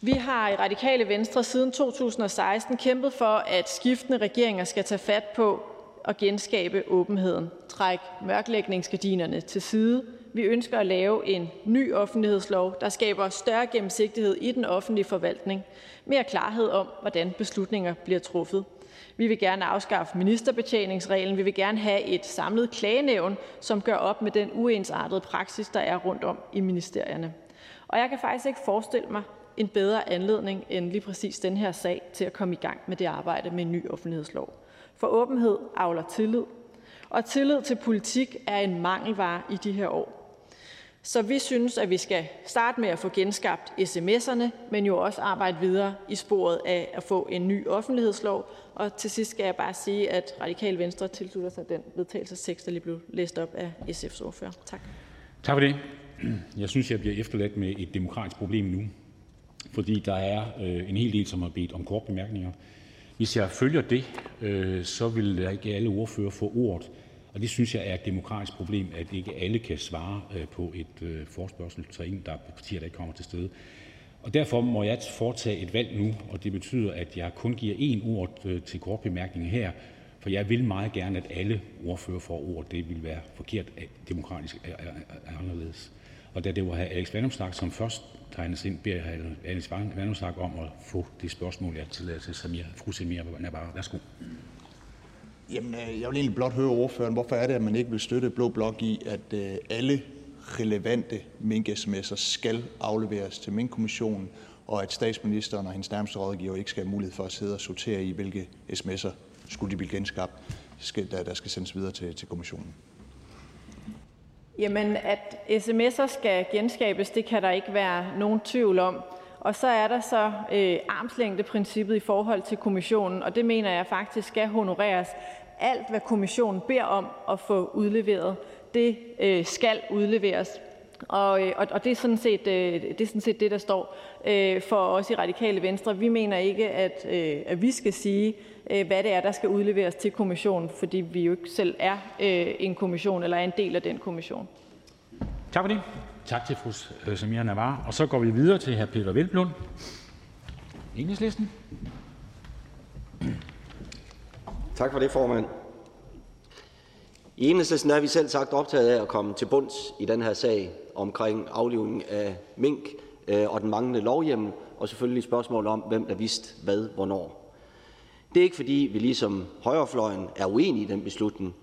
Vi har i Radikale Venstre siden 2016 kæmpet for, at skiftende regeringer skal tage fat på at genskabe åbenheden, trække mørklægningsgardinerne til side. Vi ønsker at lave en ny offentlighedslov, der skaber større gennemsigtighed i den offentlige forvaltning, mere klarhed om, hvordan beslutninger bliver truffet. Vi vil gerne afskaffe ministerbetjeningsreglen. Vi vil gerne have et samlet klagenævn, som gør op med den uensartede praksis, der er rundt om i ministerierne. Og jeg kan faktisk ikke forestille mig en bedre anledning end lige præcis den her sag til at komme i gang med det arbejde med en ny offentlighedslov. For åbenhed avler tillid, og tillid til politik er en mangelvare i de her år. Så vi synes, at vi skal starte med at få genskabt sms'erne, men jo også arbejde videre i sporet af at få en ny offentlighedslov. Og til sidst skal jeg bare sige, at Radikal Venstre tilslutter sig den vedtagelsestekst, der lige blev læst op af SF's ordfører. Tak. Tak for det. Jeg synes, jeg bliver efterladt med et demokratisk problem nu, fordi der er øh, en hel del, som har bedt om kortbemærkninger. Hvis jeg følger det, øh, så vil ikke alle ordfører få ordet. Og det synes jeg er et demokratisk problem, at ikke alle kan svare øh, på et øh, forspørgsel, til en, der er partier, der ikke kommer til stede. Og derfor må jeg foretage et valg nu, og det betyder, at jeg kun giver én ord øh, til kort bemærkning her, for jeg vil meget gerne, at alle ordfører får ord. Det vil være forkert demokratisk anderledes. Og da det var hr. Alex Vandomslag, som først tegnes ind, beder jeg hr. Alex Vandomslag om at få det spørgsmål, jeg tillader til Samir, fru Samir Nabar. Værsgo. Jamen, øh, jeg vil egentlig blot høre ordføreren, hvorfor er det, at man ikke vil støtte Blå Blok i, at øh, alle relevante mink-sms'er skal afleveres til minkkommissionen, og at statsministeren og hendes nærmeste rådgiver ikke skal have mulighed for at sidde og sortere i, hvilke sms'er skulle de blive genskabt, der, der skal sendes videre til, til kommissionen. Jamen, at sms'er skal genskabes, det kan der ikke være nogen tvivl om. Og så er der så øh, armslængdeprincippet i forhold til kommissionen, og det mener jeg faktisk skal honoreres. Alt, hvad kommissionen beder om at få udleveret, det øh, skal udleveres. Og, øh, og det, er sådan set, øh, det er sådan set det, der står øh, for os i Radikale Venstre. Vi mener ikke, at, øh, at vi skal sige, øh, hvad det er, der skal udleveres til kommissionen, fordi vi jo ikke selv er øh, en kommission eller er en del af den kommission. Tak for det. Tak til fru Samira Navar. Og så går vi videre til hr. Peter Velblund, Enhedslisten. Tak for det, formand. I Enhedslisten er vi selv sagt optaget af at komme til bunds i den her sag omkring aflivning af mink øh, og den manglende lovhjemmel, og selvfølgelig spørgsmål om, hvem der vidste hvad hvornår. Det er ikke, fordi vi ligesom højrefløjen er uenige i den beslutning.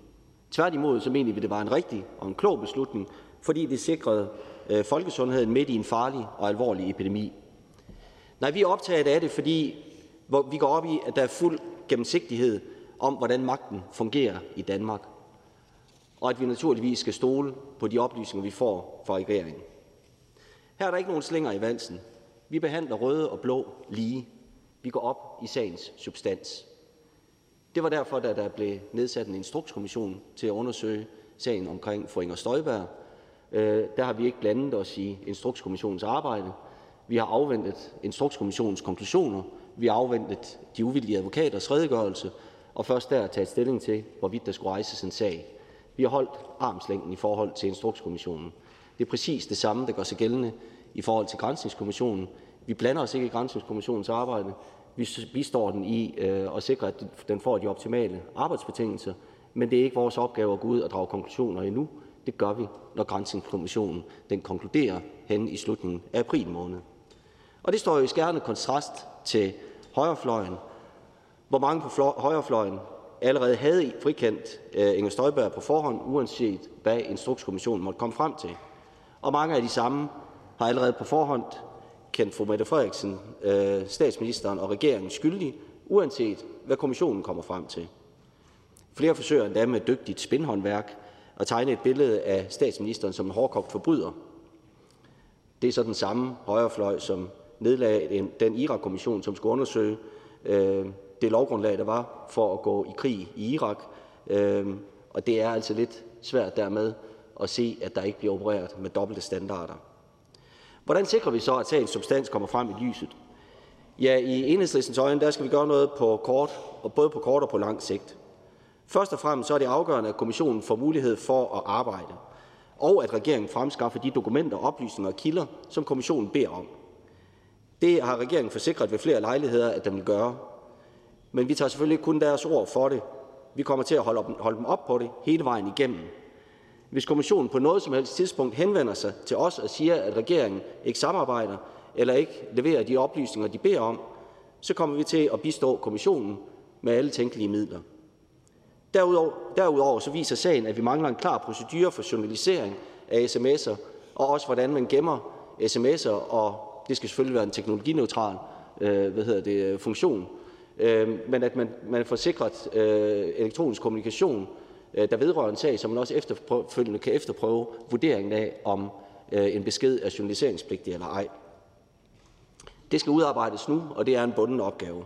Tværtimod så mener vi, det var en rigtig og en klog beslutning, fordi det sikrede øh, folkesundheden midt i en farlig og alvorlig epidemi. Nej, vi er optaget af det, fordi vi går op i, at der er fuld gennemsigtighed om, hvordan magten fungerer i Danmark, og at vi naturligvis skal stole på de oplysninger, vi får fra regeringen. Her er der ikke nogen slinger i valsen. Vi behandler røde og blå lige. Vi går op i sagens substans. Det var derfor, da der blev nedsat en instrukskommission til at undersøge sagen omkring fru Inger Støjberg, øh, der har vi ikke blandet os i Instrukskommissionens arbejde. Vi har afventet Instrukskommissionens konklusioner, vi har afventet de uvildige advokaters redegørelse og først der taget stilling til, hvorvidt der skulle rejses en sag. Vi har holdt armslængden i forhold til Instrukskommissionen. Det er præcis det samme, der gør sig gældende i forhold til Grænsningskommissionen. Vi blander os ikke i Grænsningskommissionens arbejde. Vi bistår den i øh, at sikre, at den får de optimale arbejdsbetingelser, men det er ikke vores opgave at gå ud og drage konklusioner endnu. Det gør vi, når Grænsningskommissionen den konkluderer hen i slutningen af april måned. Og det står jo i skærende kontrast til højrefløjen, hvor mange på højrefløjen allerede havde frikendt øh, Inger Støjberg på forhånd, uanset hvad Instrukskommissionen måtte komme frem til. Og mange af de samme har allerede på forhånd kendt fru Mette Frederiksen, øh, statsministeren og regeringen skyldig, uanset hvad kommissionen kommer frem til. Flere forsøger endda med dygtigt spinhåndværk at tegne et billede af statsministeren som en hårdkogt forbryder. Det er så den samme højrefløj, som nedlagde den Irak-kommission, som skulle undersøge øh, det lovgrundlag, der var for at gå i krig i Irak. Øh, og det er altså lidt svært dermed at se, at der ikke bliver opereret med dobbelte standarder. Hvordan sikrer vi så, at sagens substans kommer frem i lyset? Ja, i enhedslistens øjne, der skal vi gøre noget på kort, og både på kort og på lang sigt. Først og fremmest så er det afgørende, at kommissionen får mulighed for at arbejde, og at regeringen fremskaffer de dokumenter, oplysninger og kilder, som kommissionen beder om. Det har regeringen forsikret ved flere lejligheder, at den vil gøre. Men vi tager selvfølgelig ikke kun deres ord for det. Vi kommer til at holde, holde dem op på det hele vejen igennem. Hvis kommissionen på noget som helst tidspunkt henvender sig til os og siger, at regeringen ikke samarbejder eller ikke leverer de oplysninger, de beder om, så kommer vi til at bistå kommissionen med alle tænkelige midler. Derudover, derudover så viser sagen, at vi mangler en klar procedure for journalisering af sms'er, og også hvordan man gemmer sms'er, og det skal selvfølgelig være en teknologineutral øh, hvad hedder det, øh, funktion, øh, men at man, man får sikret øh, elektronisk kommunikation, øh, der vedrører en sag, så man også efterfølgende kan efterprøve vurderingen af, om øh, en besked er journaliseringspligtig eller ej. Det skal udarbejdes nu, og det er en bunden opgave.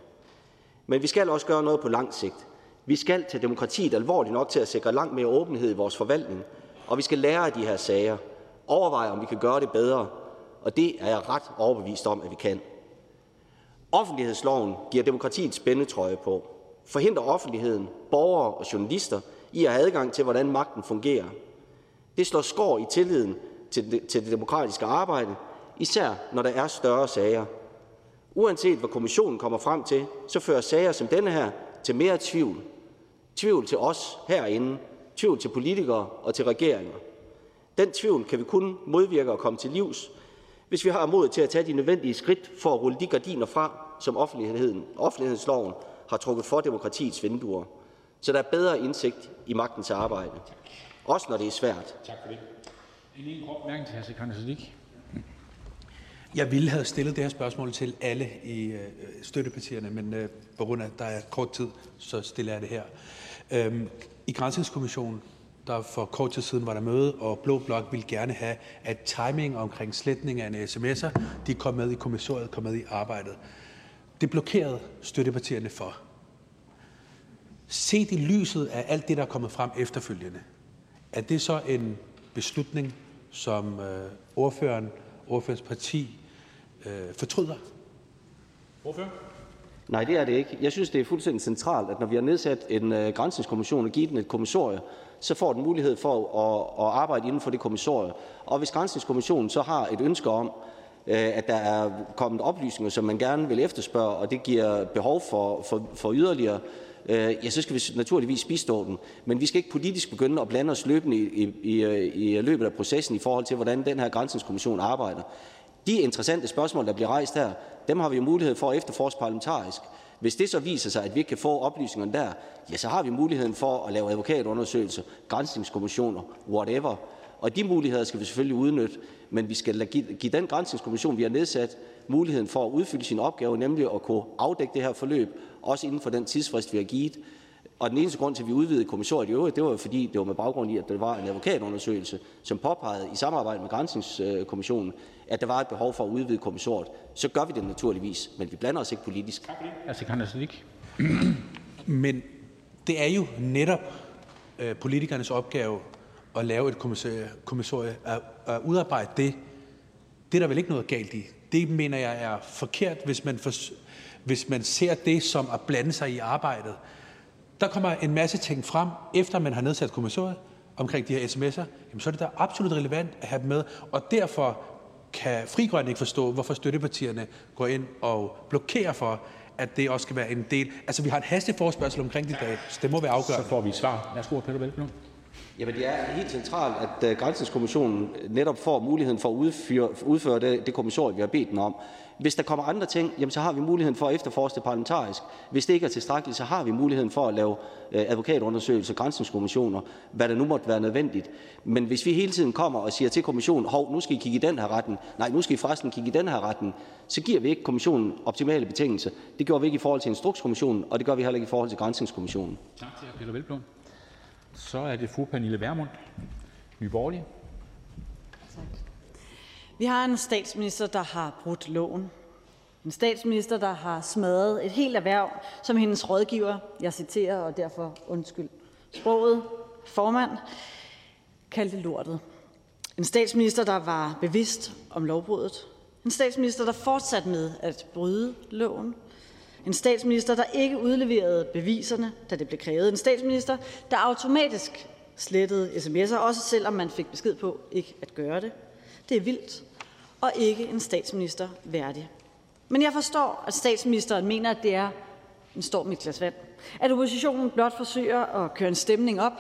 Men vi skal også gøre noget på lang sigt. Vi skal tage demokratiet alvorligt nok til at sikre langt mere åbenhed i vores forvaltning, og vi skal lære af de her sager, overveje, om vi kan gøre det bedre, og det er jeg ret overbevist om, at vi kan. Offentlighedsloven giver demokratiet spændetrøje på, forhindrer offentligheden, borgere og journalister i at have adgang til, hvordan magten fungerer. Det slår skår i tilliden til det, til det demokratiske arbejde, især når der er større sager. Uanset hvad kommissionen kommer frem til, så fører sager som denne her til mere tvivl. Tvivl til os herinde, tvivl til politikere og til regeringer. Den tvivl kan vi kun modvirke og komme til livs, hvis vi har mod til at tage de nødvendige skridt for at rulle de gardiner fra, som offentligheden, offentlighedsloven har trukket for demokratiets vinduer, så der er bedre indsigt i magtens arbejde. Også når det er svært. Tak for det. En lille kort mærke til hr. Jeg ville have stillet det her spørgsmål til alle i øh, støttepartierne, men øh, på grund af, at der er kort tid, så stiller jeg det her. Øhm, I Grænsningskommissionen, der for kort tid siden var der møde, og Blå Blok ville gerne have, at timing omkring sletning af en sms'er, de kom med i kommissoriet, kom med i arbejdet. Det blokerede støttepartierne for. Set i lyset af alt det, der er kommet frem efterfølgende, er det så en beslutning, som øh, ordføreren, ordførens parti øh, fortryder? Ordfører? Nej, det er det ikke. Jeg synes, det er fuldstændig centralt, at når vi har nedsat en øh, grænsningskommission og givet den et kommissorie, så får den mulighed for at, at arbejde inden for det kommissorie. Og hvis grænsningskommissionen så har et ønske om, øh, at der er kommet oplysninger, som man gerne vil efterspørge, og det giver behov for, for, for yderligere, øh, ja, så skal vi naturligvis bistå den. Men vi skal ikke politisk begynde at blande os løbende i, i, i, i løbet af processen i forhold til, hvordan den her grænsningskommission arbejder. De interessante spørgsmål, der bliver rejst her, dem har vi jo mulighed for at efterforske parlamentarisk. Hvis det så viser sig, at vi ikke kan få oplysningerne der, ja, så har vi muligheden for at lave advokatundersøgelser, grænsningskommissioner, whatever. Og de muligheder skal vi selvfølgelig udnytte, men vi skal give, den grænsningskommission, vi har nedsat, muligheden for at udfylde sin opgave, nemlig at kunne afdække det her forløb, også inden for den tidsfrist, vi har givet. Og den eneste grund til, at vi udvidede kommissoriet i øvrigt, det var fordi, det var med baggrund i, at der var en advokatundersøgelse, som påpegede i samarbejde med Grænsningskommissionen, at der var et behov for at udvide kommissoriet. Så gør vi det naturligvis, men vi blander os ikke politisk. Men det er jo netop øh, politikernes opgave at lave et kommissorie, at, at udarbejde det. Det er der vel ikke noget galt i. Det mener jeg er forkert, hvis man, for, hvis man ser det som at blande sig i arbejdet. Der kommer en masse ting frem, efter man har nedsat kommissoriet omkring de her sms'er, jamen så er det da absolut relevant at have dem med. Og derfor kan Fri ikke forstå, hvorfor støttepartierne går ind og blokerer for, at det også skal være en del. Altså, vi har en hasteforspørgsel omkring det i dag, så det må være afgørende. Så får vi et svar. Værsgo, Peter Velblom. Jamen, det er helt centralt, at uh, Grænsningskommissionen netop får muligheden for at udføre, udføre det, det kommissorium, vi har bedt den om. Hvis der kommer andre ting, jamen, så har vi muligheden for at efterforske det parlamentarisk. Hvis det ikke er tilstrækkeligt, så har vi muligheden for at lave øh, advokatundersøgelser, grænsningskommissioner, hvad der nu måtte være nødvendigt. Men hvis vi hele tiden kommer og siger til kommissionen, hov, nu skal I kigge i den her retten, nej, nu skal I forresten kigge i den her retten, så giver vi ikke kommissionen optimale betingelser. Det gjorde vi ikke i forhold til Instrukskommissionen, og det gør vi heller ikke i forhold til Grænsningskommissionen. Tak til Peter Velblom. Så er det fru Pernille Vermund, Nye Borgerlige. Vi har en statsminister, der har brudt loven. En statsminister, der har smadret et helt erhverv, som hendes rådgiver, jeg citerer, og derfor undskyld sproget, formand, kaldte lortet. En statsminister, der var bevidst om lovbruddet. En statsminister, der fortsatte med at bryde loven. En statsminister, der ikke udleverede beviserne, da det blev krævet. En statsminister, der automatisk slettede sms'er, også selvom man fik besked på ikke at gøre det. Det er vildt, og ikke en statsminister værdig. Men jeg forstår, at statsministeren mener, at det er en storm i et glas vand. At oppositionen blot forsøger at køre en stemning op,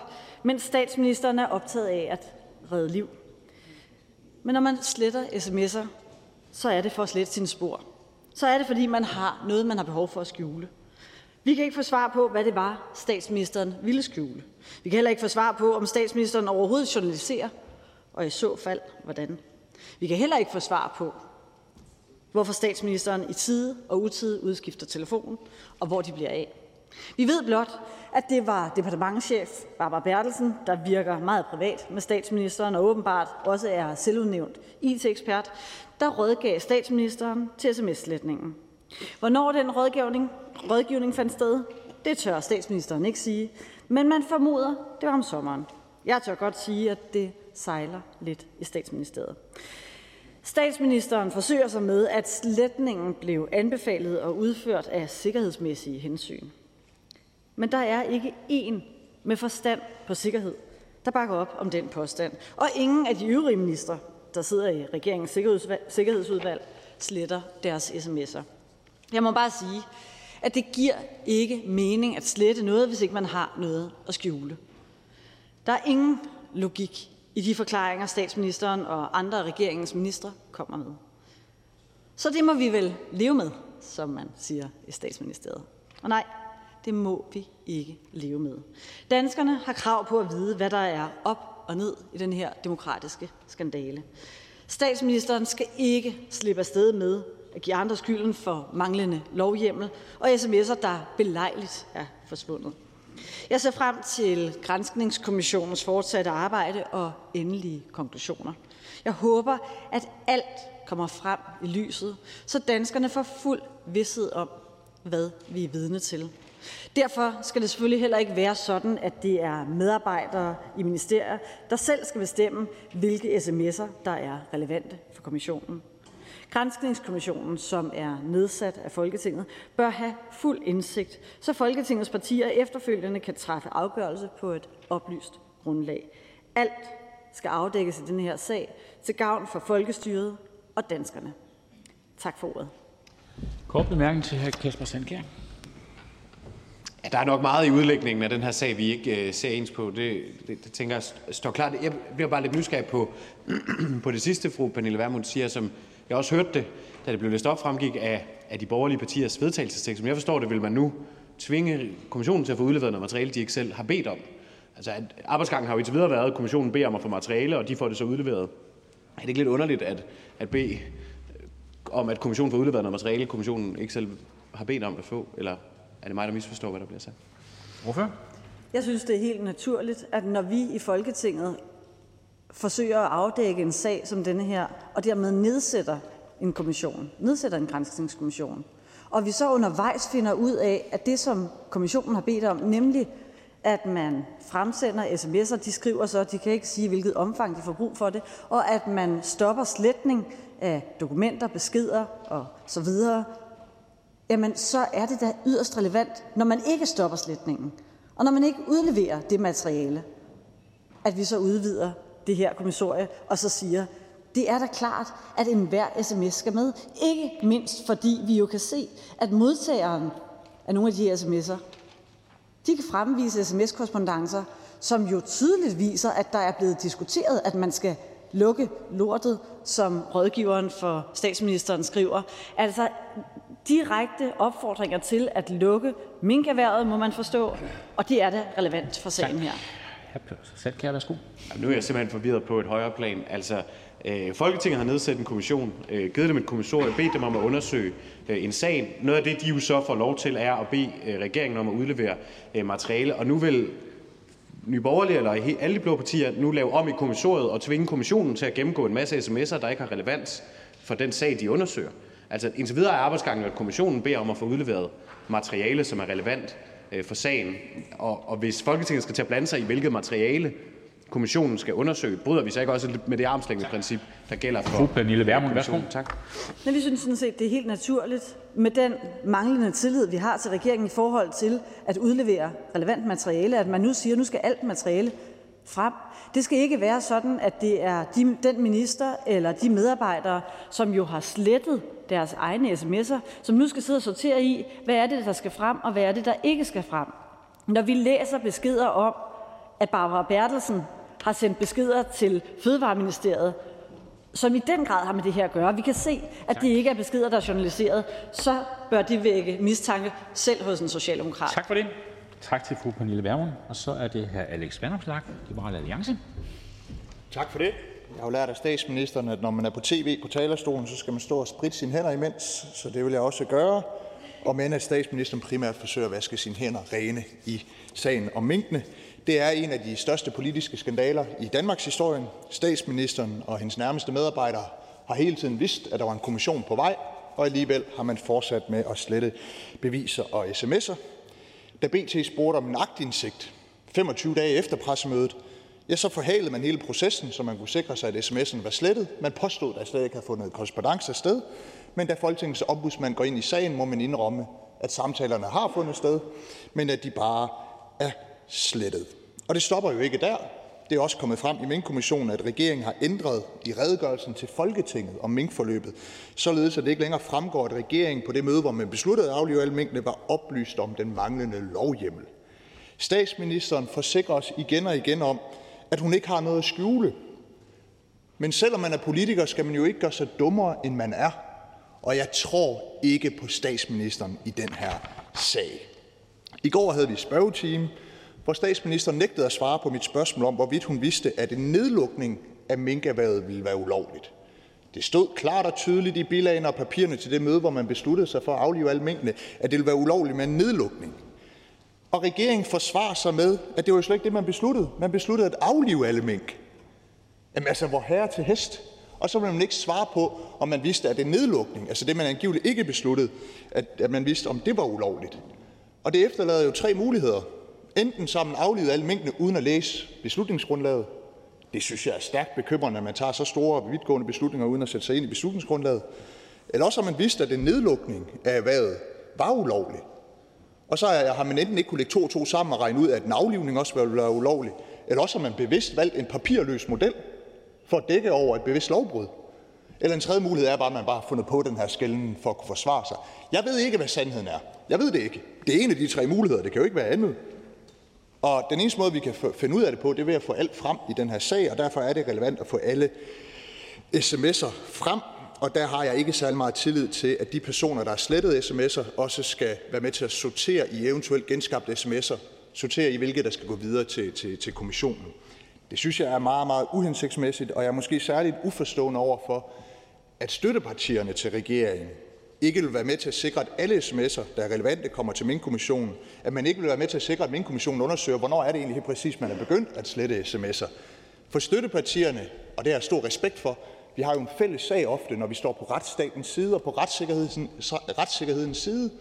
mens statsministeren er optaget af at redde liv. Men når man sletter sms'er, så er det for at slette sine spor. Så er det, fordi man har noget, man har behov for at skjule. Vi kan ikke få svar på, hvad det var, statsministeren ville skjule. Vi kan heller ikke få svar på, om statsministeren overhovedet journaliserer, og i så fald, hvordan. Vi kan heller ikke få svar på, hvorfor statsministeren i tide og utide udskifter telefonen, og hvor de bliver af. Vi ved blot, at det var departementchef Barbara Bertelsen, der virker meget privat med statsministeren og åbenbart også er selvudnævnt IT-ekspert, der rådgav statsministeren til sms-sletningen. Hvornår den rådgivning, rådgivning fandt sted, det tør statsministeren ikke sige, men man formoder, det var om sommeren. Jeg tør godt sige, at det sejler lidt i statsministeriet. Statsministeren forsøger sig med, at sletningen blev anbefalet og udført af sikkerhedsmæssige hensyn. Men der er ikke én med forstand på sikkerhed, der bakker op om den påstand. Og ingen af de øvrige ministre, der sidder i regeringens sikkerhedsudvalg, sletter deres sms'er. Jeg må bare sige, at det giver ikke mening at slette noget, hvis ikke man har noget at skjule. Der er ingen logik i de forklaringer, statsministeren og andre af regeringens ministre kommer med. Så det må vi vel leve med, som man siger i statsministeriet. Og nej, det må vi ikke leve med. Danskerne har krav på at vide, hvad der er op og ned i den her demokratiske skandale. Statsministeren skal ikke slippe afsted med at give andre skylden for manglende lovhjemmel og sms'er, der belejligt er forsvundet. Jeg ser frem til Granskningskommissionens fortsatte arbejde og endelige konklusioner. Jeg håber, at alt kommer frem i lyset, så danskerne får fuld vidshed om, hvad vi er vidne til. Derfor skal det selvfølgelig heller ikke være sådan, at det er medarbejdere i ministerier, der selv skal bestemme, hvilke sms'er, der er relevante for kommissionen. Granskningskommissionen, som er nedsat af Folketinget, bør have fuld indsigt, så Folketingets partier efterfølgende kan træffe afgørelse på et oplyst grundlag. Alt skal afdækkes i denne her sag til gavn for folkestyret og danskerne. Tak for ordet. Kort bemærkning til hr. Kasper Sandkjær. Ja, der er nok meget i udlægningen af den her sag, vi ikke øh, ser ens på. Det, det, det tænker jeg står klart. Jeg bliver bare lidt nysgerrig på, på det sidste, fru Pernille Vermund siger, som jeg også hørte det, da det blev læst op, fremgik af, af de borgerlige partiers vedtagelsestekst. Som jeg forstår det, vil man nu tvinge kommissionen til at få udleveret noget materiale, de ikke selv har bedt om. Altså, at arbejdsgangen har jo indtil videre været, at kommissionen beder om at få materiale, og de får det så udleveret. Er det ikke lidt underligt at, at bede om, at kommissionen får udleveret noget materiale, kommissionen ikke selv har bedt om at få? Eller er det mig, der misforstår, hvad der bliver sagt? Hvorfor? Jeg synes, det er helt naturligt, at når vi i Folketinget forsøger at afdække en sag som denne her, og dermed nedsætter en kommission, nedsætter en grænsningskommission, og vi så undervejs finder ud af, at det, som kommissionen har bedt om, nemlig at man fremsender sms'er, de skriver så, de kan ikke sige, hvilket omfang de får brug for det, og at man stopper sletning af dokumenter, beskeder og så videre, jamen så er det da yderst relevant, når man ikke stopper sletningen, og når man ikke udleverer det materiale, at vi så udvider det her kommissorie og så siger, det er da klart, at enhver sms skal med. Ikke mindst fordi vi jo kan se, at modtageren af nogle af de her sms'er, de kan fremvise sms korrespondancer som jo tydeligt viser, at der er blevet diskuteret, at man skal lukke lortet, som rådgiveren for statsministeren skriver. Altså direkte opfordringer til at lukke minkerhvervet, må man forstå, og det er da relevant for sagen her. Sandkjær, værsgo. Jamen, nu er jeg simpelthen forvirret på et højere plan. Altså, øh, Folketinget har nedsat en kommission, øh, givet dem et kommissorie, bedt dem om at undersøge øh, en sag. Noget af det, de jo så får lov til, er at bede øh, regeringen om at udlevere øh, materiale. Og nu vil Nye Borgerlige eller alle de blå partier nu lave om i kommissoriet og tvinge kommissionen til at gennemgå en masse sms'er, der ikke har relevans for den sag, de undersøger. Altså indtil videre er arbejdsgangen, at kommissionen beder om at få udleveret materiale, som er relevant for sagen. Og, og hvis Folketinget skal til at blande sig i, hvilket materiale kommissionen skal undersøge, bryder vi så ikke også med det armslængdeprincip, der gælder for Fru Pernille Vermund, værsgo. Tak. Men vi synes sådan set, det er helt naturligt med den manglende tillid, vi har til regeringen i forhold til at udlevere relevant materiale, at man nu siger, at nu skal alt materiale frem. Det skal ikke være sådan, at det er de, den minister eller de medarbejdere, som jo har slettet deres egne sms'er, som nu skal sidde og sortere i, hvad er det, der skal frem, og hvad er det, der ikke skal frem. Når vi læser beskeder om, at Barbara Bertelsen har sendt beskeder til Fødevareministeriet, som i den grad har med det her at gøre. Vi kan se, at tak. det ikke er beskeder, der er journaliseret. Så bør det vække mistanke selv hos en socialdemokrat. Tak for det. Tak til fru Pernille Vermund. Og så er det her Alex Vanopslagh, Liberal Alliance. Tak for det. Jeg har jo lært af statsministeren, at når man er på tv på talerstolen, så skal man stå og spritte sine hænder imens, så det vil jeg også gøre. Og men at statsministeren primært forsøger at vaske sine hænder rene i sagen om minkene. Det er en af de største politiske skandaler i Danmarks historie. Statsministeren og hendes nærmeste medarbejdere har hele tiden vidst, at der var en kommission på vej, og alligevel har man fortsat med at slette beviser og sms'er. Da BT spurgte om en aktindsigt 25 dage efter pressemødet, ja, så forhalede man hele processen, så man kunne sikre sig, at sms'en var slettet. Man påstod, at der slet ikke havde fundet korrespondence sted, men da Folketingets ombudsmand går ind i sagen, må man indrømme, at samtalerne har fundet sted, men at de bare er slettet. Og det stopper jo ikke der. Det er også kommet frem i Minkkommissionen, at regeringen har ændret i redegørelsen til Folketinget om minkforløbet, således at det ikke længere fremgår, at regeringen på det møde, hvor man besluttede at aflive alle minkene, var oplyst om den manglende lovhjemmel. Statsministeren forsikrer os igen og igen om, at hun ikke har noget at skjule. Men selvom man er politiker, skal man jo ikke gøre sig dummere, end man er. Og jeg tror ikke på statsministeren i den her sag. I går havde vi spørgetime, hvor statsministeren nægtede at svare på mit spørgsmål om, hvorvidt hun vidste, at en nedlukning af minkerværet ville være ulovligt. Det stod klart og tydeligt i bilagene og papirerne til det møde, hvor man besluttede sig for at aflive alle minkene, at det ville være ulovligt med en nedlukning. Og regeringen forsvarer sig med, at det var jo slet ikke det, man besluttede. Man besluttede at aflive alle mink. Jamen altså, hvor herre til hest. Og så vil man ikke svare på, om man vidste, at det nedlukning, altså det, man angiveligt ikke besluttede, at, at man vidste, om det var ulovligt. Og det efterlader jo tre muligheder. Enten så har man aflivet alle minkene uden at læse beslutningsgrundlaget. Det synes jeg er stærkt bekymrende, at man tager så store og vidtgående beslutninger uden at sætte sig ind i beslutningsgrundlaget. Eller også har man vidst, at en nedlukning af erhvervet var ulovlig. Og så har man enten ikke kunne lægge to og to sammen og regne ud, at en aflivning også ville være ulovlig, eller også har man bevidst valgt en papirløs model for at dække over et bevidst lovbrud. Eller en tredje mulighed er bare, at man bare har fundet på den her skælden for at kunne forsvare sig. Jeg ved ikke, hvad sandheden er. Jeg ved det ikke. Det er en af de tre muligheder. Det kan jo ikke være andet. Og den eneste måde, vi kan finde ud af det på, det er ved at få alt frem i den her sag, og derfor er det relevant at få alle sms'er frem. Og der har jeg ikke særlig meget tillid til, at de personer, der har slettet sms'er, også skal være med til at sortere i eventuelt genskabte sms'er, sortere i hvilke, der skal gå videre til, til, til kommissionen. Det synes jeg er meget, meget uhensigtsmæssigt, og jeg er måske særligt uforstående over for, at støttepartierne til regeringen ikke vil være med til at sikre, at alle sms'er, der er relevante, kommer til Minkkommissionen, at man ikke vil være med til at sikre, at Minkkommissionen undersøger, hvornår er det egentlig helt præcis, man er begyndt at slette sms'er. For støttepartierne, og det har jeg stor respekt for, vi har jo en fælles sag ofte, når vi står på retsstatens side og på retssikkerhedens, retssikkerhedens side.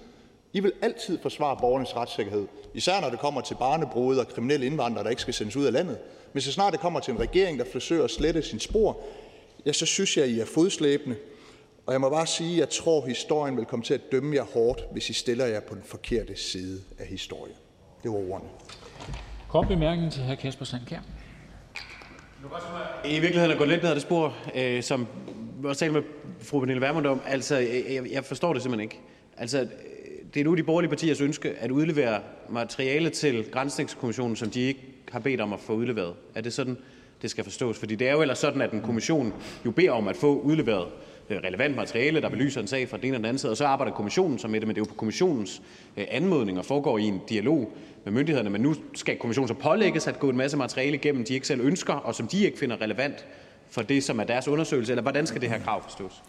I vil altid forsvare borgernes retssikkerhed, især når det kommer til barnebrud og kriminelle indvandrere, der ikke skal sendes ud af landet. Men så snart det kommer til en regering, der forsøger at slette sin spor, ja, så synes jeg, I er fodslæbende. Og jeg må bare sige, at jeg tror, at historien vil komme til at dømme jer hårdt, hvis I stiller jer på den forkerte side af historien. Det var ordene. Kort bemærkning til hr. Kasper Sandkær. I virkeligheden at gå lidt ned ad det spor, øh, som jeg også talte med fru Pernille Vermund om. Altså, øh, øh, jeg, jeg forstår det simpelthen ikke. Altså, øh, det er nu de borgerlige partiers ønske at udlevere materiale til Grænsningskommissionen, som de ikke har bedt om at få udleveret. Er det sådan, det skal forstås? Fordi det er jo ellers sådan, at en kommission jo beder om at få udleveret relevant materiale, der belyser en sag fra den ene og den anden side, og så arbejder kommissionen så med det, men det er jo på kommissionens anmodning og foregår i en dialog med myndighederne, men nu skal kommissionen så pålægges at gå en masse materiale igennem, de ikke selv ønsker, og som de ikke finder relevant for det, som er deres undersøgelse, eller hvordan skal det her krav forstås?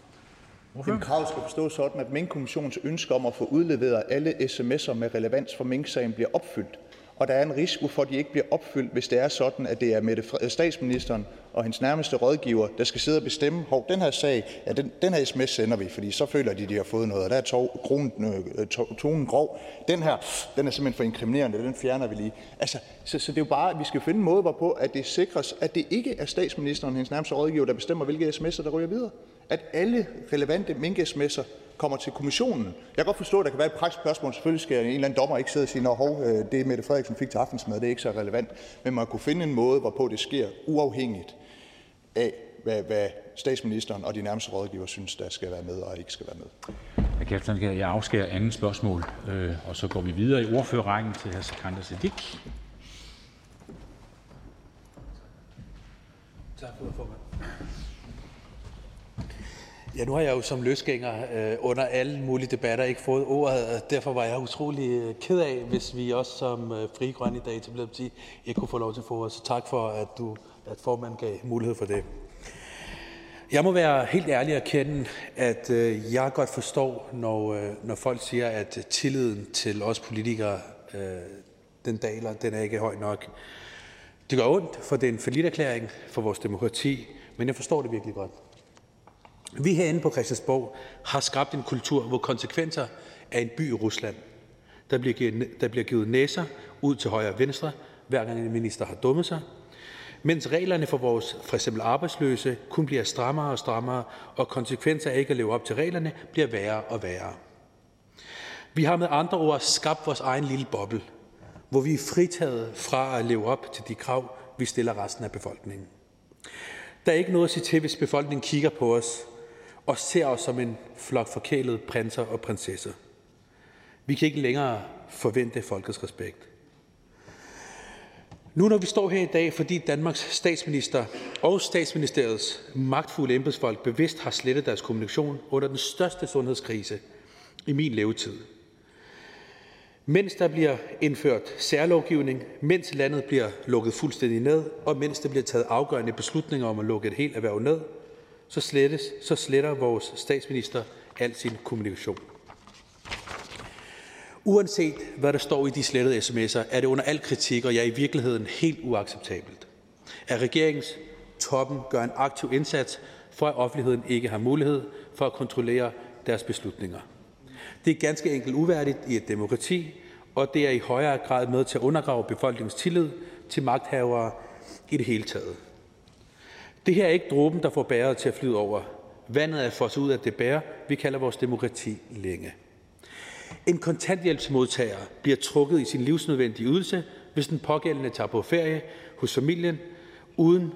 En krav skal forstås sådan, at Minkkommissionens ønske om at få udleveret alle sms'er med relevans for Mink-sagen bliver opfyldt og der er en risiko for, at de ikke bliver opfyldt, hvis det er sådan, at det er Mette statsministeren og hendes nærmeste rådgiver, der skal sidde og bestemme, hov, den her sag, ja, den, den her sms sender vi, fordi så føler de, de har fået noget, og der er tog, kronen, øh, tog, tonen grov. Den her, den er simpelthen for inkriminerende, den fjerner vi lige. Altså, så, så det er jo bare, at vi skal finde en måde, hvorpå at det sikres, at det ikke er statsministeren og hendes nærmeste rådgiver, der bestemmer, hvilke sms'er, der ryger videre. At alle relevante mink-sms'er kommer til kommissionen. Jeg kan godt forstå, at der kan være et praktisk spørgsmål. Selvfølgelig skal en eller anden dommer ikke sidde og sige, hov, øh, det Mette Frederiksen fik til aftensmad, det er ikke så relevant. Men man kunne finde en måde, hvorpå det sker uafhængigt af, hvad, hvad statsministeren og de nærmeste rådgiver synes, der skal være med og ikke skal være med. Jeg afskærer anden spørgsmål, øh, og så går vi videre i ordførerrækken til hr. Sikander Siddiq. Tak for det, formand. Ja, nu har jeg jo som løsgænger øh, under alle mulige debatter ikke fået ordet, og derfor var jeg utrolig øh, ked af, hvis vi også som øh, Fri Grønne i dag til sige, ikke kunne få lov til at få ordet. Så tak for, at, du, at formanden gav mulighed for det. Jeg må være helt ærlig at kende, at øh, jeg godt forstår, når, øh, når folk siger, at tilliden til os politikere, øh, den daler, den er ikke høj nok. Det gør ondt, for det er en forlitterklæring for vores demokrati, men jeg forstår det virkelig godt. Vi herinde på Christiansborg har skabt en kultur, hvor konsekvenser er en by i Rusland. Der bliver givet, der bliver givet næser ud til højre og venstre, hver gang en minister har dummet sig, mens reglerne for vores for eksempel arbejdsløse kun bliver strammere og strammere, og konsekvenser af ikke at leve op til reglerne bliver værre og værre. Vi har med andre ord skabt vores egen lille boble, hvor vi er fritaget fra at leve op til de krav, vi stiller resten af befolkningen. Der er ikke noget at sige til, hvis befolkningen kigger på os og ser os som en flok forkælede prinser og prinsesser. Vi kan ikke længere forvente folkets respekt. Nu når vi står her i dag, fordi Danmarks statsminister og statsministeriets magtfulde embedsfolk bevidst har slettet deres kommunikation under den største sundhedskrise i min levetid. Mens der bliver indført særlovgivning, mens landet bliver lukket fuldstændig ned, og mens der bliver taget afgørende beslutninger om at lukke et helt erhverv ned, så, slettes, så sletter vores statsminister al sin kommunikation. Uanset hvad der står i de slettede sms'er, er det under al kritik, og jeg er i virkeligheden helt uacceptabelt, at regeringens toppen gør en aktiv indsats for, at offentligheden ikke har mulighed for at kontrollere deres beslutninger. Det er ganske enkelt uværdigt i et demokrati, og det er i højere grad med til at undergrave befolkningens tillid til magthavere i det hele taget. Det her er ikke dråben, der får bæret til at flyde over. Vandet er fosset ud af det bære, vi kalder vores demokrati længe. En kontanthjælpsmodtager bliver trukket i sin livsnødvendige ydelse, hvis den pågældende tager på ferie hos familien uden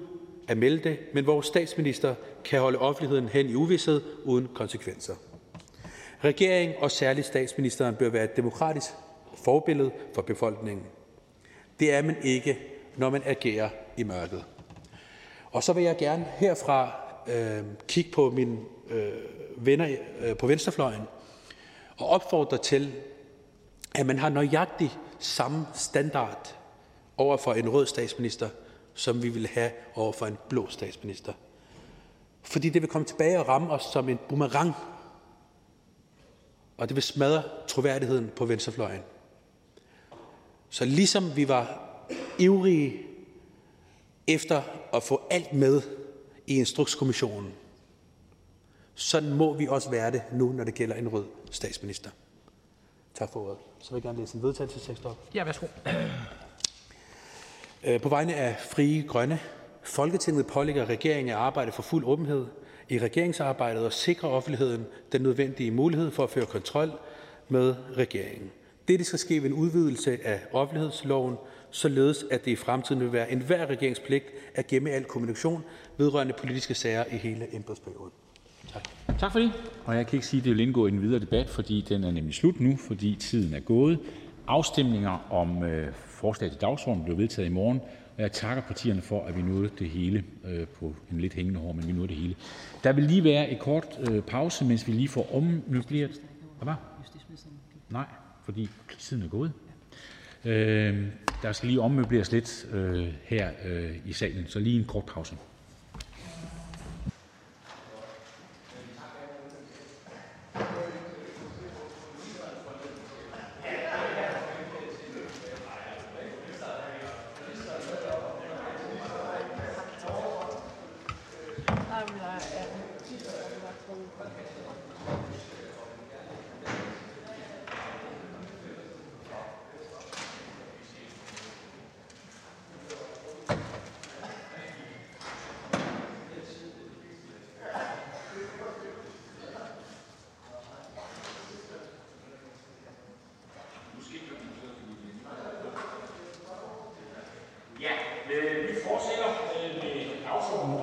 at melde det, men vores statsminister kan holde offentligheden hen i uvidshed uden konsekvenser. Regeringen og særligt statsministeren bør være et demokratisk forbillede for befolkningen. Det er man ikke, når man agerer i mørket. Og så vil jeg gerne herfra øh, kigge på mine øh, venner øh, på venstrefløjen og opfordre til, at man har nøjagtig samme standard over for en rød statsminister, som vi vil have over for en blå statsminister. Fordi det vil komme tilbage og ramme os som en boomerang, og det vil smadre troværdigheden på venstrefløjen. Så ligesom vi var ivrige efter at få alt med i Instrukskommissionen, sådan må vi også være det nu, når det gælder en rød statsminister. Tak for ordet. Så vil jeg gerne læse en vedtagelsestekst op. Ja, værsgo. Øh, på vegne af Frie Grønne. Folketinget pålægger regeringen at arbejde for fuld åbenhed i regeringsarbejdet og sikre offentligheden den nødvendige mulighed for at føre kontrol med regeringen. Dette skal ske ved en udvidelse af offentlighedsloven, således at det i fremtiden vil være enhver regeringspligt at gemme al kommunikation vedrørende politiske sager i hele embedsperioden. Tak. Tak for det. Og jeg kan ikke sige, at det vil indgå i en videre debat, fordi den er nemlig slut nu, fordi tiden er gået. Afstemninger om øh, forslag til dagsordenen bliver vedtaget i morgen, og jeg takker partierne for, at vi nåede det hele øh, på en lidt hængende hår, men vi nåede det hele. Der vil lige være et kort øh, pause, mens vi lige får ommøbleret. Hvad var? Nej, fordi tiden er gået. Øh, der skal lige ommøbleres lidt øh, her øh, i salen, så lige en kort pause.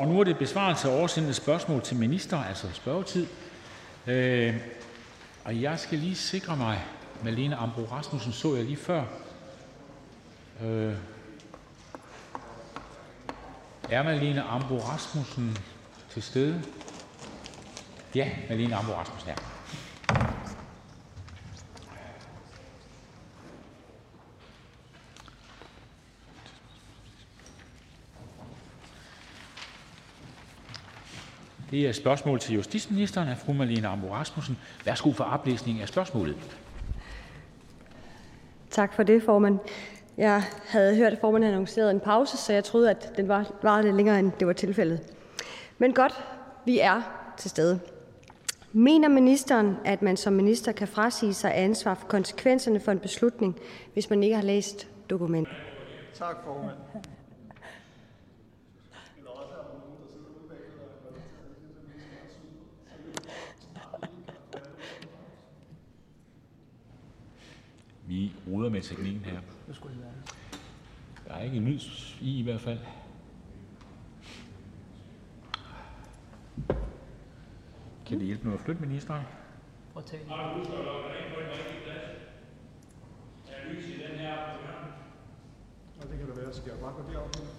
Og nu er det besvarelse af oversendte spørgsmål til minister, altså spørgetid. Øh, og jeg skal lige sikre mig, Malene Ambro Rasmussen så jeg lige før. Øh, er Malene Ambro Rasmussen til stede? Ja, Malene Ambro Rasmussen er. Det er spørgsmål til justitsministeren af fru Malene Ambo Rasmussen. Værsgo for oplæsning af spørgsmålet. Tak for det, formand. Jeg havde hørt, at formanden annoncerede en pause, så jeg troede, at den var, var lidt længere, end det var tilfældet. Men godt, vi er til stede. Mener ministeren, at man som minister kan frasige sig ansvar for konsekvenserne for en beslutning, hvis man ikke har læst dokumentet? Tak, formand. Vi ruder med teknikken her. Der er ikke en lys i i hvert fald. Kan det hjælpe med at flytte ministeren? Prøv at tage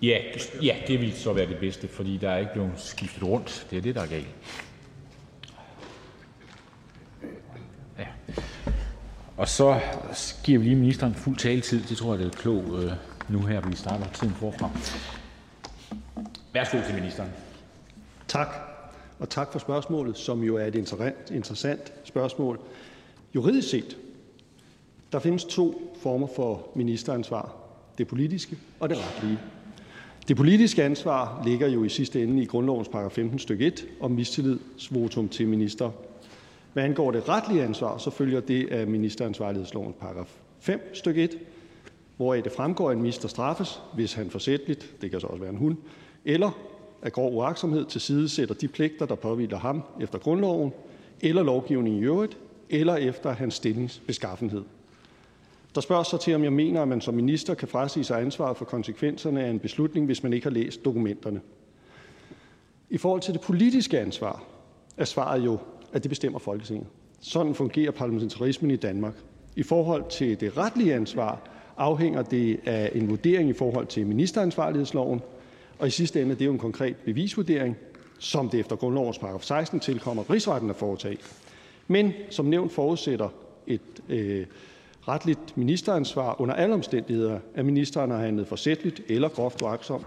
Ja, ja, det vil så være det bedste, fordi der er ikke blevet skiftet rundt. Det er det, der er galt. Ja. Og så giver vi lige ministeren fuld taletid. Det tror jeg, det er klogt øh, nu her, vi starter tiden forfra. Værsgo til ministeren. Tak, og tak for spørgsmålet, som jo er et interessant spørgsmål. Juridisk set der findes to former for ministeransvar: det politiske og det retlige. Det politiske ansvar ligger jo i sidste ende i grundlovens paragraf 15 stykke 1 om mistillidsvotum til minister. Hvad angår det retlige ansvar, så følger det af ministeransvarlighedslovens § 5 stykke 1, hvoraf det fremgår, at en minister straffes, hvis han forsætligt, det kan så også være en hund, eller af grov uagtsomhed tilsidesætter de pligter, der påviler ham efter grundloven eller lovgivningen i øvrigt, eller efter hans stillingsbeskaffenhed. Der spørges så til, om jeg mener, at man som minister kan frasige sig ansvaret for konsekvenserne af en beslutning, hvis man ikke har læst dokumenterne. I forhold til det politiske ansvar er svaret jo, at det bestemmer Folketinget. Sådan fungerer parlamentarismen i Danmark. I forhold til det retlige ansvar afhænger det af en vurdering i forhold til ministeransvarlighedsloven, og i sidste ende er det jo en konkret bevisvurdering, som det efter grundlovens § 16 tilkommer rigsretten at foretage. Men som nævnt forudsætter et øh, retligt ministeransvar under alle omstændigheder, at ministeren har handlet forsætligt eller groft uagtsomt.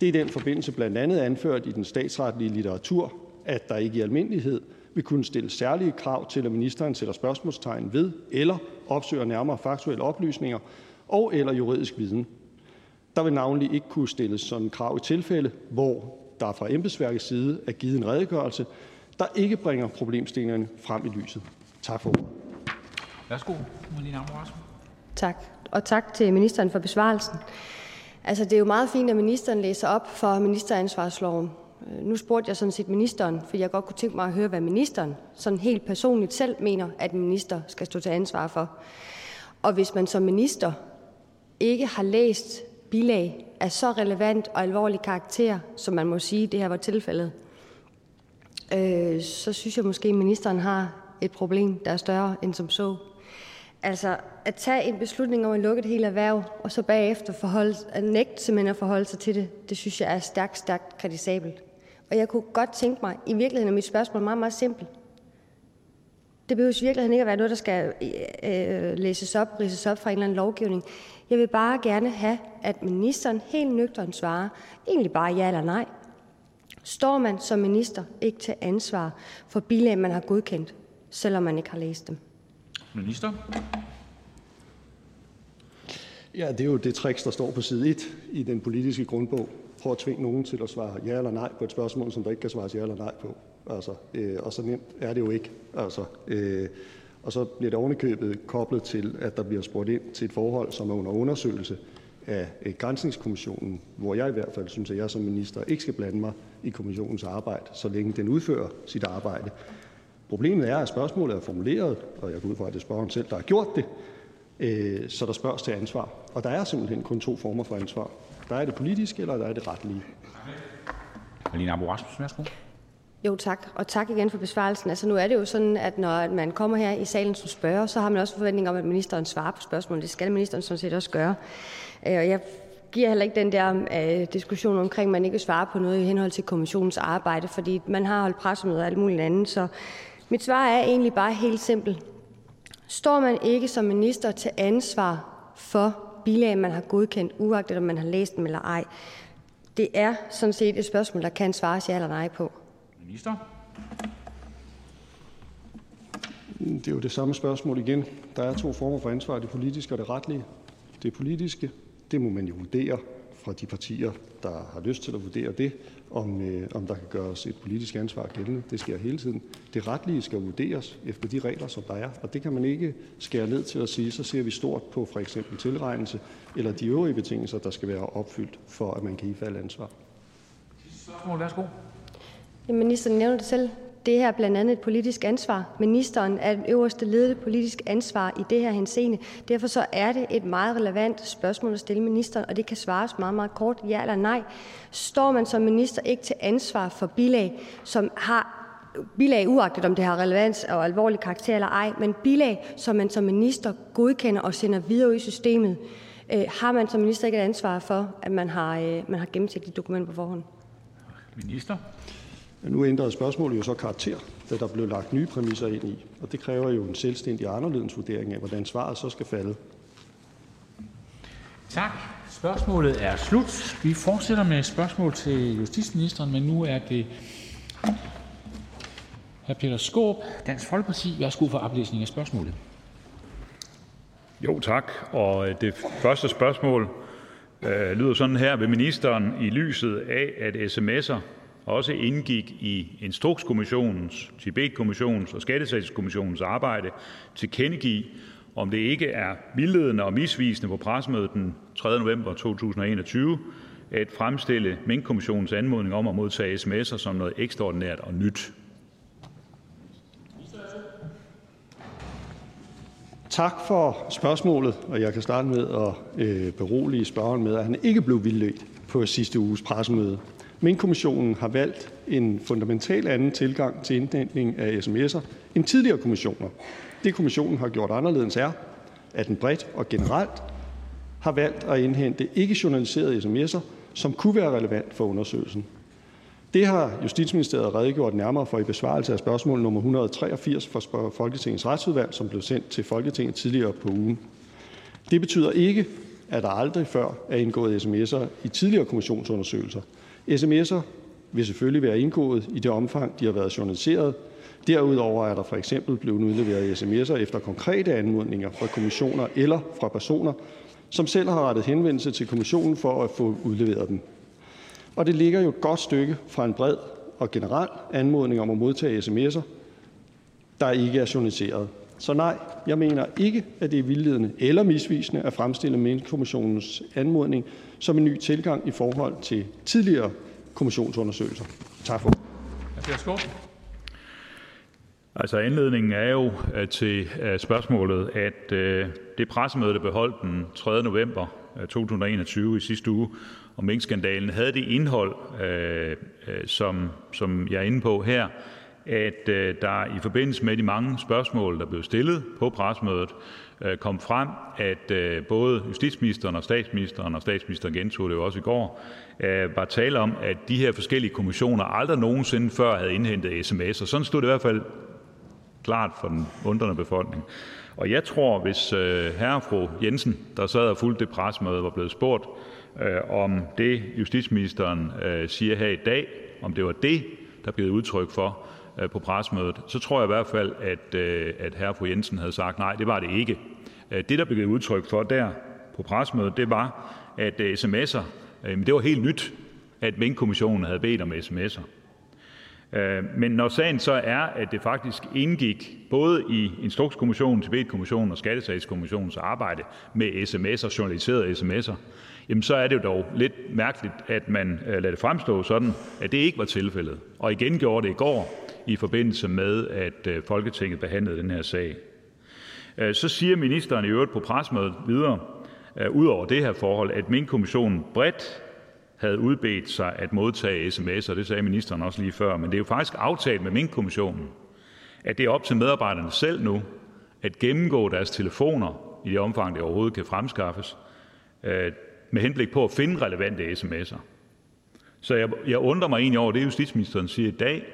Det er i den forbindelse blandt andet anført i den statsretlige litteratur, at der ikke i almindelighed vil kunne stilles særlige krav til, at ministeren sætter spørgsmålstegn ved eller opsøger nærmere faktuelle oplysninger og eller juridisk viden. Der vil navnlig ikke kunne stilles sådan krav i tilfælde, hvor der fra embedsværkets side er givet en redegørelse, der ikke bringer problemstillingerne frem i lyset. Tak for ordet. Værsgo, Marlene. Tak, og tak til ministeren for besvarelsen. Altså, det er jo meget fint, at ministeren læser op for ministeransvarsloven. Øh, nu spurgte jeg sådan set ministeren, for jeg godt kunne tænke mig at høre, hvad ministeren sådan helt personligt selv mener, at en minister skal stå til ansvar for. Og hvis man som minister ikke har læst bilag af så relevant og alvorlig karakter, som man må sige, det her var tilfældet, øh, så synes jeg måske, at ministeren har et problem, der er større end som så. Altså, at tage en beslutning om at lukke et helt erhverv, og så bagefter forholde, at nægte simpelthen at forholde sig til det, det synes jeg er stærkt, stærkt kritisabelt. Og jeg kunne godt tænke mig, i virkeligheden er mit spørgsmål meget, meget simpelt. Det behøver i virkeligheden ikke at være noget, der skal øh, læses op, rises op fra en eller anden lovgivning. Jeg vil bare gerne have, at ministeren helt nøgternt svarer, egentlig bare ja eller nej. Står man som minister ikke til ansvar for bilag, man har godkendt, selvom man ikke har læst dem? Minister. Ja, det er jo det trick, der står på side 1 i den politiske grundbog. Prøv at tvinge nogen til at svare ja eller nej på et spørgsmål, som der ikke kan svares ja eller nej på. Altså, øh, og så nemt er det jo ikke. Altså, øh, og så bliver det ovenikøbet koblet til, at der bliver spurgt ind til et forhold, som er under undersøgelse af øh, Grænsningskommissionen, hvor jeg i hvert fald synes, at jeg som minister ikke skal blande mig i kommissionens arbejde, så længe den udfører sit arbejde. Problemet er, at spørgsmålet er formuleret, og jeg går ud fra, at det er spørgeren selv, der har gjort det, øh, så der spørges til ansvar. Og der er simpelthen kun to former for ansvar. Der er det politiske, eller der er det retlige. Marlene Ambo Rasmussen, værsgo. Jo, tak. Og tak igen for besvarelsen. Altså, nu er det jo sådan, at når man kommer her i salen som spørger, så har man også forventning om, at ministeren svarer på spørgsmål. Det skal ministeren sådan set også gøre. Øh, og jeg giver heller ikke den der øh, diskussion omkring, at man ikke vil svare på noget i henhold til kommissionens arbejde, fordi man har holdt pressemøder og alt muligt andet. Så mit svar er egentlig bare helt simpelt. Står man ikke som minister til ansvar for bilag, man har godkendt, uagtet om man har læst dem eller ej? Det er sådan set et spørgsmål, der kan svares ja eller nej på. Minister. Det er jo det samme spørgsmål igen. Der er to former for ansvar, det politiske og det retlige. Det politiske, det må man jo vurdere fra de partier, der har lyst til at vurdere det, om, øh, om der kan gøres et politisk ansvar gældende. Det sker hele tiden. Det retlige skal vurderes efter de regler, som der er, og det kan man ikke skære ned til at sige, så ser vi stort på for eksempel tilregnelse eller de øvrige betingelser, der skal være opfyldt, for at man kan ifalde ansvar. Spørgsmål, værsgo. Ministeren nævner det selv det her blandt andet et politisk ansvar. Ministeren er den øverste ledende politisk ansvar i det her henseende. Derfor så er det et meget relevant spørgsmål at stille ministeren, og det kan svares meget, meget kort, ja eller nej. Står man som minister ikke til ansvar for bilag, som har bilag uagtet om det har relevans og alvorlig karakter eller ej, men bilag, som man som minister godkender og sender videre ud i systemet, øh, har man som minister ikke et ansvar for, at man har, øh, man har gennemset de dokumenter på forhånd? Minister? Nu ændrede spørgsmålet jo så karakter, da der blev lagt nye præmisser ind i, og det kræver jo en selvstændig anderledes vurdering af, hvordan svaret så skal falde. Tak. Spørgsmålet er slut. Vi fortsætter med spørgsmål til justitsministeren, men nu er det hr. Peter Skaarup, Dansk Folkeparti. Værsgo for oplæsning af spørgsmålet. Jo, tak. Og øh, det første spørgsmål øh, lyder sådan her. Vil ministeren i lyset af, at sms'er også indgik i Instrukskommissionens, Tibetkommissionens og Skattesagskommissionens arbejde, tilkendegive, om det ikke er vildledende og misvisende på pressemødet den 3. november 2021 at fremstille Minkkommissionens anmodning om at modtage sms'er som noget ekstraordinært og nyt. Tak for spørgsmålet, og jeg kan starte med at øh, berolige spørgeren med, at han ikke blev vildledt på sidste uges pressemøde. Minkkommissionen har valgt en fundamental anden tilgang til indhentning af sms'er end tidligere kommissioner. Det, kommissionen har gjort anderledes, er, at den bredt og generelt har valgt at indhente ikke journaliserede sms'er, som kunne være relevant for undersøgelsen. Det har Justitsministeriet redegjort nærmere for i besvarelse af spørgsmål nummer 183 fra Folketingets Retsudvalg, som blev sendt til Folketinget tidligere på ugen. Det betyder ikke, at der aldrig før er indgået sms'er i tidligere kommissionsundersøgelser. SMS'er vil selvfølgelig være indgået i det omfang, de har været journaliseret. Derudover er der for eksempel blevet udleveret sms'er efter konkrete anmodninger fra kommissioner eller fra personer, som selv har rettet henvendelse til kommissionen for at få udleveret dem. Og det ligger jo et godt stykke fra en bred og generel anmodning om at modtage sms'er, der ikke er journaliseret. Så nej, jeg mener ikke, at det er vildledende eller misvisende at fremstille Minkkommissionens anmodning som en ny tilgang i forhold til tidligere kommissionsundersøgelser. Tak for Altså Anledningen er jo øh, til øh, spørgsmålet, at øh, det pressemøde, der blev holdt den 3. november 2021 i sidste uge om minkskandalen, havde det indhold, som, som jeg er inde på her, at øh, der i forbindelse med de mange spørgsmål, der blev stillet på pressemødet, øh, kom frem, at øh, både justitsministeren og statsministeren, og statsministeren gentog det jo også i går, var tale om, at de her forskellige kommissioner aldrig nogensinde før havde indhentet sms'er. Sådan stod det i hvert fald klart for den undrende befolkning. Og jeg tror, hvis herre og fru Jensen, der sad og fulgte det pressemøde, var blevet spurgt om det, justitsministeren siger her i dag, om det var det, der blev udtryk for Øh, på pressemødet, så tror jeg i hvert fald, at, øh, at herre og fru Jensen havde sagt, nej, det var det ikke. Øh, det, der blev givet udtryk for der på pressemødet, det var, at sms'er, det var helt nyt, at Minkkommissionen havde bedt om sms'er. Men når sagen så er, at det faktisk indgik både i Instrukskommissionen, Tibetkommissionen og Skattesagskommissionens arbejde med sms'er, journaliserede sms'er, jamen så er det jo dog lidt mærkeligt, at man lader det fremstå sådan, at det ikke var tilfældet. Og igen gjorde det i går i forbindelse med, at øh, Folketinget behandlede den her sag. Øh, så siger ministeren i øvrigt på pressemødet videre, øh, ud over det her forhold, at Minkkommissionen bredt havde udbedt sig at modtage sms'er. Det sagde ministeren også lige før. Men det er jo faktisk aftalt med Minkkommissionen, at det er op til medarbejderne selv nu at gennemgå deres telefoner, i det omfang det overhovedet kan fremskaffes, med henblik på at finde relevante sms'er. Så jeg, jeg undrer mig egentlig over det, justitsministeren siger i dag.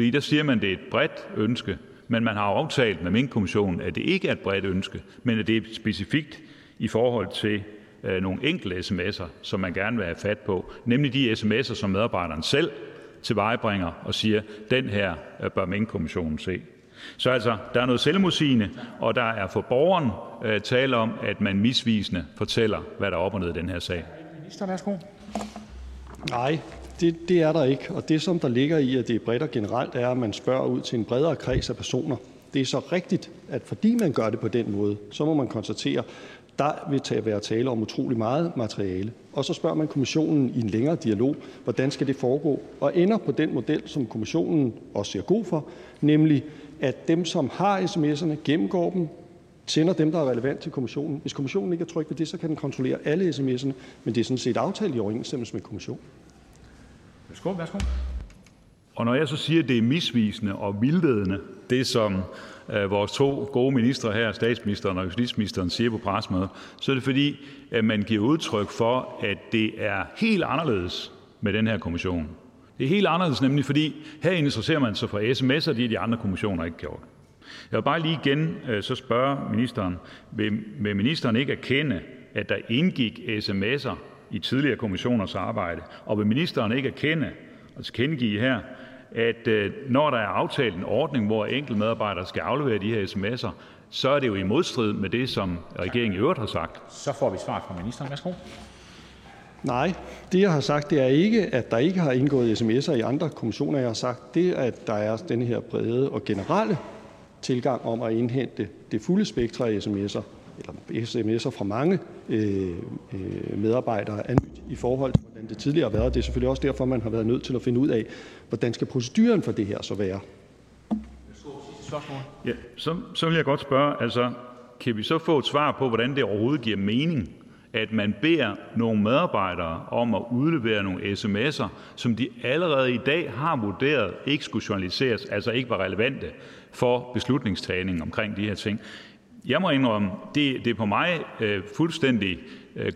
Fordi der siger man, at det er et bredt ønske, men man har aftalt med Minkkommissionen, at det ikke er et bredt ønske, men at det er specifikt i forhold til nogle enkelte sms'er, som man gerne vil have fat på, nemlig de sms'er, som medarbejderen selv tilvejebringer og siger, den her bør Minkkommissionen se. Så altså, der er noget selvmodsigende, og der er for borgeren øh, tale om, at man misvisende fortæller, hvad der er op og ned i den her sag. Minister, værsgo. Nej, det, det er der ikke. Og det, som der ligger i, at det er bredt og generelt, er, at man spørger ud til en bredere kreds af personer. Det er så rigtigt, at fordi man gør det på den måde, så må man konstatere, Der vil være tale om utrolig meget materiale. Og så spørger man kommissionen i en længere dialog, hvordan skal det foregå, og ender på den model, som kommissionen også ser god for, nemlig at dem, som har sms'erne, gennemgår dem, sender dem, der er relevant til kommissionen. Hvis kommissionen ikke er tryg ved det, så kan den kontrollere alle sms'erne, men det er sådan set aftalt i overensstemmelse med kommissionen. Værsgo, værsgo. Og når jeg så siger, at det er misvisende og vildledende, det som øh, vores to gode ministre her, statsministeren og justitsministeren, siger på pressemødet, så er det fordi, at man giver udtryk for, at det er helt anderledes med den her kommission. Det er helt anderledes, nemlig fordi her interesserer man sig for sms'er, de de andre kommissioner ikke gjort. Jeg vil bare lige igen øh, så spørge ministeren, vil, vil ministeren ikke erkende, at der indgik sms'er i tidligere kommissioners arbejde, og vil ministeren ikke erkende og tilkendegive her, at øh, når der er aftalt en ordning, hvor enkelte medarbejdere skal aflevere de her sms'er, så er det jo i modstrid med det, som regeringen i øvrigt har sagt. Så får vi svar fra ministeren. Værsgo. Nej, det jeg har sagt, det er ikke, at der ikke har indgået sms'er i andre kommissioner. Jeg har sagt, det at der er den her brede og generelle tilgang om at indhente det fulde spektrum af sms'er, eller sms'er fra mange øh, øh medarbejdere, er nyt i forhold til, hvordan det tidligere har været. Det er selvfølgelig også derfor, man har været nødt til at finde ud af, hvordan skal proceduren for det her så være. Ja, så, så vil jeg godt spørge, altså, kan vi så få et svar på, hvordan det overhovedet giver mening, at man beder nogle medarbejdere om at udlevere nogle sms'er, som de allerede i dag har vurderet ikke skulle journaliseres, altså ikke var relevante for beslutningstagningen omkring de her ting. Jeg må indrømme, det, det er på mig øh, fuldstændig øh,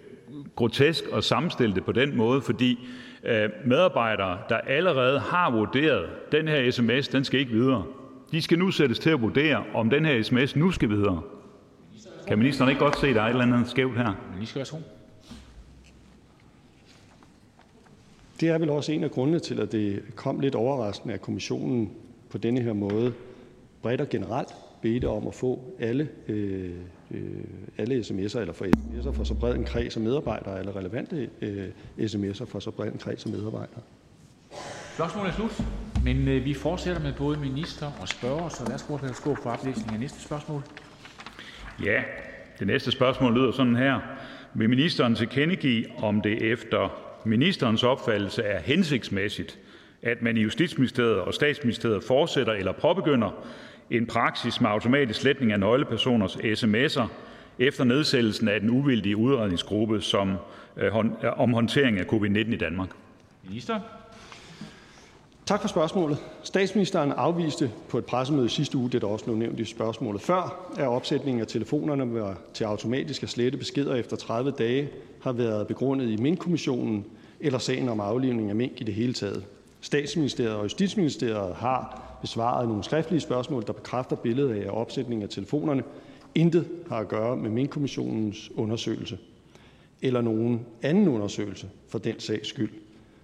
grotesk at sammenstille det på den måde, fordi øh, medarbejdere, der allerede har vurderet, at den her sms den skal ikke videre, de skal nu sættes til at vurdere, om den her sms nu skal videre. Kan ministeren ikke godt se, at der er et eller andet skævt her? Minister, Det er vel også en af grundene til, at det kom lidt overraskende, at kommissionen på denne her måde bredt og generelt bedte om at få alle, øh, alle sms'er, eller for sms'er for så bred en kreds af medarbejdere, eller relevante øh, sms'er for så bred en kreds af medarbejdere. Spørgsmålet er slut, men øh, vi fortsætter med både minister og spørger, så værsgo at skå for oplæsning af næste spørgsmål. Ja, det næste spørgsmål lyder sådan her. Vil ministeren tilkendegive, om det efter ministerens opfattelse er hensigtsmæssigt, at man i Justitsministeriet og Statsministeriet fortsætter eller påbegynder en praksis med automatisk sletning af nøglepersoners sms'er efter nedsættelsen af den uvildige udredningsgruppe som, øh, om håndtering af covid-19 i Danmark? Minister. Tak for spørgsmålet. Statsministeren afviste på et pressemøde sidste uge, det der også blev nævnt i spørgsmålet før, at opsætningen af telefonerne til automatisk at slette beskeder efter 30 dage har været begrundet i Mink-kommissionen eller sagen om aflivning af mink i det hele taget. Statsministeriet og Justitsministeriet har besvaret nogle skriftlige spørgsmål, der bekræfter billedet af, at opsætningen af telefonerne intet har at gøre med Minkkommissionens undersøgelse eller nogen anden undersøgelse for den sags skyld.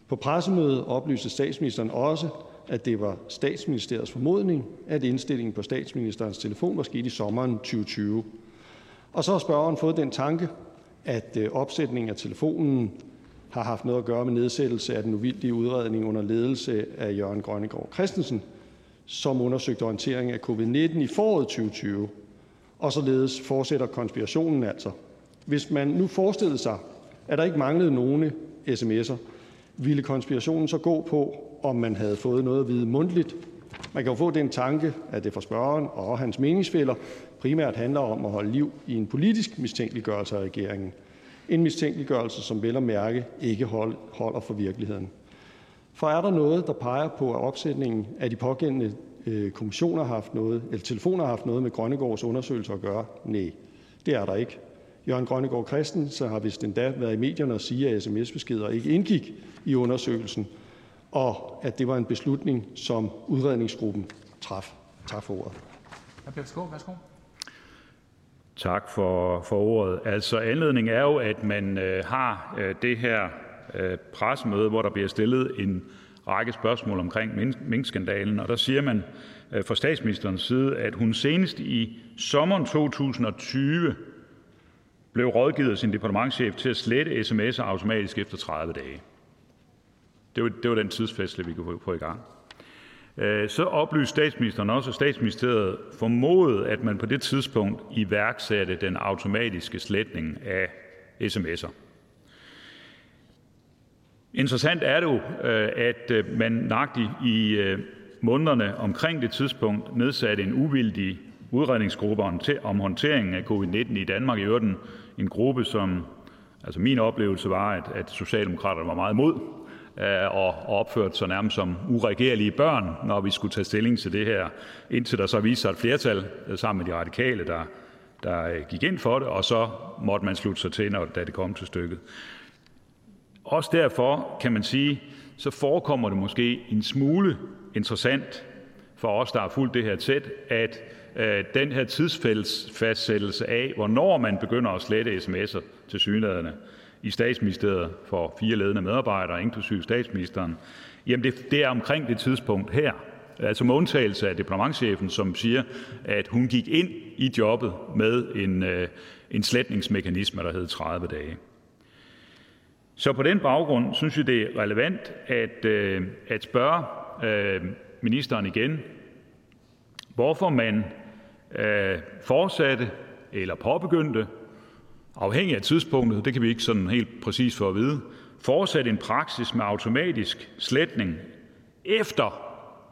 På pressemødet oplyste statsministeren også, at det var statsministeriets formodning, at indstillingen på statsministerens telefon var sket i sommeren 2020. Og så har spørgeren fået den tanke, at øh, opsætningen af telefonen har haft noget at gøre med nedsættelse af den uvildige udredning under ledelse af Jørgen Grønnegård Christensen, som undersøgte orientering af covid-19 i foråret 2020. Og således fortsætter konspirationen altså. Hvis man nu forestillede sig, at der ikke manglede nogen sms'er, ville konspirationen så gå på, om man havde fået noget at vide mundtligt? Man kan jo få den tanke, at det for spørgeren og hans meningsfælder primært handler om at holde liv i en politisk mistænkeliggørelse af regeringen. En mistænkeliggørelse, som vel at mærke ikke holder for virkeligheden. For er der noget, der peger på, at opsætningen af de pågældende øh, kommissioner har haft noget, eller telefoner har haft noget med Grønnegårds undersøgelser at gøre? Nej, det er der ikke. Jørgen Grønnegård Christensen har vist endda været i medierne og sige, at sms-beskeder ikke indgik i undersøgelsen, og at det var en beslutning, som udredningsgruppen traf. Tak for ordet. Værsgo. Tak for, for ordet. Altså anledningen er jo, at man øh, har øh, det her Øh, pressemøde, hvor der bliver stillet en række spørgsmål omkring minkskandalen, og der siger man øh, fra statsministerens side, at hun senest i sommeren 2020 blev rådgivet af sin departementchef til at slette sms'er automatisk efter 30 dage. Det var, det var den tidsfæstle, vi kunne få i gang. Øh, så oplyste statsministeren også, at statsministeriet formodede, at man på det tidspunkt iværksatte den automatiske sletning af sms'er. Interessant er det jo, øh, at øh, man nøjagtigt i øh, månederne omkring det tidspunkt nedsatte en uvildig udredningsgruppe om håndteringen af covid-19 i Danmark, i øvrigt en gruppe, som altså min oplevelse var, at, at Socialdemokraterne var meget imod og opførte sig nærmest som uregerlige børn, når vi skulle tage stilling til det her, indtil der så viste sig et flertal sammen med de radikale, der, der gik ind for det, og så måtte man slutte sig til, når, da det kom til stykket. Også derfor kan man sige, så forekommer det måske en smule interessant for os, der har fulgt det her tæt, at øh, den her tidsfastsættelse af, hvornår man begynder at slette sms'er til synlæderne i statsministeriet for fire ledende medarbejdere, inklusive statsministeren, jamen det, det er omkring det tidspunkt her, altså med undtagelse af departementchefen, som siger, at hun gik ind i jobbet med en, øh, en sletningsmekanisme, der hed 30 dage. Så på den baggrund synes jeg, det er relevant at, øh, at spørge øh, ministeren igen, hvorfor man øh, fortsatte eller påbegyndte, afhængig af tidspunktet, det kan vi ikke sådan helt præcis få at vide, fortsatte en praksis med automatisk sletning efter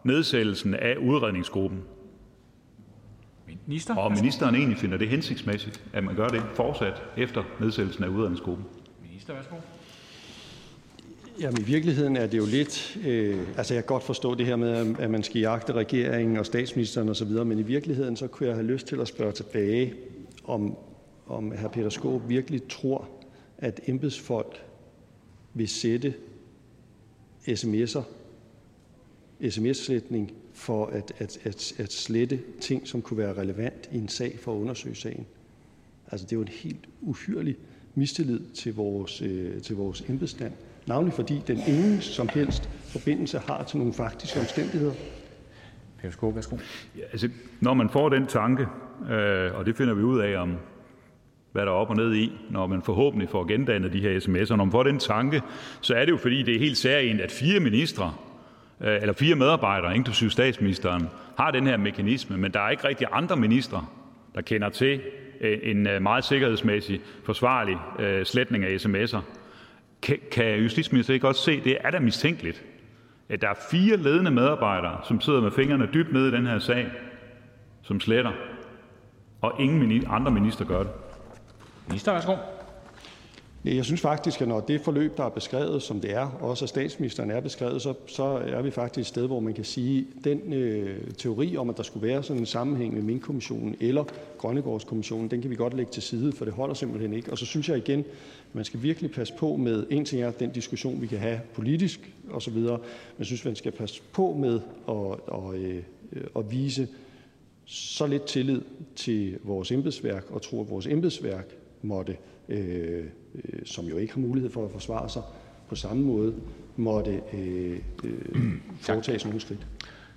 nedsættelsen af udredningsgruppen. Minister? Og ministeren egentlig finder det hensigtsmæssigt, at man gør det fortsat efter nedsættelsen af udredningsgruppen. Minister, værsgo. Jamen i virkeligheden er det jo lidt øh, altså jeg kan godt forstå det her med, at man skal jagte regeringen og statsministeren osv., men i virkeligheden så kunne jeg have lyst til at spørge tilbage, om, om hr. Peter Skåb virkelig tror, at embedsfolk vil sætte sms'er, sms-sletning for at, at, at, at slette ting, som kunne være relevant i en sag for at undersøge sagen. Altså det er jo en helt uhyrlig mistillid til vores, øh, til vores embedsstand navnlig fordi den ingen som helst forbindelse har til nogle faktiske omstændigheder. Peter Skåre, værsgo. Ja, altså, når man får den tanke, øh, og det finder vi ud af om, hvad der er op og ned i, når man forhåbentlig får gendannet de her sms'er. Når man får den tanke, så er det jo fordi, det er helt særligt, at fire ministre, øh, eller fire medarbejdere, inklusive statsministeren, har den her mekanisme, men der er ikke rigtig andre ministre, der kender til øh, en øh, meget sikkerhedsmæssig forsvarlig øh, sletning af sms'er. Kan, kan justitsministeren ikke også se, det er da mistænkeligt, at der er fire ledende medarbejdere, som sidder med fingrene dybt nede i den her sag, som sletter, og ingen andre minister gør det? Jeg synes faktisk, at når det forløb, der er beskrevet, som det er, også af statsministeren er beskrevet, så, så er vi faktisk et sted, hvor man kan sige, at den øh, teori om, at der skulle være sådan en sammenhæng med Mink-kommissionen eller Grønnegårdskommissionen, den kan vi godt lægge til side, for det holder simpelthen ikke. Og så synes jeg igen, at man skal virkelig passe på med, en ting er den diskussion, vi kan have politisk osv., men jeg synes, man skal passe på med at, og, øh, at vise så lidt tillid til vores embedsværk og tro, at vores embedsværk måtte øh, som jo ikke har mulighed for at forsvare sig på samme måde, måtte øh, foretage nogle skridt.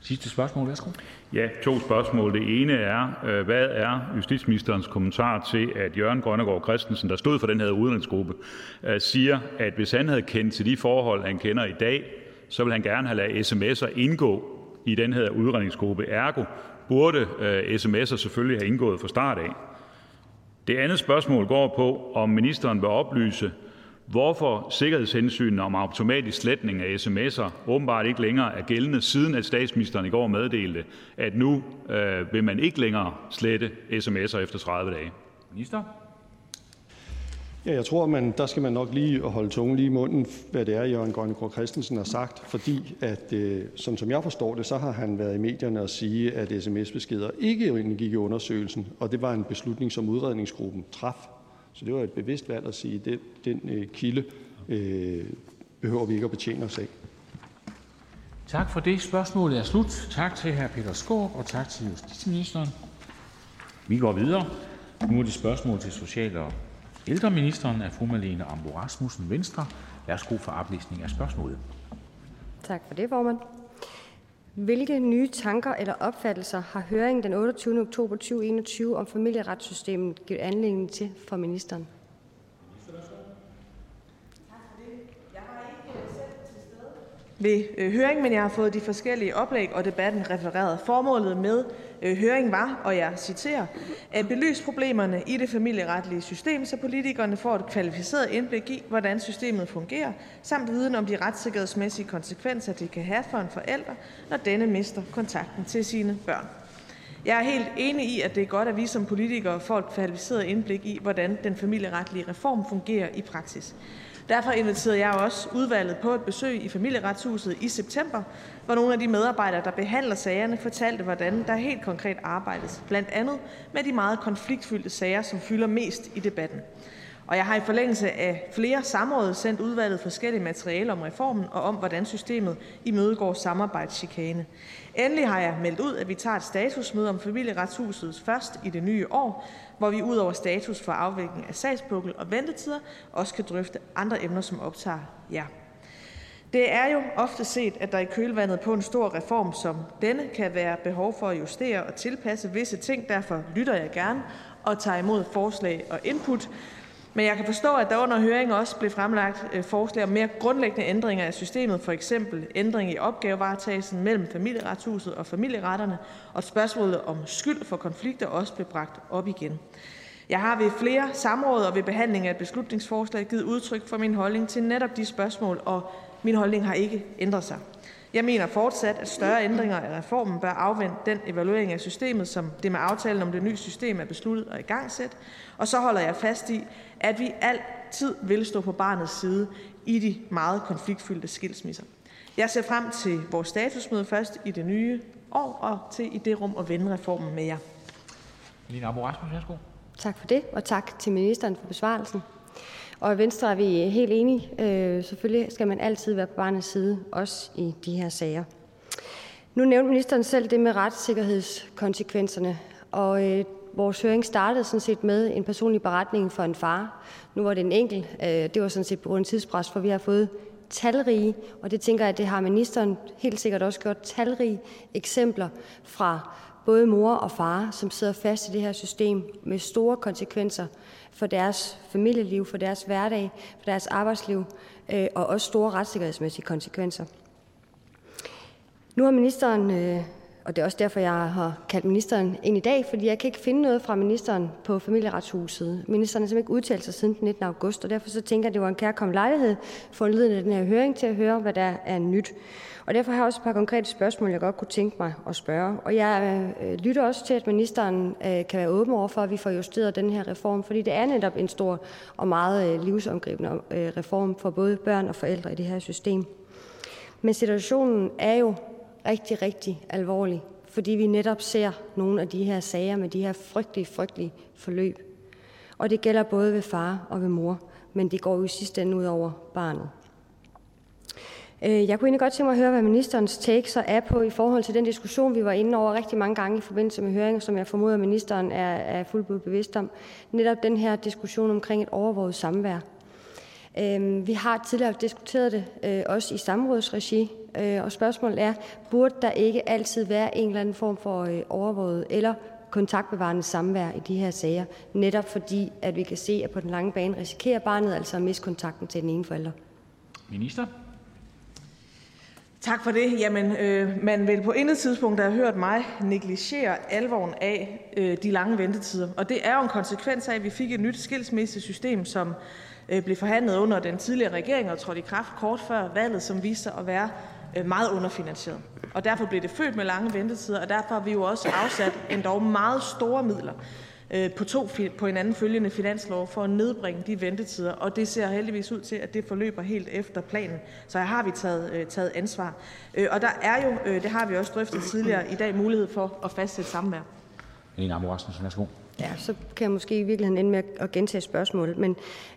Sidste spørgsmål. Værsgo. Ja, to spørgsmål. Det ene er, hvad er justitsministerens kommentar til, at Jørgen Grønnegård Christensen, der stod for den her udenrigsgruppe, siger, at hvis han havde kendt til de forhold, han kender i dag, så vil han gerne have ladet sms'er indgå i den her udredningsgruppe. Ergo burde sms'er selvfølgelig have indgået fra start af. Det andet spørgsmål går på, om ministeren vil oplyse, hvorfor sikkerhedshensynene om automatisk sletning af sms'er åbenbart ikke længere er gældende, siden at statsministeren i går meddelte, at nu øh, vil man ikke længere slette sms'er efter 30 dage. Minister? Ja, jeg tror, man, der skal man nok lige holde tungen lige i munden, hvad det er, Jørgen Grønnegård Christensen har sagt, fordi at, øh, som, som jeg forstår det, så har han været i medierne og sige, at sms-beskeder ikke indgik i undersøgelsen, og det var en beslutning, som udredningsgruppen traf. Så det var et bevidst valg at sige, at det, den øh, kilde øh, behøver vi ikke at betjene os af. Tak for det. Spørgsmålet er slut. Tak til hr. Peter Skåb, og tak til justitsministeren. Vi går videre. Nu er det spørgsmål til social- og ældreministeren af fru Marlene Ambo-Rasmussen, Venstre. Værsgo for oplæsning af spørgsmålet. Tak for det, formand. Hvilke nye tanker eller opfattelser har høringen den 28. oktober 2021 om familieretssystemet givet anledning til for ministeren? Ved øh, høring, men jeg har fået de forskellige oplæg og debatten refereret. Formålet med øh, høringen var, og jeg citerer, at belyse problemerne i det familieretlige system, så politikerne får et kvalificeret indblik i, hvordan systemet fungerer, samt viden om de retssikkerhedsmæssige konsekvenser, det kan have for en forælder, når denne mister kontakten til sine børn. Jeg er helt enig i, at det er godt, at vi som politikere får et kvalificeret indblik i, hvordan den familieretlige reform fungerer i praksis. Derfor inviterede jeg også udvalget på et besøg i familieretshuset i september, hvor nogle af de medarbejdere, der behandler sagerne, fortalte, hvordan der helt konkret arbejdes, blandt andet med de meget konfliktfyldte sager, som fylder mest i debatten. Og jeg har i forlængelse af flere samråd sendt udvalget forskellige materialer om reformen og om, hvordan systemet imødegår samarbejdschikane. Endelig har jeg meldt ud, at vi tager et statusmøde om familieretshuset først i det nye år, hvor vi ud over status for afvikling af sagspukkel og ventetider også kan drøfte andre emner, som optager jer. Det er jo ofte set, at der i kølvandet på en stor reform som denne kan være behov for at justere og tilpasse visse ting. Derfor lytter jeg gerne og tager imod forslag og input. Men jeg kan forstå, at der under høringen også blev fremlagt øh, forslag om mere grundlæggende ændringer af systemet, for eksempel ændring i opgavevaretagelsen mellem familieretshuset og familieretterne, og spørgsmålet om skyld for konflikter også blev bragt op igen. Jeg har ved flere samråd og ved behandling af et beslutningsforslag givet udtryk for min holdning til netop de spørgsmål, og min holdning har ikke ændret sig. Jeg mener fortsat, at større ændringer af reformen bør afvente den evaluering af systemet, som det med aftalen om det nye system er besluttet at igangsætte. Og så holder jeg fast i, at vi altid vil stå på barnets side i de meget konfliktfyldte skilsmisser. Jeg ser frem til vores statusmøde først i det nye år og til i det rum at vende reformen med jer. Lina Abo Rasmussen, værsgo. Tak for det, og tak til ministeren for besvarelsen. Og i Venstre er vi helt enige. Øh, selvfølgelig skal man altid være på barnets side, også i de her sager. Nu nævnte ministeren selv det med retssikkerhedskonsekvenserne, og øh, vores høring startede sådan set med en personlig beretning for en far. Nu var det en enkelt. Øh, det var sådan set på grund af tidspres, for vi har fået talrige, og det tænker jeg, at det har ministeren helt sikkert også gjort, talrige eksempler fra både mor og far, som sidder fast i det her system med store konsekvenser for deres familieliv, for deres hverdag, for deres arbejdsliv øh, og også store retssikkerhedsmæssige konsekvenser. Nu har ministeren, øh, og det er også derfor, jeg har kaldt ministeren ind i dag, fordi jeg kan ikke finde noget fra ministeren på familieretshuset. Ministeren har simpelthen ikke udtalt sig siden den 19. august, og derfor så tænker jeg, at det var en kærkommen lejlighed for en af den her høring til at høre, hvad der er nyt. Og derfor har jeg også et par konkrete spørgsmål, jeg godt kunne tænke mig at spørge. Og jeg øh, lytter også til, at ministeren øh, kan være åben over for, at vi får justeret den her reform, fordi det er netop en stor og meget øh, livsomgribende øh, reform for både børn og forældre i det her system. Men situationen er jo rigtig, rigtig alvorlig, fordi vi netop ser nogle af de her sager med de her frygtelige, frygtelige forløb. Og det gælder både ved far og ved mor, men det går jo i sidste ende ud over barnet. Øh, jeg kunne egentlig godt tænke mig at høre, hvad ministerens take så er på i forhold til den diskussion, vi var inde over rigtig mange gange i forbindelse med høringen, som jeg formoder, ministeren er, er fuldt bevidst om. Netop den her diskussion omkring et overvåget samvær. Øh, vi har tidligere diskuteret det, øh, også i samrådsregi, og spørgsmålet er, burde der ikke altid være en eller anden form for overvåget eller kontaktbevarende samvær i de her sager, netop fordi, at vi kan se, at på den lange bane risikerer barnet altså at miste kontakten til den ene forælder. Minister? Tak for det. Jamen, øh, man vil på intet tidspunkt have hørt mig negligere alvoren af øh, de lange ventetider. Og det er jo en konsekvens af, at vi fik et nyt skilsmissesystem, som øh, blev forhandlet under den tidligere regering og trådte i kraft kort før valget, som viste sig at være øh, Øh, meget underfinansieret. Og derfor blev det født med lange ventetider, og derfor har vi jo også afsat endda meget store midler øh, på to på hinanden følgende finanslov for at nedbringe de ventetider, og det ser heldigvis ud til, at det forløber helt efter planen. Så her har vi taget, øh, taget ansvar. Og der er jo, det har vi også drøftet tidligere i dag, mulighed for at fastsætte samvær. Lene Ambo Rasmussen, værsgo. Ja, så kan jeg måske i virkeligheden ende med at gentage spørgsmålet. Men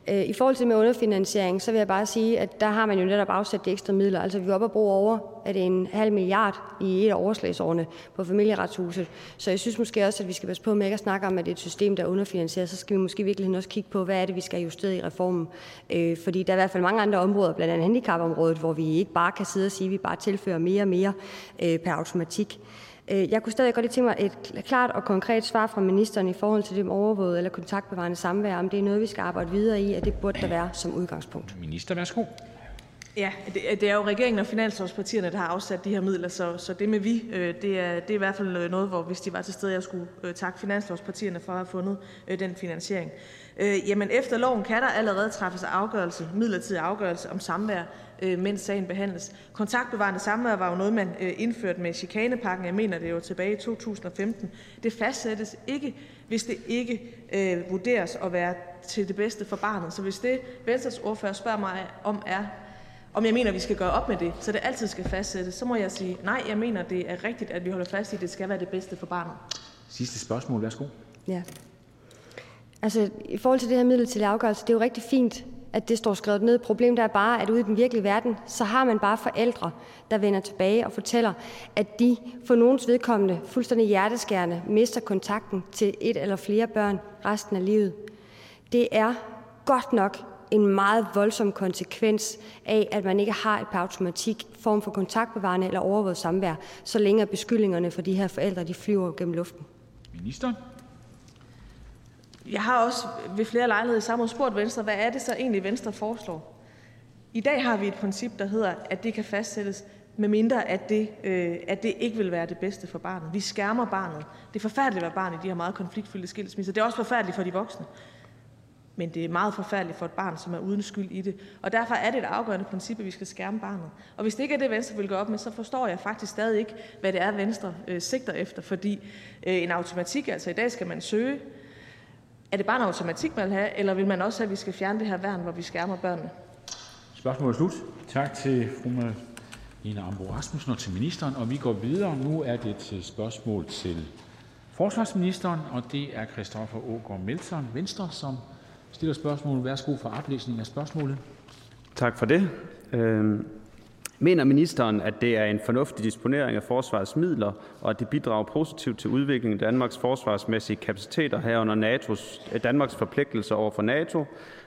øh, i forhold til med underfinansiering, så vil jeg bare sige, at der har man jo netop afsat de ekstra midler. Altså vi er oppe at bruge over at det en halv milliard i et af overslagsårene på familieretshuset. Så jeg synes måske også, at vi skal passe på med ikke at snakke om, at det er et system, der er underfinansieret. Så skal vi måske i virkeligheden også kigge på, hvad er det, vi skal justere i reformen. Øh, fordi der er i hvert fald mange andre områder, blandt andet handicapområdet, hvor vi ikke bare kan sidde og sige, at vi bare tilfører mere og mere øh, per automatik. Øh, jeg kunne stadig godt tænke mig et klart og konkret svar fra ministeren i forhold til det med overvåget eller kontaktbevarende samvær, om det er noget, vi skal arbejde videre i, og det burde der være som udgangspunkt. Minister, værsgo. Ja, det, det er jo regeringen og finanslovspartierne, der har afsat de her midler, så, så det med vi, øh, det, er, det er i hvert fald noget, hvor hvis de var til stede, jeg skulle øh, takke finanslovspartierne for at have fundet øh, den finansiering. Øh, jamen efter loven kan der allerede træffes afgørelse, midlertidig afgørelse om samvær, øh, mens sagen behandles. Kontaktbevarende samvær var jo noget, man øh, indførte med chikanepakken. Jeg mener, det jo tilbage i 2015. Det fastsættes ikke, hvis det ikke øh, vurderes at være til det bedste for barnet. Så hvis det, Venstres ordfører spørger mig om, er, om jeg mener, at vi skal gøre op med det, så det altid skal fastsættes, så må jeg sige, nej, jeg mener, det er rigtigt, at vi holder fast i, at det skal være det bedste for barnet. Sidste spørgsmål, værsgo. Ja. Altså, i forhold til det her midlertidige afgørelse, det er jo rigtig fint, at det står skrevet ned. Problemet er bare, at ude i den virkelige verden, så har man bare forældre, der vender tilbage og fortæller, at de for nogens vedkommende fuldstændig hjerteskærende mister kontakten til et eller flere børn resten af livet. Det er godt nok en meget voldsom konsekvens af, at man ikke har et par automatik form for kontaktbevarende eller overvåget samvær, så længe beskyldningerne for de her forældre de flyver gennem luften. Minister? Jeg har også ved flere lejligheder i samme spurgt Venstre, hvad er det så egentlig, Venstre foreslår? I dag har vi et princip, der hedder, at det kan fastsættes, medmindre at det, øh, at det ikke vil være det bedste for barnet. Vi skærmer barnet. Det er forfærdeligt at være barn i de her meget konfliktfyldte skilsmisser. Det er også forfærdeligt for de voksne. Men det er meget forfærdeligt for et barn, som er uden skyld i det. Og derfor er det et afgørende princip, at vi skal skærme barnet. Og hvis det ikke er det, Venstre vil gå op med, så forstår jeg faktisk stadig ikke, hvad det er, Venstre øh, sigter efter. Fordi øh, en automatik, altså i dag skal man søge. Er det bare en automatik, man vil have, eller vil man også have, at vi skal fjerne det her værn, hvor vi skærmer børnene? Spørgsmålet er slut. Tak til fru Ina Ambo Rasmussen og til ministeren. Og vi går videre. Nu er det til spørgsmål til forsvarsministeren, og det er Christoffer Aagaard Melson, Venstre, som stiller spørgsmål. Værsgo for oplæsning af spørgsmålet. Tak for det. Øhm, mener ministeren, at det er en fornuftig disponering af forsvarets midler, og at det bidrager positivt til udviklingen af Danmarks forsvarsmæssige kapaciteter herunder NATO's, eh, Danmarks forpligtelser over for NATO,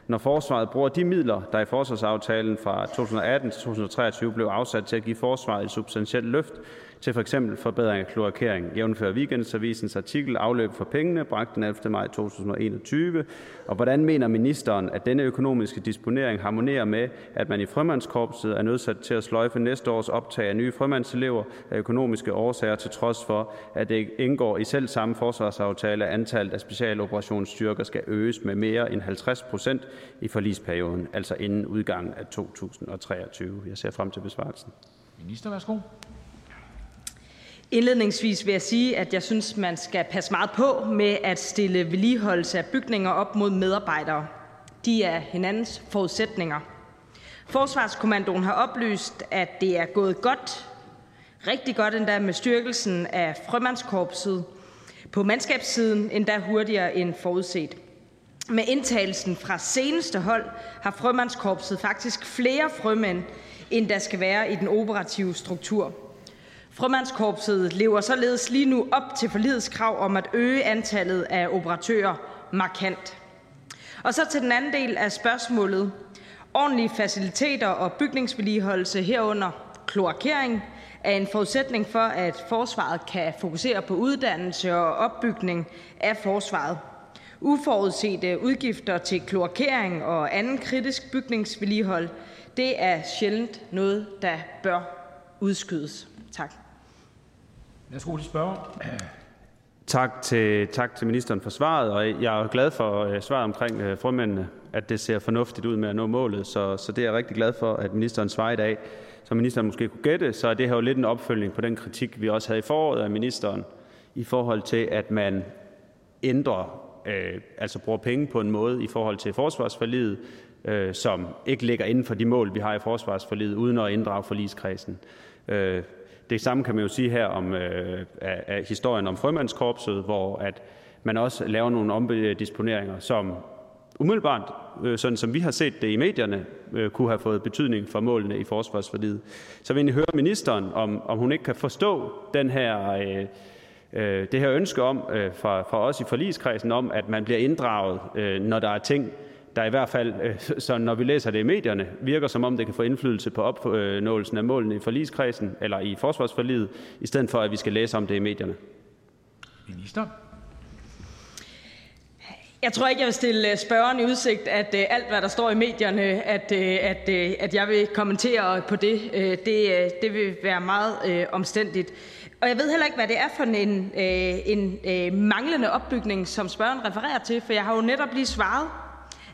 når forsvaret bruger de midler, der i forsvarsaftalen fra 2018 til 2023 blev afsat til at give forsvaret et substantielt løft til for eksempel forbedring af kloakering, jævnfør Weekendavisens artikel Afløb for pengene, bragt den 11. maj 2021, og hvordan mener ministeren, at denne økonomiske disponering harmonerer med, at man i frømandskorpset er nødsat til at sløjfe næste års optag af nye frømandselever af økonomiske årsager, til trods for, at det indgår i selv samme forsvarsaftale, at antallet af specialoperationsstyrker skal øges med mere end 50 procent i forlisperioden, altså inden udgangen af 2023. Jeg ser frem til besvarelsen. Minister, værsgo. Indledningsvis vil jeg sige, at jeg synes, man skal passe meget på med at stille vedligeholdelse af bygninger op mod medarbejdere. De er hinandens forudsætninger. Forsvarskommandoen har oplyst, at det er gået godt, rigtig godt endda med styrkelsen af frømandskorpset på mandskabssiden, endda hurtigere end forudset. Med indtagelsen fra seneste hold har frømandskorpset faktisk flere frømænd, end der skal være i den operative struktur. Frømandskorpset lever således lige nu op til forlidets krav om at øge antallet af operatører markant. Og så til den anden del af spørgsmålet. Ordentlige faciliteter og bygningsvedligeholdelse herunder kloakering er en forudsætning for, at forsvaret kan fokusere på uddannelse og opbygning af forsvaret. Uforudsete udgifter til kloakering og anden kritisk bygningsvedligehold, det er sjældent noget, der bør udskydes. Tak. Værsgo til spørger. Tak til, tak til ministeren for svaret, og jeg er glad for øh, svaret omkring uh, frømændene, at det ser fornuftigt ud med at nå målet, så, så det er jeg rigtig glad for, at ministeren svarer i dag. Som ministeren måske kunne gætte, så er det her jo lidt en opfølgning på den kritik, vi også havde i foråret af ministeren, i forhold til, at man ændrer, øh, altså bruger penge på en måde i forhold til forsvarsforliget, øh, som ikke ligger inden for de mål, vi har i forsvarsforliget, uden at inddrage forligskredsen. Øh, det samme kan man jo sige her om øh, af, historien om frømandskorpset, hvor at man også laver nogle omdisponeringer, som umiddelbart, øh, sådan som vi har set det i medierne, øh, kunne have fået betydning for målene i forsvarsforliget. Så vil jeg høre ministeren, om, om hun ikke kan forstå den her, øh, øh, det her ønske om øh, fra, fra os i forligskredsen om, at man bliver inddraget, øh, når der er ting, der i hvert fald, øh, så når vi læser det i medierne, virker som om det kan få indflydelse på opnåelsen af målene i forligskredsen eller i forsvarsforliget, i stedet for at vi skal læse om det i medierne. Minister? Jeg tror ikke, jeg vil stille øh, spørgeren i udsigt, at øh, alt, hvad der står i medierne, at, øh, at, at jeg vil kommentere på det. Det, det vil være meget øh, omstændigt. Og jeg ved heller ikke, hvad det er for en, øh, en øh, manglende opbygning, som spørgeren refererer til, for jeg har jo netop lige svaret,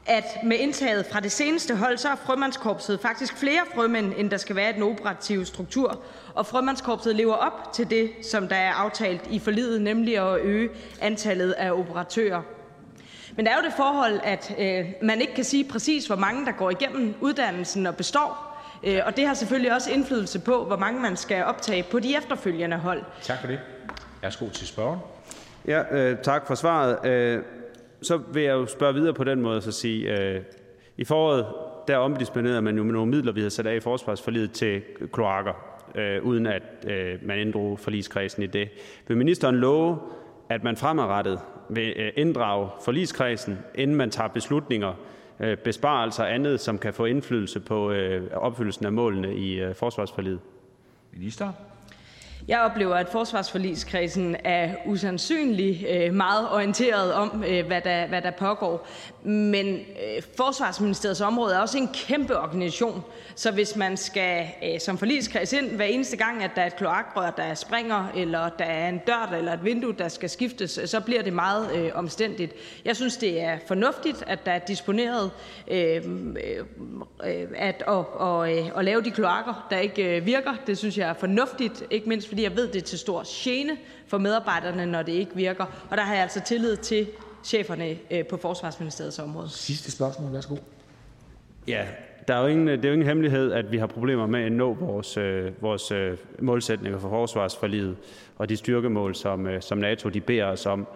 at med indtaget fra det seneste hold, så er frømandskorpset faktisk flere frømænd, end der skal være i den operative struktur. Og frømandskorpset lever op til det, som der er aftalt i forlidet, nemlig at øge antallet af operatører. Men der er jo det forhold, at øh, man ikke kan sige præcis, hvor mange der går igennem uddannelsen og består. Øh, og det har selvfølgelig også indflydelse på, hvor mange man skal optage på de efterfølgende hold. Tak for det. Værsgo til spørgeren. Ja, øh, tak for svaret. Øh, så vil jeg jo spørge videre på den måde og så sige, øh, i foråret der omdisponerede man jo med nogle midler, vi havde sat af i forsvarsforlidet til kloakker, øh, uden at øh, man inddrog forligskredsen i det. Vil ministeren love, at man fremadrettet vil øh, inddrage forligskredsen, inden man tager beslutninger, øh, besparelser og andet, som kan få indflydelse på øh, opfyldelsen af målene i øh, forsvarsforlidet? Minister? Jeg oplever, at forsvarsforligskredsen er usandsynlig øh, meget orienteret om, øh, hvad der, hvad der pågår. Men øh, Forsvarsministeriets område er også en kæmpe organisation, så hvis man skal øh, som forligskreds ind hver eneste gang, at der er et kloakrør, der springer, eller der er en dør eller et vindue, der skal skiftes, så bliver det meget øh, omstændigt. Jeg synes, det er fornuftigt, at der er disponeret øh, at, at, at, øh, at lave de kloakker, der ikke virker. Det synes jeg er fornuftigt, ikke mindst fordi jeg ved, det er til stor gene for medarbejderne, når det ikke virker. Og der har jeg altså tillid til cheferne øh, på Forsvarsministeriets område. Sidste spørgsmål, værsgo. Ja, der er jo ingen, det er jo ingen hemmelighed, at vi har problemer med at nå vores, øh, vores øh, målsætninger for forsvarsforliget og de styrkemål, som, øh, som NATO de beder os om.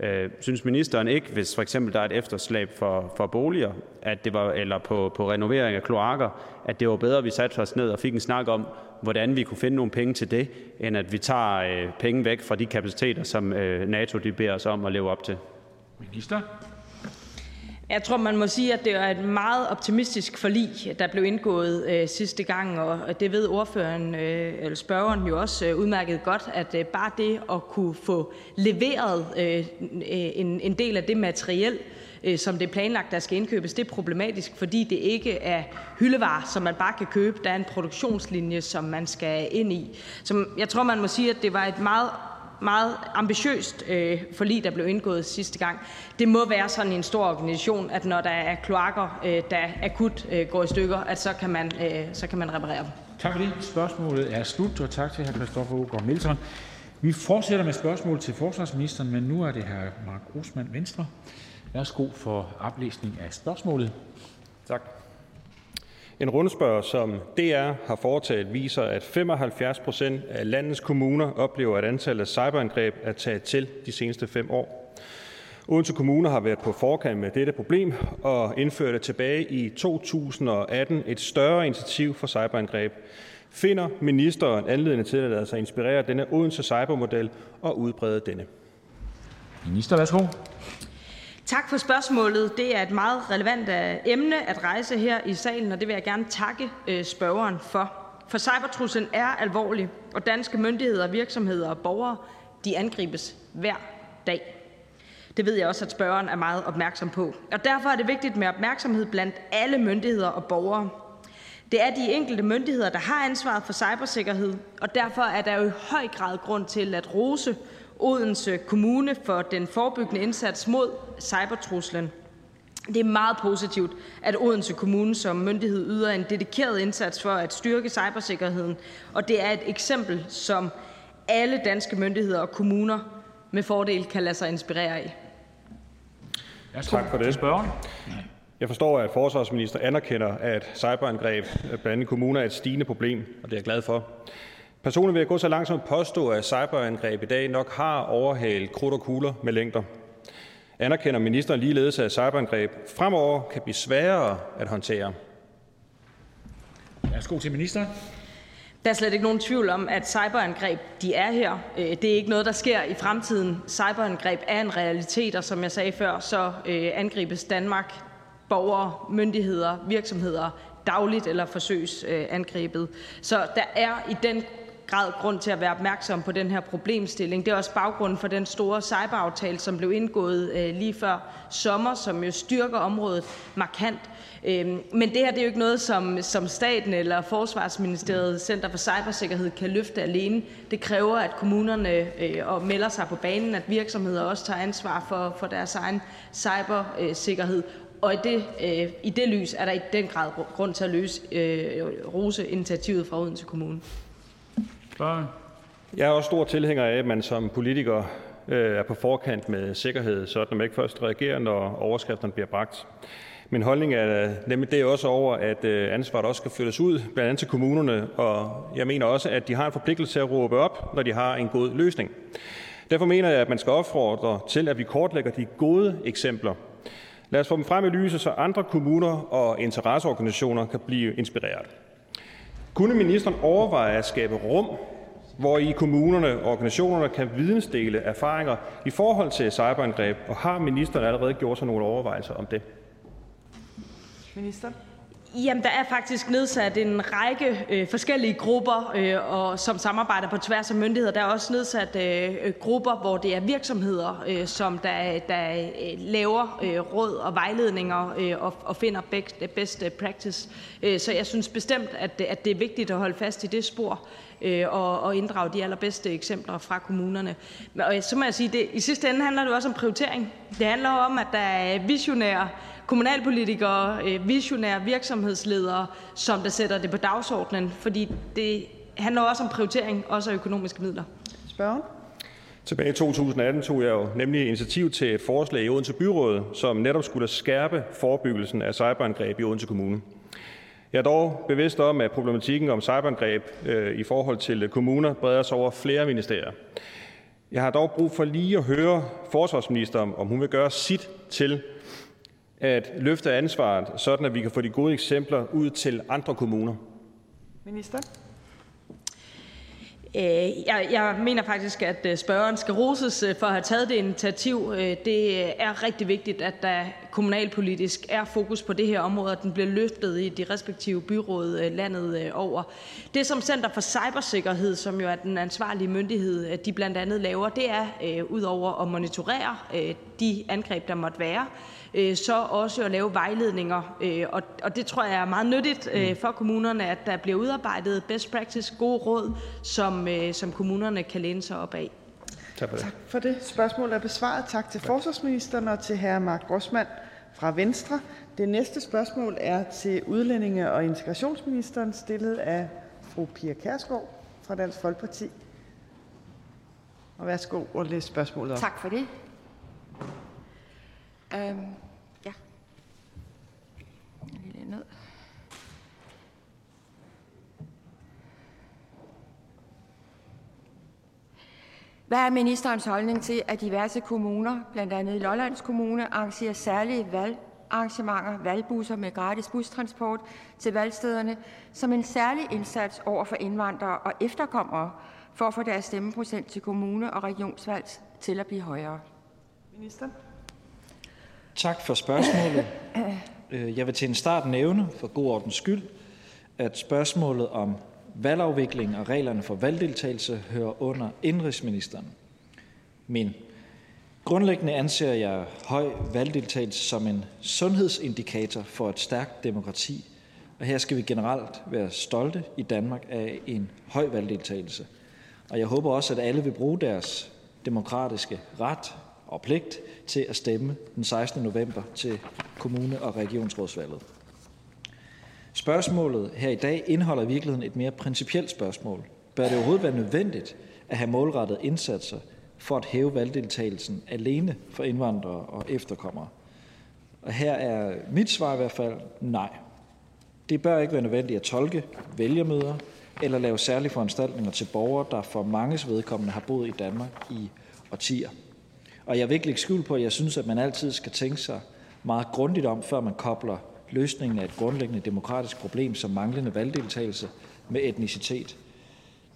Øh, synes ministeren ikke, hvis for eksempel der er et efterslæb for, for boliger, at det var, eller på, på renovering af kloakker, at det var bedre, at vi satte os ned og fik en snak om, hvordan vi kunne finde nogle penge til det, end at vi tager øh, penge væk fra de kapaciteter, som øh, NATO de beder os om at leve op til? Minister? Jeg tror, man må sige, at det er et meget optimistisk forlig, der blev indgået øh, sidste gang, og det ved ordføreren, øh, eller spørgeren jo også øh, udmærket godt, at øh, bare det at kunne få leveret øh, øh, en, en del af det materiel, øh, som det er planlagt, der skal indkøbes, det er problematisk, fordi det ikke er hyldevarer, som man bare kan købe. Der er en produktionslinje, som man skal ind i. Så jeg tror, man må sige, at det var et meget meget ambitiøst øh, forlig, der blev indgået sidste gang. Det må være sådan i en stor organisation, at når der er kloakker, øh, der akut øh, går i stykker, at så kan man, øh, så kan man reparere dem. Tak for det. Spørgsmålet er slut, og tak til hr. Christoffer Aagaard Melson. Vi fortsætter med spørgsmål til forsvarsministeren, men nu er det hr. Mark Rosman, Venstre. Værsgo for oplæsning af spørgsmålet. Tak. En rundspørg, som DR har foretaget, viser, at 75 procent af landets kommuner oplever, at antallet af cyberangreb er taget til de seneste fem år. Odense Kommune har været på forkant med dette problem og indførte tilbage i 2018 et større initiativ for cyberangreb. Finder ministeren anledning til at lade sig inspirere denne Odense cybermodel og udbrede denne? Minister, værsgo. Tak for spørgsmålet. Det er et meget relevant øh, emne at rejse her i salen, og det vil jeg gerne takke øh, spørgeren for. For cybertruslen er alvorlig, og danske myndigheder, virksomheder og borgere de angribes hver dag. Det ved jeg også, at spørgeren er meget opmærksom på. Og derfor er det vigtigt med opmærksomhed blandt alle myndigheder og borgere. Det er de enkelte myndigheder, der har ansvaret for cybersikkerhed, og derfor er der jo i høj grad grund til at rose Odense Kommune for den forebyggende indsats mod cybertruslen. Det er meget positivt, at Odense Kommune som myndighed yder en dedikeret indsats for at styrke cybersikkerheden, og det er et eksempel, som alle danske myndigheder og kommuner med fordel kan lade sig inspirere af. Tak for det. Spørgen. Jeg forstår, at forsvarsminister anerkender, at cyberangreb blandt andet kommuner er et stigende problem, og det er jeg glad for. Personligt vil jeg gå så langt som at påstå, at cyberangreb i dag nok har overhalet krudt og kugler med længder. Anerkender ministeren ligeledes, at cyberangreb fremover kan blive sværere at håndtere? Værsgo til ministeren. Der er slet ikke nogen tvivl om, at cyberangreb de er her. Øh, det er ikke noget, der sker i fremtiden. Cyberangreb er en realitet, og som jeg sagde før, så øh, angribes Danmark, borgere, myndigheder, virksomheder dagligt eller forsøgs angrebet. Så der er i den grad grund til at være opmærksom på den her problemstilling. Det er også baggrunden for den store cyberaftale, som blev indgået øh, lige før sommer, som jo styrker området markant. Øhm, men det her det er jo ikke noget, som, som staten eller Forsvarsministeriet Center for Cybersikkerhed kan løfte alene. Det kræver, at kommunerne øh, melder sig på banen, at virksomheder også tager ansvar for, for deres egen cybersikkerhed. Og i det, øh, i det lys er der i den grad grund til at løse, øh, rose initiativet fra Odense Kommune. Jeg er også stor tilhænger af, at man som politiker øh, er på forkant med sikkerhed, så at man ikke først reagerer, når overskrifterne bliver bragt. Min holdning er nemlig det også over, at øh, ansvaret også skal flyttes ud, blandt andet til kommunerne, og jeg mener også, at de har en forpligtelse til at råbe op, når de har en god løsning. Derfor mener jeg, at man skal opfordre til, at vi kortlægger de gode eksempler. Lad os få dem frem i lyset, så andre kommuner og interesseorganisationer kan blive inspireret. Kunne ministeren overveje at skabe rum, hvor i kommunerne og organisationerne kan vidensdele erfaringer i forhold til cyberangreb, og har ministeren allerede gjort sig nogle overvejelser om det? Minister. Jamen, der er faktisk nedsat en række øh, forskellige grupper, øh, og, som samarbejder på tværs af myndigheder. Der er også nedsat øh, grupper, hvor det er virksomheder, øh, som der, der øh, laver øh, råd og vejledninger øh, og, og finder best, best practice. Øh, så jeg synes bestemt, at, at det er vigtigt at holde fast i det spor øh, og, og inddrage de allerbedste eksempler fra kommunerne. Og så må jeg sige, at i sidste ende handler det også om prioritering. Det handler om, at der er visionære kommunalpolitikere, øh, visionære virksomhedsledere, som der sætter det på dagsordenen, fordi det handler også om prioritering, også af økonomiske midler. Spørgen? Tilbage i 2018 tog jeg jo nemlig initiativ til et forslag i Odense Byråd, som netop skulle skærpe forebyggelsen af cyberangreb i Odense Kommune. Jeg er dog bevidst om, at problematikken om cyberangreb øh, i forhold til kommuner breder sig over flere ministerier. Jeg har dog brug for lige at høre forsvarsministeren, om hun vil gøre sit til at løfte ansvaret, sådan at vi kan få de gode eksempler ud til andre kommuner? Minister. Øh, jeg, jeg mener faktisk, at øh, spørgeren skal roses øh, for at have taget det initiativ. Det er rigtig vigtigt, at der kommunalpolitisk er fokus på det her område, og den bliver løftet i de respektive byråd landet over. Det, som Center for Cybersikkerhed, som jo er den ansvarlige myndighed, de blandt andet laver, det er ud over at monitorere de angreb, der måtte være, Øh, så også at lave vejledninger. Øh, og det tror jeg er meget nyttigt øh, mm. for kommunerne, at der bliver udarbejdet best practice, gode råd, som, som kommunerne kan læne sig op af. Tak for det. Tak for det. Spørgsmålet er besvaret. Tak til forsvarsministeren og til hr. Mark Grossmann fra Venstre. Det næste spørgsmål er til udlændinge- og integrationsministeren, stillet af fru Pia Kærsgaard fra Dansk Folkeparti. Og værsgo og læs spørgsmålet op. Tak for det. Øhm, ja. Lige ned. Hvad er ministerens holdning til, at diverse kommuner, blandt andet Lollands Kommune, arrangerer særlige valgarrangementer, valgbusser med gratis bustransport til valgstederne, som en særlig indsats over for indvandrere og efterkommere, for at få deres stemmeprocent til kommune- og regionsvalg til at blive højere? Minister. Tak for spørgsmålet. Øh, jeg vil til en start nævne, for god ordens skyld, at spørgsmålet om valgafvikling og reglerne for valgdeltagelse hører under indrigsministeren. Men grundlæggende anser jeg høj valgdeltagelse som en sundhedsindikator for et stærkt demokrati, og her skal vi generelt være stolte i Danmark af en høj valgdeltagelse. Og jeg håber også, at alle vil bruge deres demokratiske ret og pligt til at stemme den 16. november til kommune- og regionsrådsvalget. Spørgsmålet her i dag indeholder i virkeligheden et mere principielt spørgsmål. Bør det overhovedet være nødvendigt at have målrettede indsatser for at hæve valgdeltagelsen alene for indvandrere og efterkommere? Og her er mit svar i hvert fald nej. Det bør ikke være nødvendigt at tolke vælgermøder eller lave særlige foranstaltninger til borgere, der for manges vedkommende har boet i Danmark i årtier. Og jeg vil ikke lægge skjul på, at jeg synes, at man altid skal tænke sig meget grundigt om, før man kobler løsningen af et grundlæggende demokratisk problem som manglende valgdeltagelse med etnicitet.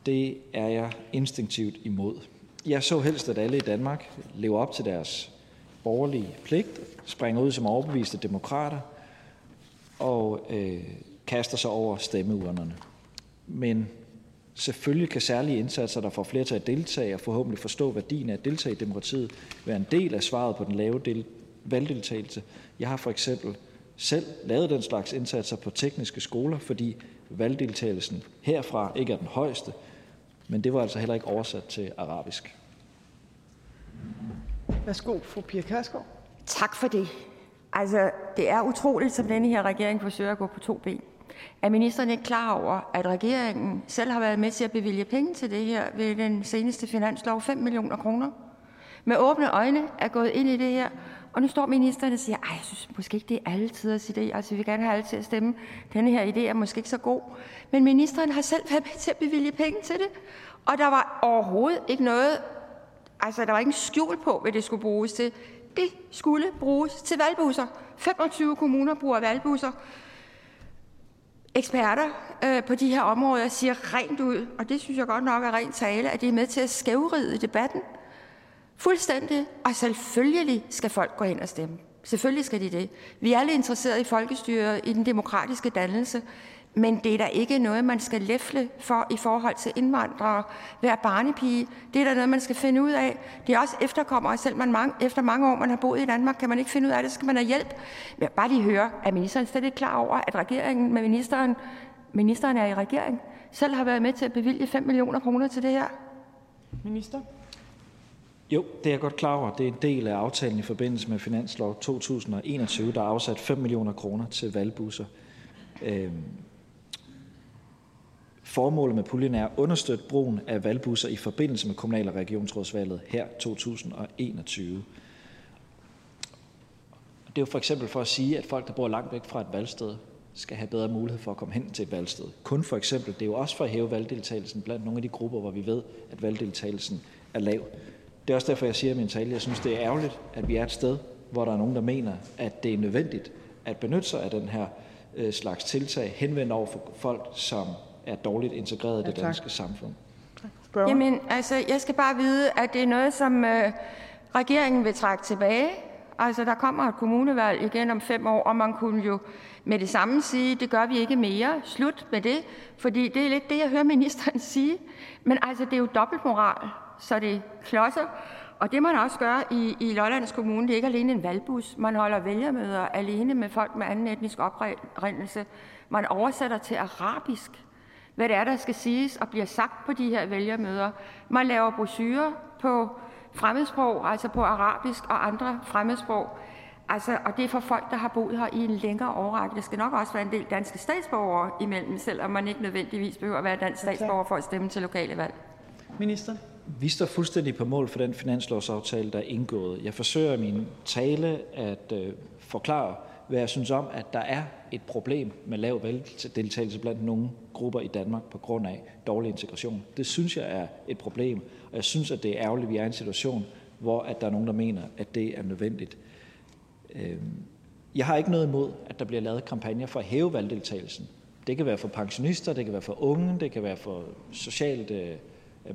Det er jeg instinktivt imod. Jeg så helst, at alle i Danmark lever op til deres borgerlige pligt, springer ud som overbeviste demokrater og øh, kaster sig over stemmeurnerne. Men Selvfølgelig kan særlige indsatser, der får flere til at deltage og forhåbentlig forstå værdien af at deltage i demokratiet, være en del af svaret på den lave del- valgdeltagelse. Jeg har for eksempel selv lavet den slags indsatser på tekniske skoler, fordi valgdeltagelsen herfra ikke er den højeste, men det var altså heller ikke oversat til arabisk. Værsgo, fru Pia Kærsgaard. Tak for det. Altså, det er utroligt, som denne her regering forsøger at gå på to ben. Er ministeren ikke klar over, at regeringen selv har været med til at bevilge penge til det her ved den seneste finanslov, 5 millioner kroner? Med åbne øjne er gået ind i det her, og nu står ministeren og siger, at jeg synes måske ikke, det er alle tiders idé. Altså, vi vil gerne have alle til at stemme. Denne her idé er måske ikke så god. Men ministeren har selv været med til at bevilge penge til det. Og der var overhovedet ikke noget, altså der var ikke en skjul på, hvad det skulle bruges til. Det skulle bruges til valgbusser. 25 kommuner bruger valgbusser. Eksperter øh, på de her områder siger rent ud, og det synes jeg godt nok er rent tale, at det er med til at skævride debatten. Fuldstændig. Og selvfølgelig skal folk gå ind og stemme. Selvfølgelig skal de det. Vi er alle interesserede i folkestyret, i den demokratiske dannelse. Men det er da ikke noget, man skal læfle for i forhold til indvandrere, være barnepige. Det er da noget, man skal finde ud af. Det er også efterkommere, selv man mange, efter mange år, man har boet i Danmark, kan man ikke finde ud af det, så skal man have hjælp. Men bare lige høre, er ministeren slet ikke klar over, at regeringen med ministeren, ministeren er i regering, selv har været med til at bevilge 5 millioner kroner til det her? Minister? Jo, det er jeg godt klar over. Det er en del af aftalen i forbindelse med finanslov 2021, der er afsat 5 millioner kroner til valgbusser. Øhm, Formålet med puljen er at understøtte brugen af valgbusser i forbindelse med kommunal- og regionsrådsvalget her 2021. Det er jo for eksempel for at sige, at folk, der bor langt væk fra et valgsted, skal have bedre mulighed for at komme hen til et valgsted. Kun for eksempel, det er jo også for at hæve valgdeltagelsen blandt nogle af de grupper, hvor vi ved, at valgdeltagelsen er lav. Det er også derfor, jeg siger i min tale, jeg synes, det er ærgerligt, at vi er et sted, hvor der er nogen, der mener, at det er nødvendigt at benytte sig af den her øh, slags tiltag, henvendt over for folk, som er dårligt integreret i det Ja, tak. danske samfund. Jamen, altså, jeg skal bare vide, at det er noget, som øh, regeringen vil trække tilbage. Altså, der kommer et kommunevalg igen om fem år, og man kunne jo med det samme sige, det gør vi ikke mere. Slut med det, fordi det er lidt det, jeg hører ministeren sige. Men altså, det er jo dobbeltmoral, så det klodser. Og det man også gør i, i Lollands Kommune, det er ikke alene en valgbus. Man holder vælgermøder alene med folk med anden etnisk oprindelse. Man oversætter til arabisk hvad det er, der skal siges og bliver sagt på de her vælgermøder. Man laver brochurer på fremmedsprog, altså på arabisk og andre fremmedsprog. Altså, og det er for folk, der har boet her i en længere årrække. Der skal nok også være en del danske statsborgere imellem, selvom man ikke nødvendigvis behøver at være dansk statsborger for at stemme til lokale valg. Minister? Vi står fuldstændig på mål for den finanslovsaftale, der er indgået. Jeg forsøger i min tale at øh, forklare, hvad jeg synes om, at der er et problem med lav valgdeltagelse blandt nogle grupper i Danmark på grund af dårlig integration. Det synes jeg er et problem, og jeg synes, at det er ærgerligt, at vi er i en situation, hvor at der er nogen, der mener, at det er nødvendigt. Øhm, jeg har ikke noget imod, at der bliver lavet kampagner for at hæve valgdeltagelsen. Det kan være for pensionister, det kan være for unge, det kan være for socialt øh,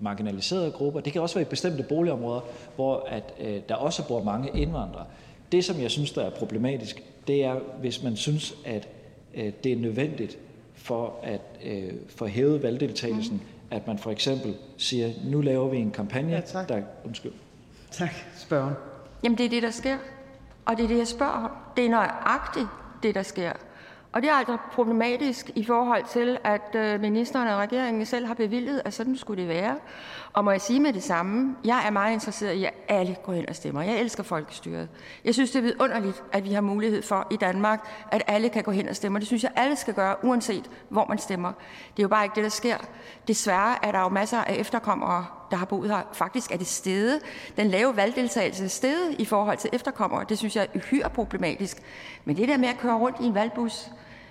marginaliserede grupper. Det kan også være i bestemte boligområder, hvor at, øh, der også bor mange indvandrere. Det, som jeg synes, der er problematisk, det er, hvis man synes, at øh, det er nødvendigt for at øh, få hævet valgdeltagelsen, mm. at man for eksempel siger, nu laver vi en kampagne, ja, der... Undskyld. Tak. Spørgen. Jamen, det er det, der sker. Og det er det, jeg spørger om. Det er nøjagtigt det, der sker. Og det er altså problematisk i forhold til, at øh, ministeren og regeringen selv har bevilget, at sådan skulle det være. Og må jeg sige med det samme, jeg er meget interesseret i, at alle går ind og stemmer. Jeg elsker folkestyret. Jeg synes, det er vidunderligt, at vi har mulighed for i Danmark, at alle kan gå hen og stemme. Det synes jeg, alle skal gøre, uanset hvor man stemmer. Det er jo bare ikke det, der sker. Desværre er der jo masser af efterkommere, der har boet her. Faktisk er det stedet. Den lave valgdeltagelse er stedet i forhold til efterkommere. Det synes jeg er uhyre problematisk. Men det der med at køre rundt i en valgbus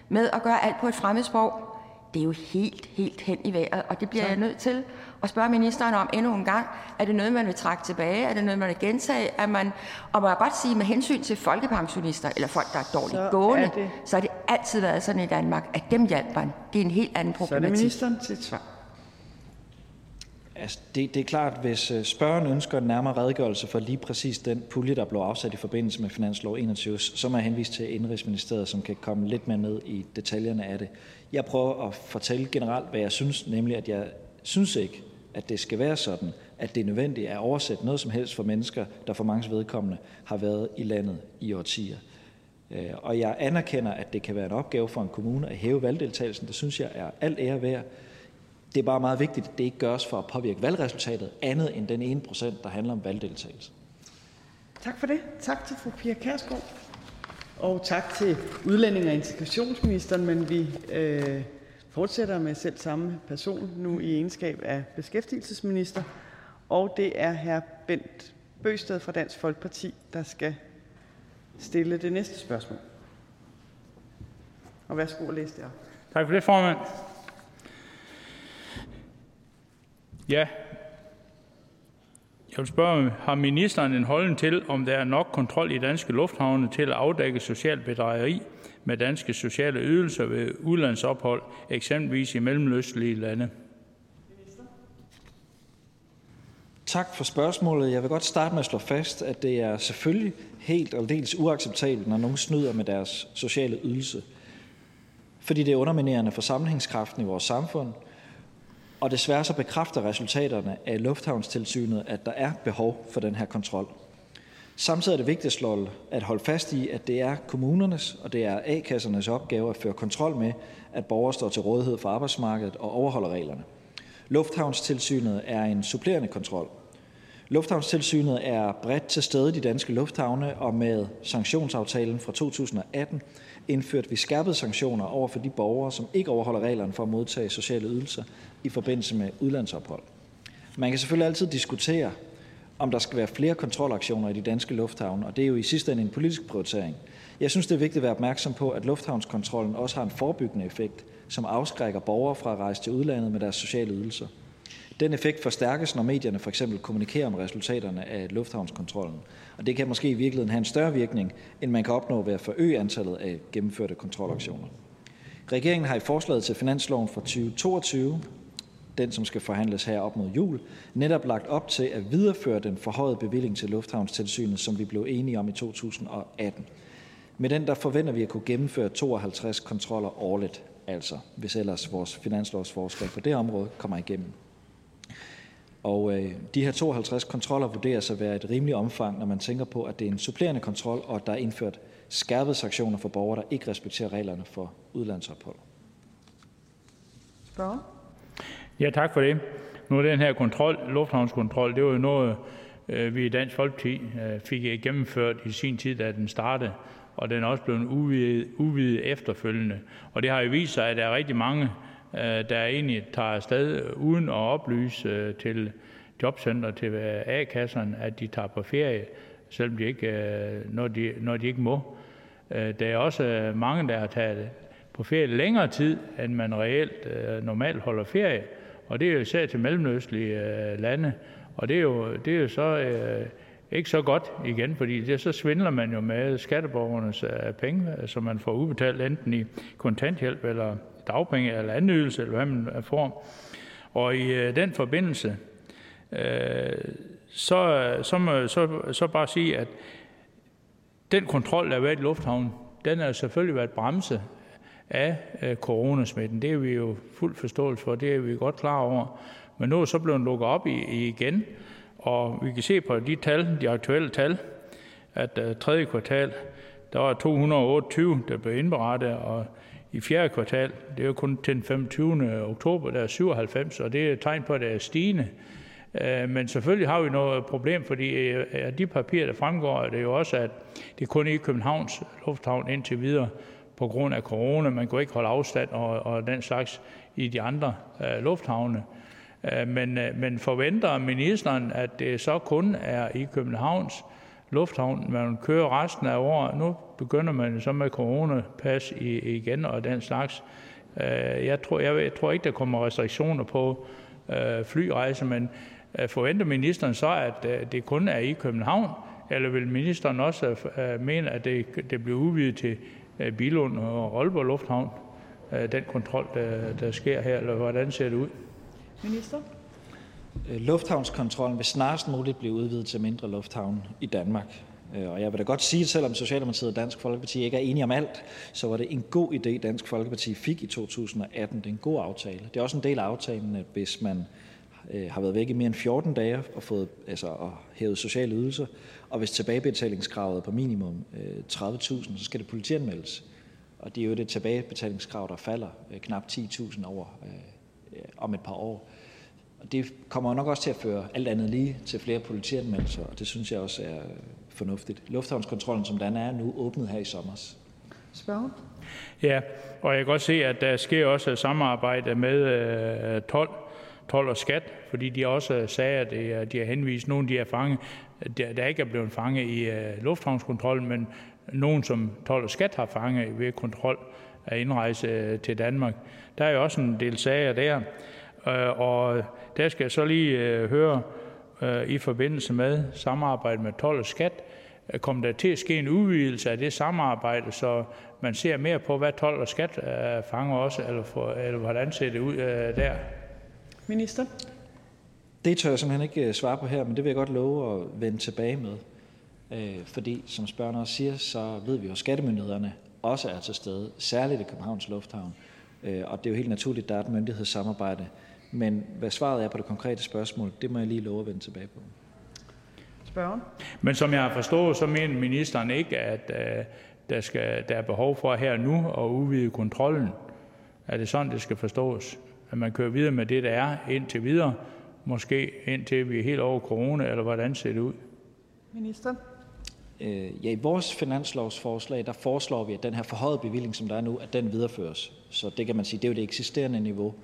med at gøre alt på et fremmedsprog, det er jo helt, helt hen i vejret, og det bliver jeg nødt til at spørge ministeren om endnu en gang. Er det noget, man vil trække tilbage? Er det noget, man vil gentage? Er man, og må jeg godt sige, med hensyn til folkepensionister, eller folk, der er dårligt Så er gående, det- så har det altid været sådan i Danmark, at dem hjælper man. Det er en helt anden Så er det problematik. ministeren til svar. Altså, det, det er klart, hvis øh, spørgeren ønsker en nærmere redegørelse for lige præcis den pulje, der blev afsat i forbindelse med Finanslov 21, så må jeg henvise til Indrigsministeriet, som kan komme lidt mere ned i detaljerne af det. Jeg prøver at fortælle generelt, hvad jeg synes, nemlig at jeg synes ikke, at det skal være sådan, at det er nødvendigt at oversætte noget som helst for mennesker, der for mange vedkommende har været i landet i årtier. Øh, og jeg anerkender, at det kan være en opgave for en kommune at hæve valgdeltagelsen. Det synes jeg er alt ære værd. Det er bare meget vigtigt, at det ikke gøres for at påvirke valgresultatet, andet end den ene procent, der handler om valgdeltagelse. Tak for det. Tak til fru Pia Kærsgaard. Og tak til udlænding- og integrationsministeren, men vi øh, fortsætter med selv samme person nu i egenskab af beskæftigelsesminister. Og det er hr. Bent Bøsted fra Dansk Folkeparti, der skal stille det næste spørgsmål. Og værsgo at læse det op. Tak for det, formand. Ja, jeg vil spørge, har ministeren en holdning til, om der er nok kontrol i danske lufthavne til at afdække social bedrageri med danske sociale ydelser ved udlandsophold, eksempelvis i mellemløstlige lande? Tak for spørgsmålet. Jeg vil godt starte med at slå fast, at det er selvfølgelig helt og dels uacceptabelt, når nogen snyder med deres sociale ydelse, fordi det er underminerende for sammenhængskraften i vores samfund, og desværre så bekræfter resultaterne af lufthavnstilsynet, at der er behov for den her kontrol. Samtidig er det vigtigt at holde fast i, at det er kommunernes og det er A-kassernes opgave at føre kontrol med, at borgere står til rådighed for arbejdsmarkedet og overholder reglerne. Lufthavnstilsynet er en supplerende kontrol. Lufthavnstilsynet er bredt til stede i de danske lufthavne, og med sanktionsaftalen fra 2018 indførte vi skærpede sanktioner over for de borgere, som ikke overholder reglerne for at modtage sociale ydelser i forbindelse med udlandsophold. Man kan selvfølgelig altid diskutere, om der skal være flere kontrolaktioner i de danske lufthavne, og det er jo i sidste ende en politisk prioritering. Jeg synes, det er vigtigt at være opmærksom på, at lufthavnskontrollen også har en forebyggende effekt, som afskrækker borgere fra at rejse til udlandet med deres sociale ydelser. Den effekt forstærkes, når medierne for eksempel kommunikerer om resultaterne af lufthavnskontrollen, og det kan måske i virkeligheden have en større virkning, end man kan opnå ved at forøge antallet af gennemførte kontrolaktioner. Regeringen har i forslaget til finansloven for 2022, den som skal forhandles her op mod jul, netop lagt op til at videreføre den forhøjede bevilling til Lufthavnstilsynet, som vi blev enige om i 2018. Med den der forventer vi at kunne gennemføre 52 kontroller årligt, altså hvis ellers vores finanslovsforslag på det område kommer igennem. Og øh, de her 52 kontroller vurderes at være et rimeligt omfang, når man tænker på, at det er en supplerende kontrol, og at der er indført skærpede sanktioner for borgere, der ikke respekterer reglerne for udlandsophold. Spørger? Ja, tak for det. Nu er den her kontrol, lufthavnskontrol, det var jo noget, øh, vi i Dansk Folkeparti øh, fik gennemført i sin tid, da den startede, og den er også blevet udvidet, efterfølgende. Og det har jo vist sig, at der er rigtig mange øh, der egentlig tager afsted uden at oplyse til jobcenter, til A-kasserne, at de tager på ferie, selvom de ikke, når, de, når de ikke må. Der er også mange, der har taget på ferie længere tid, end man reelt normalt holder ferie. Og det er jo især til mellemøstlige øh, lande. Og det er jo, det er jo så øh, ikke så godt igen, fordi det, så svindler man jo med skatteborgernes øh, penge, øh, som man får udbetalt enten i kontanthjælp eller dagpenge eller anden ydelse, eller hvad man øh, får. Og i øh, den forbindelse, øh, så, så må så, så bare sige, at den kontrol, der har været i lufthavnen, den har selvfølgelig været bremset af øh, coronasmitten. Det er vi jo fuld forståelse for, det er vi godt klar over. Men nu er så blevet lukket op i, i igen, og vi kan se på de tal, de aktuelle tal, at uh, tredje kvartal, der var 228, der blev indberettet, og i fjerde kvartal. Det er jo kun til den 25. oktober, der er 97, og det er et tegn på, at det er stigende. Øh, men selvfølgelig har vi noget problem, fordi af de papirer, der fremgår, er det jo også, at det kun er i Københavns Lufthavn indtil videre på grund af corona. Man kunne ikke holde afstand og, og den slags i de andre øh, lufthavne. Øh, men, øh, men forventer ministeren, at det så kun er i Københavns lufthavn, man kører resten af året. Nu begynder man så med coronapas igen og den slags. Øh, jeg tror, jeg, jeg tror ikke, der kommer restriktioner på øh, flyrejser, men øh, forventer ministeren så, at øh, det kun er i København, eller vil ministeren også øh, mene, at det, det bliver udvidet til Bilund og Aalborg Lufthavn, den kontrol, der, der sker her, eller hvordan ser det ud? Minister? Lufthavnskontrollen vil snarest muligt blive udvidet til mindre lufthavne i Danmark. Øh, og jeg vil da godt sige, at selvom Socialdemokratiet og Dansk Folkeparti ikke er enige om alt, så var det en god idé, Dansk Folkeparti fik i 2018. Det er en god aftale. Det er også en del af aftalen, at hvis man øh, har været væk i mere end 14 dage og fået altså, og hævet sociale ydelser, og hvis tilbagebetalingskravet er på minimum 30.000, så skal det politianmeldes. Og det er jo det tilbagebetalingskrav, der falder knap 10.000 over om et par år. Og det kommer nok også til at føre alt andet lige til flere politianmeldelser, og det synes jeg også er fornuftigt. Lufthavnskontrollen, som den er nu, åbnet her i sommer. Spørger? Ja, og jeg kan godt se, at der sker også samarbejde med øh, 12, 12 og skat, fordi de også sagde, at de har henvist nogle af de her fange, der, der ikke er blevet fanget i uh, lufthavnskontrollen, men nogen, som 12 og skat har fanget ved kontrol af indrejse uh, til Danmark. Der er jo også en del sager der, uh, og der skal jeg så lige uh, høre uh, i forbindelse med samarbejde med 12 og skat, kommer der til at ske en udvidelse af det samarbejde, så man ser mere på, hvad 12 og skat uh, fanger også, eller, for, eller hvordan ser det ud uh, der? Minister? Det tør jeg simpelthen ikke øh, svare på her, men det vil jeg godt love at vende tilbage med. Øh, fordi, som spørgeren også siger, så ved vi jo, at skattemyndighederne også er til stede, særligt i Københavns Lufthavn. Øh, og det er jo helt naturligt, at der er et myndighedssamarbejde. Men hvad svaret er på det konkrete spørgsmål, det må jeg lige love at vende tilbage på. Spørgen? Men som jeg har forstået, så mener ministeren ikke, at der, skal, der er behov for her nu at udvide kontrollen. Er det sådan, det skal forstås? At man kører videre med det, der er indtil videre, måske indtil vi er helt over corona, eller hvordan ser det ud? Minister? Øh, ja, i vores finanslovsforslag, der foreslår vi, at den her forhøjede bevilling, som der er nu, at den videreføres. Så det kan man sige, det er jo det eksisterende niveau.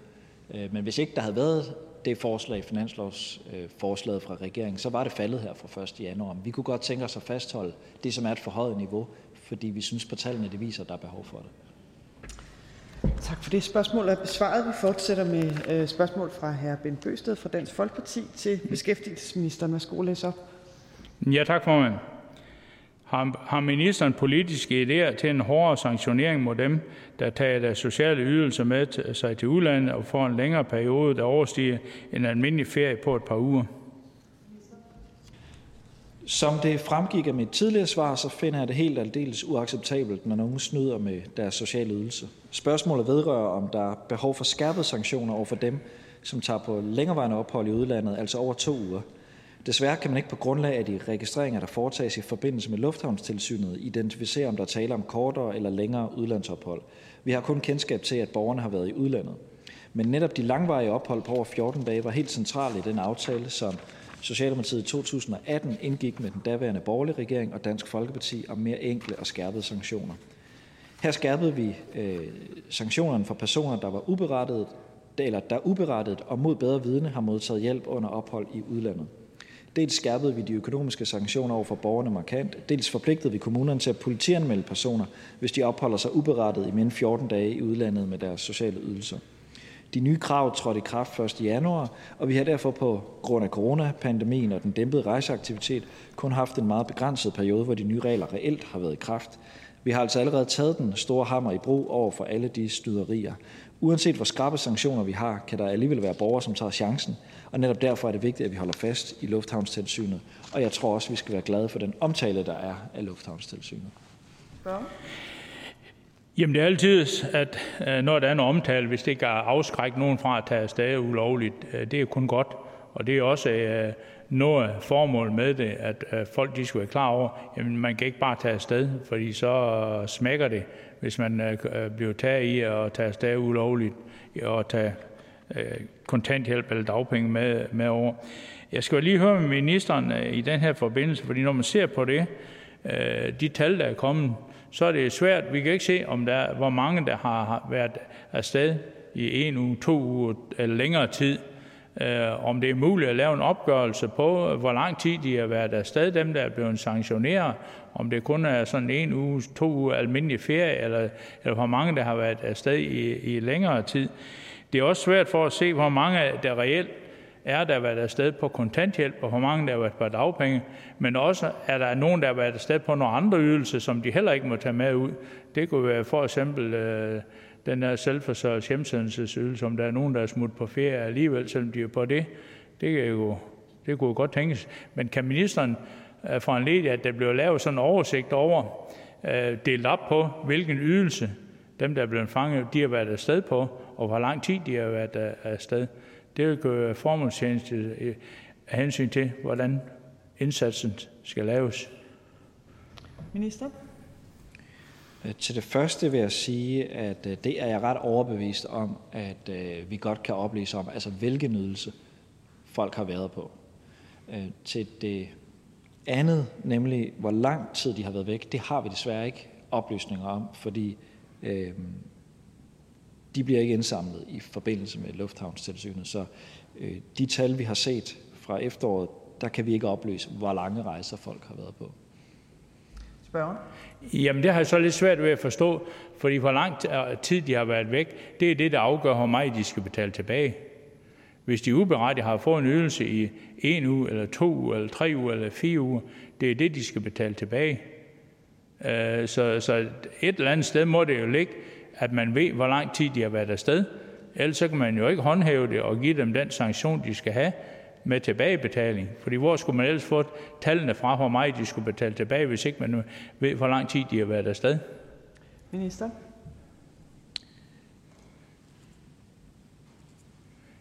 Øh, men hvis ikke der havde været det forslag, finanslovsforslaget fra regeringen, så var det faldet her fra 1. januar. Vi kunne godt tænke os at fastholde det, som er et forhøjet niveau, fordi vi synes på tallene, det viser, at der er behov for det. Tak for det. Spørgsmålet er besvaret. Vi fortsætter med øh, spørgsmål fra hr. Bent Bøsted fra Dansk Folkeparti til beskæftigelsesministeren. Værsgo at læse op. Ja, tak formand. Har, har ministeren politiske idéer til en hårdere sanktionering mod dem, der tager deres sociale ydelser med sig til udlandet og får en længere periode, der overstiger en almindelig ferie på et par uger? Som det fremgik af mit tidligere svar, så finder jeg det helt aldeles uacceptabelt, når nogen snyder med deres sociale ydelse. Spørgsmålet vedrører, om der er behov for skærpede sanktioner over for dem, som tager på længerevarende ophold i udlandet, altså over to uger. Desværre kan man ikke på grundlag af de registreringer, der foretages i forbindelse med lufthavnstilsynet, identificere, om der taler om kortere eller længere udlandsophold. Vi har kun kendskab til, at borgerne har været i udlandet. Men netop de langvarige ophold på over 14 dage var helt centrale i den aftale, som Socialdemokratiet i 2018 indgik med den daværende borgerlige regering og Dansk Folkeparti om mere enkle og skærpede sanktioner. Her skærpede vi øh, sanktionerne for personer, der var uberettiget, eller der uberettiget og mod bedre vidne har modtaget hjælp under ophold i udlandet. Dels skærpede vi de økonomiske sanktioner over for borgerne markant, dels forpligtede vi kommunerne til at politianmelde personer, hvis de opholder sig uberettiget i mindst 14 dage i udlandet med deres sociale ydelser. De nye krav trådte i kraft 1. januar, og vi har derfor på grund af coronapandemien og den dæmpede rejseaktivitet kun haft en meget begrænset periode, hvor de nye regler reelt har været i kraft. Vi har altså allerede taget den store hammer i brug over for alle de styderier. Uanset hvor skrappe sanktioner vi har, kan der alligevel være borgere, som tager chancen, og netop derfor er det vigtigt, at vi holder fast i lufthavnstilsynet. Og jeg tror også, vi skal være glade for den omtale, der er af lufthavnstilsynet. Jamen det er altid, at øh, når der er noget omtale, hvis det kan afskrække nogen fra at tage afsted ulovligt, øh, det er kun godt. Og det er også øh, noget noget formål med det, at folk de skal være klar over, at man kan ikke bare tage afsted, fordi så smækker det, hvis man bliver taget i at tage afsted ulovligt og tage kontanthjælp eller dagpenge med, med over. Jeg skal lige høre med ministeren i den her forbindelse, fordi når man ser på det, de tal, der er kommet, så er det svært. Vi kan ikke se, om der, hvor mange der har været afsted i en uge, to uger eller længere tid. Øh, om det er muligt at lave en opgørelse på, hvor lang tid de har været afsted, dem der er blevet sanktioneret, om det kun er sådan en uge, to uger almindelig ferie, eller, eller hvor mange der har været afsted i, i længere tid. Det er også svært for at se, hvor mange der reelt er, der har været afsted på kontanthjælp, og hvor mange der har været på dagpenge, men også er der nogen, der har været afsted på nogle andre ydelser, som de heller ikke må tage med ud. Det kunne være for eksempel øh, den der selvforsørgelses hjemsendelsesydelse, om der er nogen, der er smuttet på ferie alligevel, selvom de er på det. Det, kan jo, det kunne jo godt tænkes. Men kan ministeren øh, foranlede, at der bliver lavet sådan en oversigt over, øh, delt op på, hvilken ydelse dem, der er blevet fanget, de har været afsted på, og hvor lang tid de har været øh, afsted. Det vil gøre formålstjeneste af hensyn til, hvordan indsatsen skal laves. Minister? Øh, til det første vil jeg sige, at øh, det er jeg ret overbevist om, at øh, vi godt kan oplyse om, altså hvilken ydelse folk har været på. Til det andet, nemlig hvor lang tid de har været væk, det har vi desværre ikke oplysninger om, fordi øh, de bliver ikke indsamlet i forbindelse med lufthavnstilsynet. Så øh, de tal, vi har set fra efteråret, der kan vi ikke oplyse, hvor lange rejser folk har været på. Spørgen? Jamen, det har jeg så lidt svært ved at forstå, fordi hvor lang tid de har været væk, det er det, der afgør, hvor meget de skal betale tilbage. Hvis de uberettiget har fået en ydelse i en uge, eller to uger, eller tre uger, eller fire uger, det er det, de skal betale tilbage. Øh, så, så et eller andet sted må det jo ligge, at man ved, hvor lang tid de har været afsted. Ellers så kan man jo ikke håndhæve det og give dem den sanktion, de skal have med tilbagebetaling. Fordi hvor skulle man ellers få tallene fra, hvor meget de skulle betale tilbage, hvis ikke man ved, hvor lang tid de har været afsted? Minister?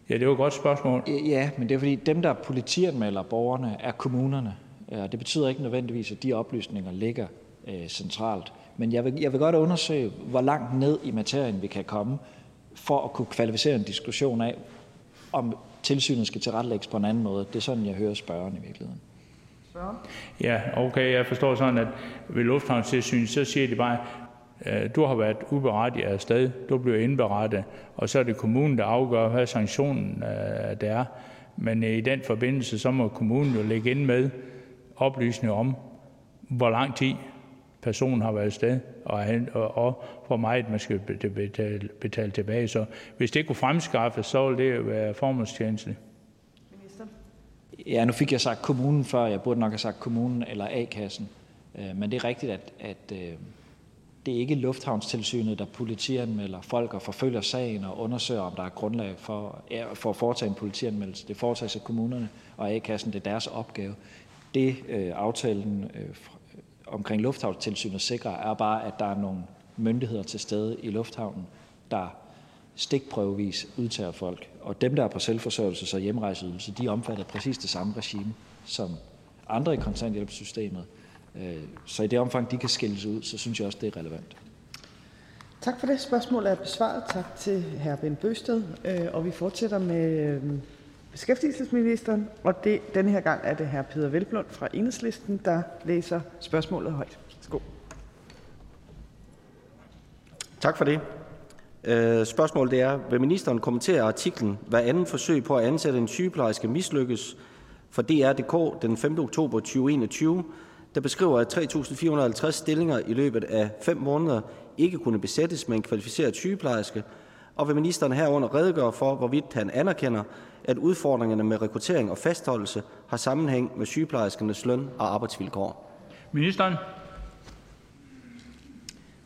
Ja, det var et godt spørgsmål. Ja, men det er fordi, dem, der politianmelder borgerne, er kommunerne. Og det betyder ikke nødvendigvis, at de oplysninger ligger øh, centralt. Men jeg vil, jeg vil godt undersøge, hvor langt ned i materien vi kan komme, for at kunne kvalificere en diskussion af, om tilsynet skal tilrettelægges på en anden måde. Det er sådan, jeg hører spørgeren i virkeligheden. Ja, okay, jeg forstår sådan, at ved lufthavnstilsynet, så siger de bare, øh, du har været uberettiget afsted, du bliver indberettet, og så er det kommunen, der afgør, hvad sanktionen øh, der er. Men øh, i den forbindelse, så må kommunen jo lægge ind med oplysninger om, hvor lang tid personen har været sted, og, og hvor meget man skal betale, betale tilbage. Så hvis det kunne fremskaffes, så ville det være formålstjenestligt. Ja, nu fik jeg sagt kommunen før. Jeg burde nok have sagt kommunen eller A-kassen. Øh, men det er rigtigt, at, at øh, det er ikke lufthavnstilsynet, der politianmelder folk og forfølger sagen og undersøger, om der er grundlag for, for at foretage en politianmeldelse. Det foretages af kommunerne og A-kassen. Det er deres opgave. Det øh, aftalen øh, omkring lufthavnstilsynet sikrer, er bare, at der er nogle myndigheder til stede i lufthavnen, der stikprøvevis udtager folk. Og dem, der er på selvforsørgelses- og hjemrejseydelse, de er omfattet af præcis det samme regime som andre i kontanthjælpssystemet. Øh, så i det omfang, de kan skilles ud, så synes jeg også, det er relevant. Tak for det. Spørgsmålet er besvaret. Tak til hr. Ben Bøsted. Øh, og vi fortsætter med øh, beskæftigelsesministeren, og det, denne her gang er det hr. Peter Velblund fra Enhedslisten, der læser spørgsmålet højt. Værsgo. Tak for det. Øh, spørgsmålet det er, vil ministeren kommentere artiklen, hvad anden forsøg på at ansætte en sygeplejerske mislykkes for DR.dk den 5. oktober 2021, der beskriver, at 3.450 stillinger i løbet af fem måneder ikke kunne besættes med en kvalificeret sygeplejerske, og vil ministeren herunder redegøre for, hvorvidt han anerkender, at udfordringerne med rekruttering og fastholdelse har sammenhæng med sygeplejerskernes løn og arbejdsvilkår? Ministeren.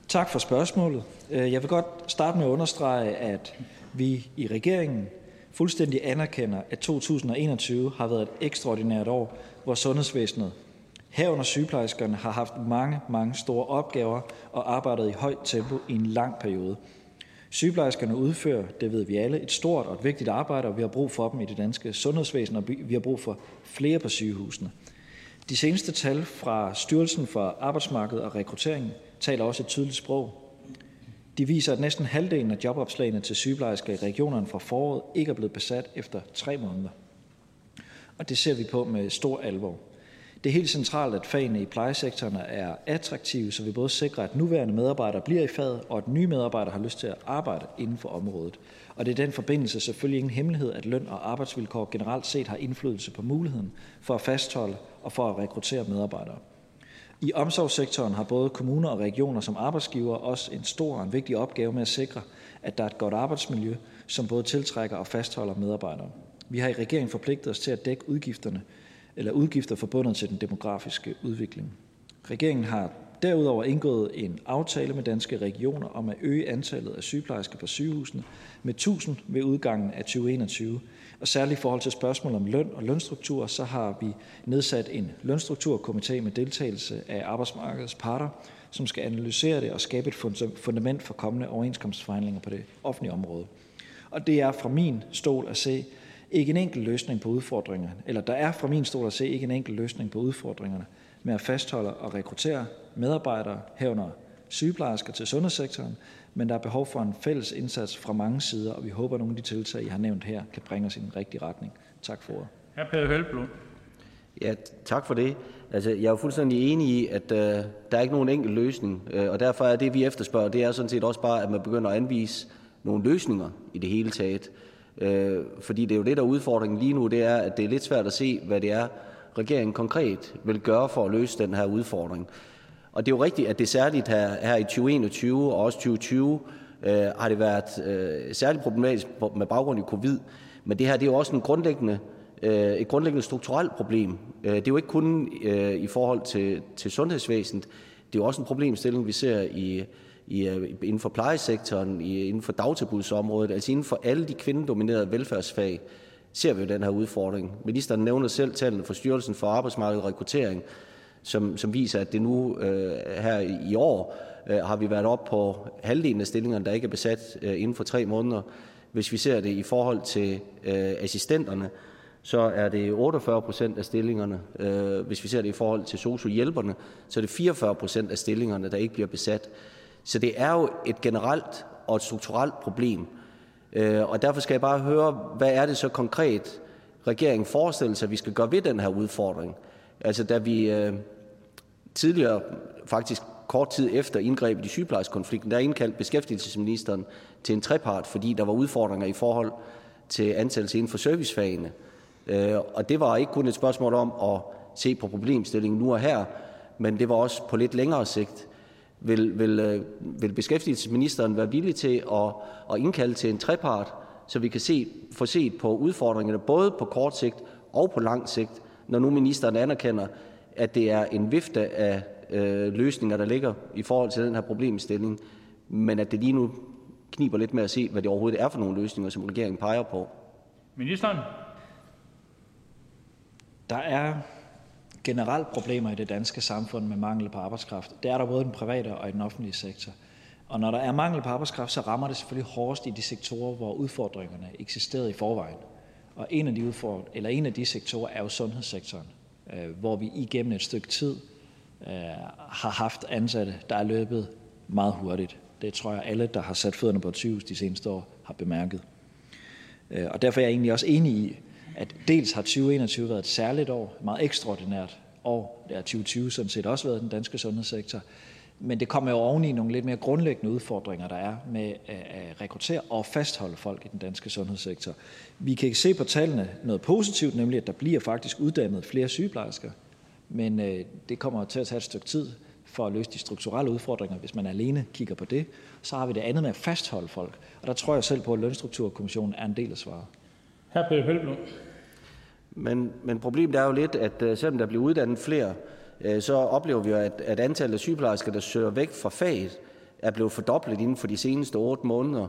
Tak for spørgsmålet. Øh, jeg vil godt starte med at understrege, at vi i regeringen fuldstændig anerkender, at 2021 har været et ekstraordinært år, hvor sundhedsvæsenet herunder sygeplejerskerne har haft mange, mange store opgaver og arbejdet i højt tempo i en lang periode. Sygeplejerskerne udfører, det ved vi alle, et stort og et vigtigt arbejde, og vi har brug for dem i det danske sundhedsvæsen, og vi har brug for flere på sygehusene. De seneste tal fra Styrelsen for Arbejdsmarked og Rekruttering taler også et tydeligt sprog. De viser, at næsten halvdelen af jobopslagene til sygeplejersker i regionerne fra foråret ikke er blevet besat efter tre måneder. Og det ser vi på med stor alvor. Det er helt centralt, at fagene i plejesektoren er attraktive, så vi både sikrer, at nuværende medarbejdere bliver i faget, og at nye medarbejdere har lyst til at arbejde inden for området. Og det er den forbindelse selvfølgelig ingen hemmelighed, at løn og arbejdsvilkår generelt set har indflydelse på muligheden for at fastholde og for at rekruttere medarbejdere. I omsorgssektoren har både kommuner og regioner som arbejdsgiver også en stor og en vigtig opgave med at sikre, at der er et godt arbejdsmiljø, som både tiltrækker og fastholder medarbejdere. Vi har i regeringen forpligtet os til at dække udgifterne eller udgifter forbundet til den demografiske udvikling. Regeringen har derudover indgået en aftale med Danske Regioner om at øge antallet af sygeplejersker på sygehusene med 1.000 ved udgangen af 2021. Og særligt i forhold til spørgsmål om løn og lønstruktur, så har vi nedsat en lønstrukturkomité med deltagelse af arbejdsmarkedets parter, som skal analysere det og skabe et fundament for kommende overenskomstforhandlinger på det offentlige område. Og det er fra min stol at se ikke en enkelt løsning på udfordringerne, eller der er fra min stol at se ikke en enkelt løsning på udfordringerne med at fastholde og rekruttere medarbejdere herunder sygeplejersker til sundhedssektoren, men der er behov for en fælles indsats fra mange sider, og vi håber, at nogle af de tiltag, I har nævnt her, kan bringe os i den rigtige retning. Tak for ordet. Hr. Peder Hvelplund. Ja, tak for det. Altså, jeg er jo fuldstændig enig i, at øh, der er ikke nogen enkel løsning, øh, og derfor er det, vi efterspørger, det er sådan set også bare, at man begynder at anvise nogle løsninger i det hele taget. Øh, fordi det er jo det, der er udfordringen lige nu, det er, at det er lidt svært at se, hvad det er, regeringen konkret vil gøre for at løse den her udfordring. Og det er jo rigtigt, at det særligt her, her i 2021 og også 2020 øh, har det været øh, særligt problematisk med baggrund i covid. Men det her det er jo også en grundlæggende, øh, et grundlæggende strukturelt problem. Øh, det er jo ikke kun øh, i forhold til, til sundhedsvæsenet. Det er jo også en problemstilling, vi ser i, i, øh, inden for plejesektoren, i, inden for dagtilbudsområdet, altså inden for alle de kvindedominerede velfærdsfag ser vi jo den her udfordring. Ministeren nævner selv tallene fra Styrelsen for Arbejdsmarked og Rekruttering, som, som viser, at det nu øh, her i år øh, har vi været op på halvdelen af stillingerne, der ikke er besat øh, inden for tre måneder. Hvis vi ser det i forhold til øh, assistenterne, så er det 48 procent af stillingerne. Øh, hvis vi ser det i forhold til sociohjælperne, så er det 44 procent af stillingerne, der ikke bliver besat. Så det er jo et generelt og et strukturelt problem. Øh, og derfor skal jeg bare høre, hvad er det så konkret, regeringen forestiller sig, at vi skal gøre ved den her udfordring? Altså da vi øh, tidligere, faktisk kort tid efter indgrebet i sygeplejerskonflikten, der indkaldte beskæftigelsesministeren til en trepart, fordi der var udfordringer i forhold til ansættelse inden for servicefagene. Øh, og det var ikke kun et spørgsmål om at se på problemstillingen nu og her, men det var også på lidt længere sigt. Vil, vil, øh, vil beskæftigelsesministeren være villig til at, at indkalde til en trepart, så vi kan se, få set på udfordringerne både på kort sigt og på lang sigt, når nu ministeren anerkender, at det er en vifte af øh, løsninger, der ligger i forhold til den her problemstilling, men at det lige nu kniber lidt med at se, hvad det overhovedet er for nogle løsninger, som regeringen peger på. Ministeren? Der er generelt problemer i det danske samfund med mangel på arbejdskraft. Det er der både i den private og i den offentlige sektor. Og når der er mangel på arbejdskraft, så rammer det selvfølgelig hårdest i de sektorer, hvor udfordringerne eksisterede i forvejen. Og en af de, udfordr- eller en af de sektorer er jo sundhedssektoren, øh, hvor vi igennem et stykke tid øh, har haft ansatte, der er løbet meget hurtigt. Det tror jeg alle, der har sat fødderne på et sygehus de seneste år, har bemærket. Øh, og derfor er jeg egentlig også enig i, at dels har 2021 været et særligt år, et meget ekstraordinært år. Det har 2020 sådan set også været den danske sundhedssektor. Men det kommer jo oveni nogle lidt mere grundlæggende udfordringer, der er med at rekruttere og fastholde folk i den danske sundhedssektor. Vi kan ikke se på tallene noget positivt, nemlig at der bliver faktisk uddannet flere sygeplejersker. Men øh, det kommer til at tage et stykke tid for at løse de strukturelle udfordringer, hvis man alene kigger på det. Så har vi det andet med at fastholde folk. Og der tror jeg selv på, at Lønstrukturkommissionen er en del af svaret. Hr. Peter Pølblom. Men, men problemet er jo lidt, at øh, selvom der bliver uddannet flere, øh, så oplever vi jo, at, at antallet af sygeplejersker, der søger væk fra faget, er blevet fordoblet inden for de seneste otte måneder.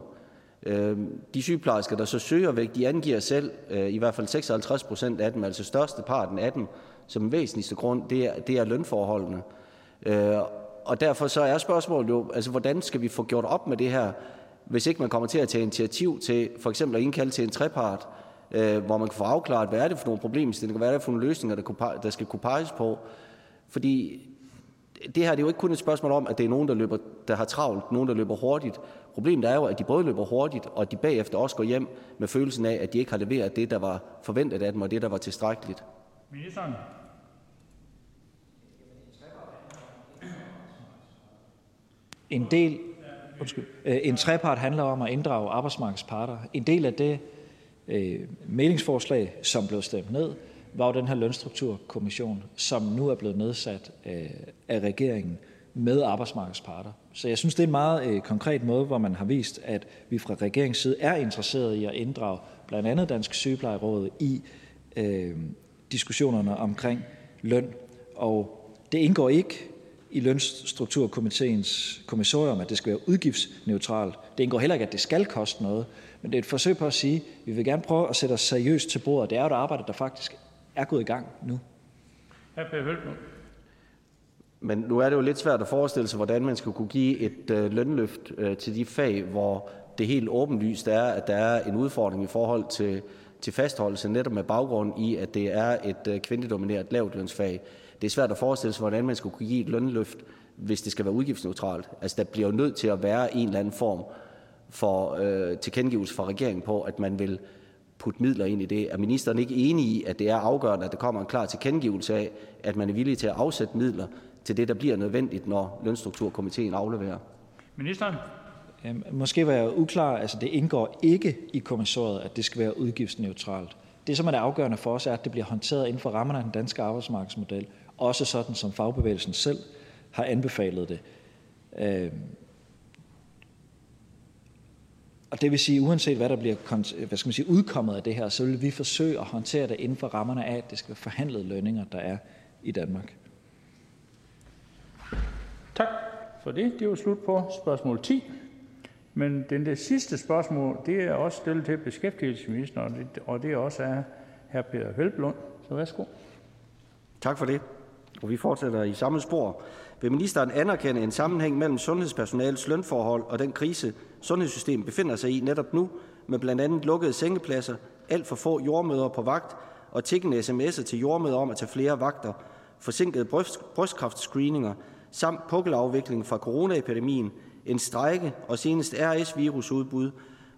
Øh, de sygeplejersker, der så søger væk, de angiver selv, i hvert fald 56 procent af dem, altså største parten af dem, som væsentligste grund, det er, det er lønforholdene. Og derfor så er spørgsmålet jo, altså hvordan skal vi få gjort op med det her, hvis ikke man kommer til at tage initiativ til for eksempel at indkalde til en trepart, øh, hvor man kan få afklaret, hvad er det for nogle problemstillinger, hvad er det for nogle løsninger, der, kunne, der skal kunne peges på. Fordi det her det er jo ikke kun et spørgsmål om, at det er nogen, der, løber, der har travlt, nogen, der løber hurtigt. Problemet er jo, at de både løber hurtigt, og at de bagefter også går hjem med følelsen af, at de ikke har leveret det, der var forventet af dem, og det, der var tilstrækkeligt. Ministeren. En del, undskyld, øh, en trepart handler om at inddrage arbejdsmarkedsparter. En del af det øh, mailingsforslag, som blev stemt ned, var jo den her lønstrukturkommission, som nu er blevet nedsat øh, af regeringen med arbejdsmarkedsparter. Så jeg synes, det er en meget øh, konkret måde, hvor man har vist, at vi fra regeringens side er interesseret i at inddrage blandt andet Dansk Sygeplejeråd i øh, diskussionerne omkring løn. Og det indgår ikke i lønstrukturkomiteens kommissorium, at det skal være udgiftsneutralt. Det indgår heller ikke, at det skal koste noget, men det er et forsøg på at sige, at vi vil gerne prøve at sætte os seriøst til bordet. Det er jo et arbejde, der faktisk er gået i gang nu. Men nu er det jo lidt svært at forestille sig, hvordan man skal kunne give et øh, lønløft øh, til de fag, hvor det helt åbenlyst er, at der er en udfordring i forhold til, til fastholdelse, netop med baggrund i, at det er et øh, kvindedomineret lavtlønsfag. Det er svært at forestille sig, hvordan man skal kunne give et lønløft, hvis det skal være udgiftsneutralt. Altså, der bliver jo nødt til at være en eller anden form for øh, tilkendegivelse fra regeringen på, at man vil putte midler ind i det. Er ministeren ikke enig i, at det er afgørende, at der kommer en klar tilkendegivelse af, at man er villig til at afsætte midler til det, der bliver nødvendigt, når lønstrukturkomiteen afleverer? Ministeren? Øhm, Måske var jeg uklar. Altså, det indgår ikke i kommissoriet, at det skal være udgiftsneutralt. Det, som er det afgørende for os, er, at det bliver håndteret inden for rammerne af den danske arbejdsmarkedsmodel. Også sådan, som fagbevægelsen selv har anbefalet det. Øhm, og det vil sige, uanset hvad der bliver hvad skal man sige, udkommet af det her, så vil vi forsøge at håndtere det inden for rammerne af, at det skal være forhandlede lønninger, der er i Danmark. Tak for det. Det var slut på spørgsmål 10. Men den der sidste spørgsmål, det er også stillet til beskæftigelsesministeren, og det, og det er også af hr. Peter Hvelplund. Så værsgo. Tak for det. Og vi fortsætter i samme spor. Vil ministeren anerkende en sammenhæng mellem sundhedspersonalets lønforhold og den krise, sundhedssystemet befinder sig i netop nu, med blandt andet lukkede sengepladser, alt for få jordmøder på vagt og tikkende sms'er til jordmøder om at tage flere vagter, forsinkede bryst, brystkræftscreeninger samt pukkelafvikling fra coronaepidemien, en strejke og senest RS-virusudbrud,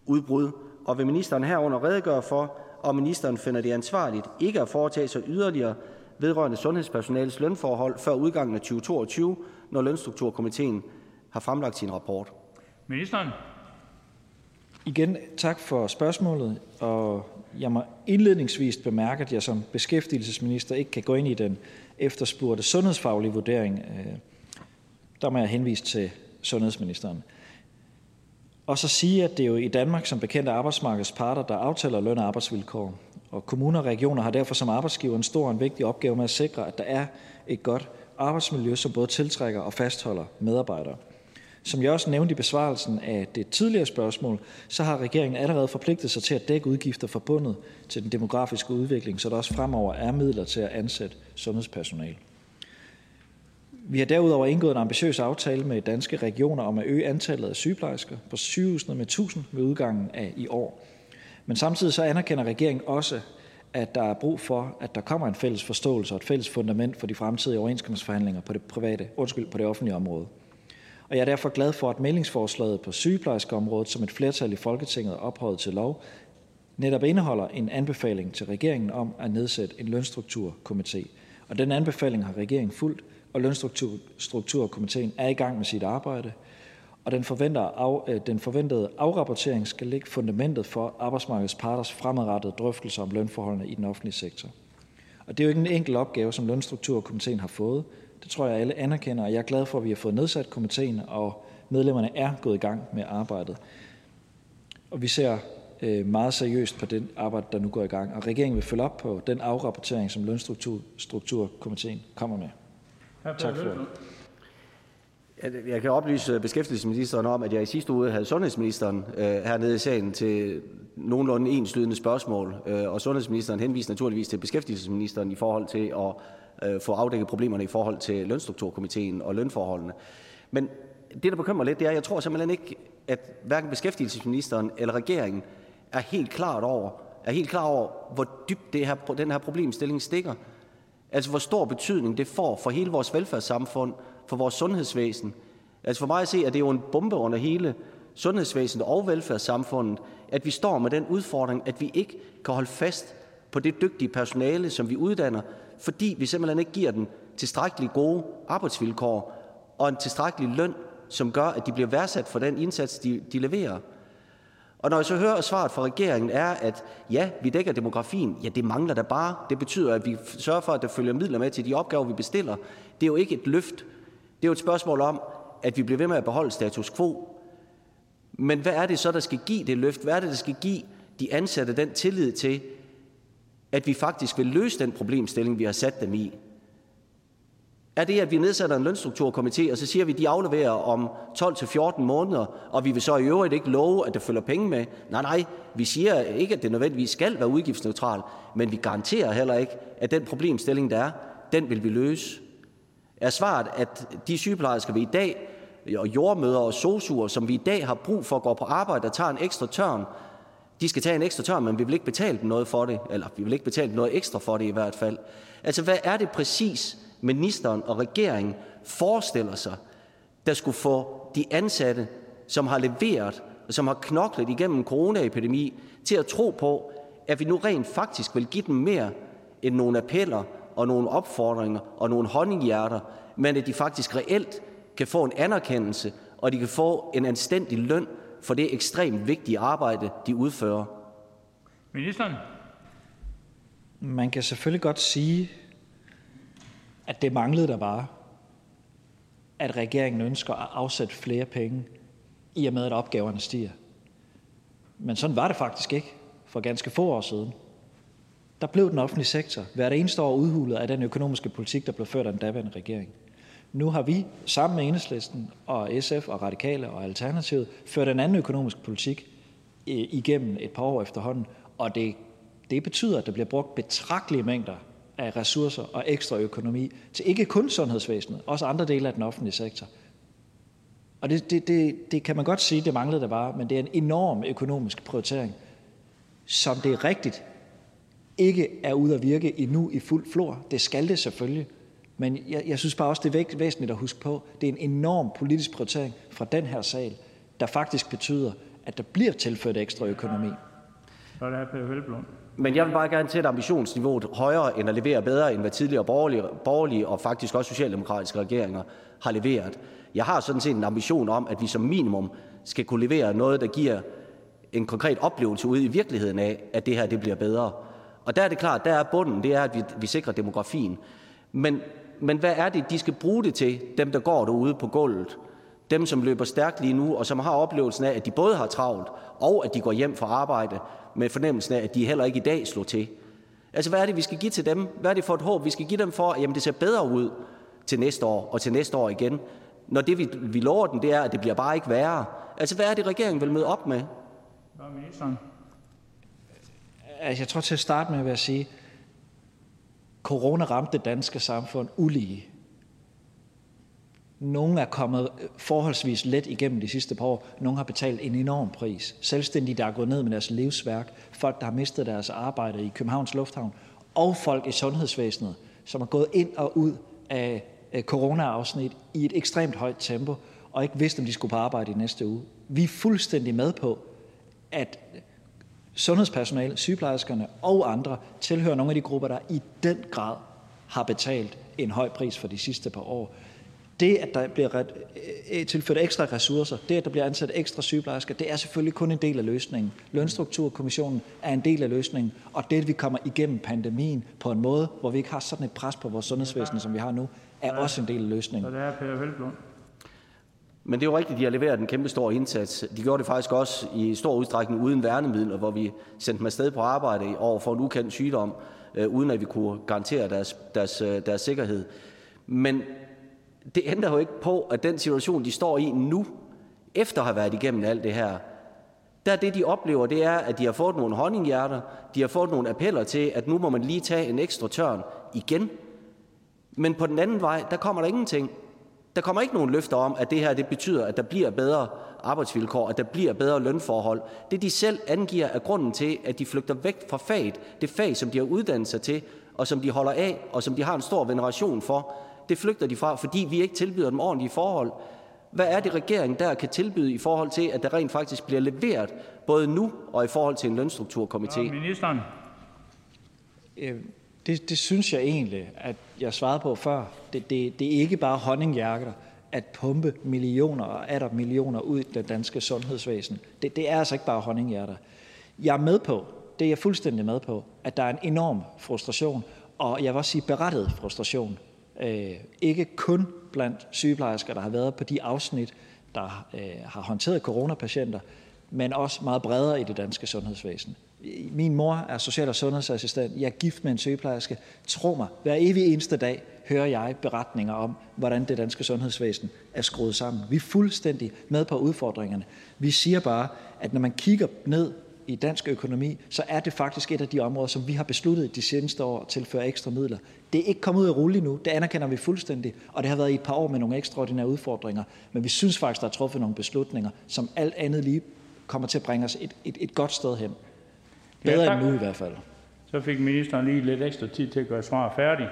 udbrud, og vil ministeren herunder redegøre for, om ministeren finder det ansvarligt ikke at foretage sig yderligere vedrørende sundhedspersonalets lønforhold før udgangen af 2022, når Lønstrukturkomiteen har fremlagt sin rapport? Ministeren? Igen tak for spørgsmålet, og jeg må indledningsvis bemærke, at jeg som beskæftigelsesminister ikke kan gå ind i den efterspurgte sundhedsfaglige vurdering. Øh, der må jeg henvise til sundhedsministeren. Og så sige, at det er jo i Danmark som bekendt arbejdsmarkedets parter, der aftaler løn og arbejdsvilkår. Og kommuner og regioner har derfor som arbejdsgiver en stor og en vigtig opgave med at sikre, at der er et godt arbejdsmiljø, som både tiltrækker og fastholder medarbejdere. Som jeg også nævnte i besvarelsen af det tidligere spørgsmål, så har regeringen allerede forpligtet sig til at dække udgifter forbundet til den demografiske udvikling, så der også fremover er midler til at ansætte sundhedspersonale. Vi har derudover indgået en ambitiøs aftale med danske regioner om at øge antallet af sygeplejersker på sygehusene med 1000 ved udgangen af i år. Men samtidig så anerkender regeringen også, at der er brug for, at der kommer en fælles forståelse og et fælles fundament for de fremtidige overenskomstforhandlinger på det, private, undskyld, på det offentlige område. Og jeg er derfor glad for, at meldingsforslaget på sygeplejerskeområdet, som et flertal i Folketinget ophøjet til lov, netop indeholder en anbefaling til regeringen om at nedsætte en lønstrukturkomité. Og den anbefaling har regeringen fuldt, og Lønstrukturkomiteen er i gang med sit arbejde, og den, forventer af, øh, den forventede afrapportering skal lægge fundamentet for arbejdsmarkedets parters fremadrettede drøftelser om lønforholdene i den offentlige sektor. Og det er jo ikke en enkelt opgave, som Lønstrukturkomiteen har fået. Det tror jeg, alle anerkender, og jeg er glad for, at vi har fået nedsat komiteen, og medlemmerne er gået i gang med arbejdet. Og vi ser øh, meget seriøst på den arbejde, der nu går i gang, og regeringen vil følge op på den afrapportering, som Lønstrukturkomiteen kommer med. Tak for det. Jeg kan oplyse beskæftigelsesministeren om, at jeg i sidste uge havde sundhedsministeren øh, hernede i salen til nogenlunde enslydende spørgsmål, øh, og sundhedsministeren henviste naturligvis til beskæftigelsesministeren i forhold til at øh, få afdækket problemerne i forhold til lønstrukturkomiteen og lønforholdene. Men det, der bekymrer lidt, det er, at jeg tror simpelthen ikke, at hverken beskæftigelsesministeren eller regeringen er helt klart over, er helt klar over, hvor dybt det her, den her problemstilling stikker. Altså hvor stor betydning det får for hele vores velfærdssamfund, for vores sundhedsvæsen. Altså for mig at se, at det er jo en bombe under hele sundhedsvæsenet og velfærdssamfundet, at vi står med den udfordring, at vi ikke kan holde fast på det dygtige personale, som vi uddanner, fordi vi simpelthen ikke giver dem tilstrækkelig gode arbejdsvilkår og en tilstrækkelig løn, som gør, at de bliver værdsat for den indsats, de, de leverer. Og når jeg så hører, at svaret fra regeringen er, at ja, vi dækker demografien, ja, det mangler der bare. Det betyder, at vi sørger for, at der følger midler med til de opgaver, vi bestiller. Det er jo ikke et løft. Det er jo et spørgsmål om, at vi bliver ved med at beholde status quo. Men hvad er det så, der skal give det løft? Hvad er det, der skal give de ansatte den tillid til, at vi faktisk vil løse den problemstilling, vi har sat dem i? Er det, at vi nedsætter en lønstrukturkomité, og så siger vi, at de afleverer om 12-14 måneder, og vi vil så i øvrigt ikke love, at der følger penge med? Nej, nej, vi siger ikke, at det nødvendigvis skal være udgiftsneutralt, men vi garanterer heller ikke, at den problemstilling, der er, den vil vi løse. Er svaret, at de sygeplejersker, vi i dag, og jordmøder og sosuer, som vi i dag har brug for at gå på arbejde og tager en ekstra tørn, de skal tage en ekstra tørn, men vi vil ikke betale dem noget for det, eller vi vil ikke betale dem noget ekstra for det i hvert fald. Altså, hvad er det præcis, ministeren og regeringen forestiller sig, der skulle få de ansatte, som har leveret og som har knoklet igennem en coronaepidemi, til at tro på, at vi nu rent faktisk vil give dem mere end nogle appeller og nogle opfordringer og nogle honninghjerter, men at de faktisk reelt kan få en anerkendelse, og de kan få en anstændig løn for det ekstremt vigtige arbejde, de udfører. Ministeren? Man kan selvfølgelig godt sige, at det manglede der bare, at regeringen ønsker at afsætte flere penge, i og med at opgaverne stiger. Men sådan var det faktisk ikke for ganske få år siden. Der blev den offentlige sektor hvert eneste år udhulet af den økonomiske politik, der blev ført af den daværende regering. Nu har vi sammen med Enhedslisten og SF og Radikale og Alternativet ført en anden økonomisk politik øh, igennem et par år efterhånden, og det, det betyder, at der bliver brugt betragtelige mængder af ressourcer og ekstra økonomi til ikke kun sundhedsvæsenet, også andre dele af den offentlige sektor. Og det, det, det, det kan man godt sige, det manglede der bare, men det er en enorm økonomisk prioritering, som det er rigtigt ikke er ude at virke endnu i fuld flor. Det skal det selvfølgelig. Men jeg, jeg synes bare også, det er væsentligt at huske på, det er en enorm politisk prioritering fra den her sal, der faktisk betyder, at der bliver tilført ekstra økonomi. Så er det her Peter Velblom. Men jeg vil bare gerne sætte ambitionsniveauet højere end at levere bedre, end hvad tidligere borgerlige, borgerlige og faktisk også socialdemokratiske regeringer har leveret. Jeg har sådan set en ambition om, at vi som minimum skal kunne levere noget, der giver en konkret oplevelse ude i virkeligheden af, at det her det bliver bedre. Og der er det klart, der er bunden, det er, at vi, vi sikrer demografien. Men, men hvad er det, de skal bruge det til, dem der går derude på gulvet? Dem, som løber stærkt lige nu, og som har oplevelsen af, at de både har travlt, og at de går hjem fra arbejde med fornemmelsen af, at de heller ikke i dag slår til. Altså, hvad er det, vi skal give til dem? Hvad er det for et håb, vi skal give dem for, at jamen, det ser bedre ud til næste år og til næste år igen? Når det, vi, vi lover dem, det er, at det bliver bare ikke værre. Altså, hvad er det, regeringen vil møde op med? Hvad er ministeren? Altså, jeg tror til at starte med at sige, corona ramte det danske samfund ulige. Nogle er kommet forholdsvis let igennem de sidste par år. Nogle har betalt en enorm pris. Selvstændige, der er gået ned med deres livsværk. Folk, der har mistet deres arbejde i Københavns Lufthavn. Og folk i sundhedsvæsenet, som er gået ind og ud af corona-afsnit i et ekstremt højt tempo, og ikke vidste, om de skulle på arbejde i næste uge. Vi er fuldstændig med på, at sundhedspersonale, sygeplejerskerne og andre tilhører nogle af de grupper, der i den grad har betalt en høj pris for de sidste par år. Det, at der bliver tilført ekstra ressourcer, det, at der bliver ansat ekstra sygeplejersker, det er selvfølgelig kun en del af løsningen. Lønstrukturkommissionen er en del af løsningen, og det, at vi kommer igennem pandemien på en måde, hvor vi ikke har sådan et pres på vores sundhedsvæsen, som vi har nu, er også en del af løsningen. Så det er Peter Velblom. Men det er jo rigtigt, at de har leveret en kæmpe stor indsats. De gjorde det faktisk også i stor udstrækning uden værnemidler, hvor vi sendte dem afsted på arbejde over for en ukendt sygdom, øh, uden at vi kunne garantere deres, deres, øh, deres sikkerhed. Men det ændrer jo ikke på, at den situation, de står i nu, efter at have været igennem alt det her, der det, de oplever, det er, at de har fået nogle honninghjerter, de har fået nogle appeller til, at nu må man lige tage en ekstra tørn igen. Men på den anden vej, der kommer der ingenting. Der kommer ikke nogen løfter om, at det her det betyder, at der bliver bedre arbejdsvilkår, at der bliver bedre lønforhold. Det de selv angiver er grunden til, at de flygter væk fra faget, det fag, som de har uddannet sig til, og som de holder af, og som de har en stor veneration for, det flygter de fra, fordi vi ikke tilbyder dem ordentlige forhold. Hvad er det, regeringen der kan tilbyde i forhold til, at der rent faktisk bliver leveret, både nu og i forhold til en lønstrukturkomité? Ja, ministeren. Det, det synes jeg egentlig, at jeg svarede på før. Det, det, det er ikke bare honninghjerter at pumpe millioner og atter millioner ud i det danske sundhedsvæsen. Det, det er altså ikke bare honninghjerter. Jeg er med på, det er jeg fuldstændig med på, at der er en enorm frustration, og jeg vil også sige berettet frustration. Øh, ikke kun blandt sygeplejersker, der har været på de afsnit, der øh, har håndteret coronapatienter, men også meget bredere i det danske sundhedsvæsen. Min mor er social- og sundhedsassistent. Jeg er gift med en sygeplejerske. Tro mig, hver evig eneste dag hører jeg beretninger om, hvordan det danske sundhedsvæsen er skruet sammen. Vi er fuldstændig med på udfordringerne. Vi siger bare, at når man kigger ned i dansk økonomi, så er det faktisk et af de områder, som vi har besluttet de seneste år at tilføre ekstra midler. Det er ikke kommet ud af rulle nu, det anerkender vi fuldstændig, og det har været i et par år med nogle ekstraordinære udfordringer, men vi synes faktisk, der er truffet nogle beslutninger, som alt andet lige kommer til at bringe os et, et, et godt sted hen. Bedre tak. end nu i hvert fald. Så fik ministeren lige lidt ekstra tid til at gøre svar færdig.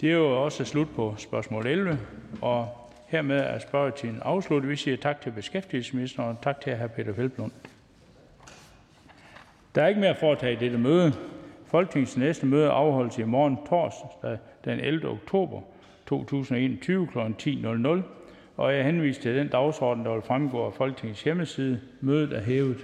Det er jo også slut på spørgsmål 11, og hermed er spørgetiden afsluttet. Vi siger tak til beskæftigelsesministeren og tak til hr. Peter Velblund. Der er ikke mere at foretage i dette møde. Folketingets næste møde afholdes i morgen torsdag den 11. oktober 2021 kl. 10.00. Og jeg henviser til den dagsorden, der vil fremgå af Folketingets hjemmeside. Mødet er hævet.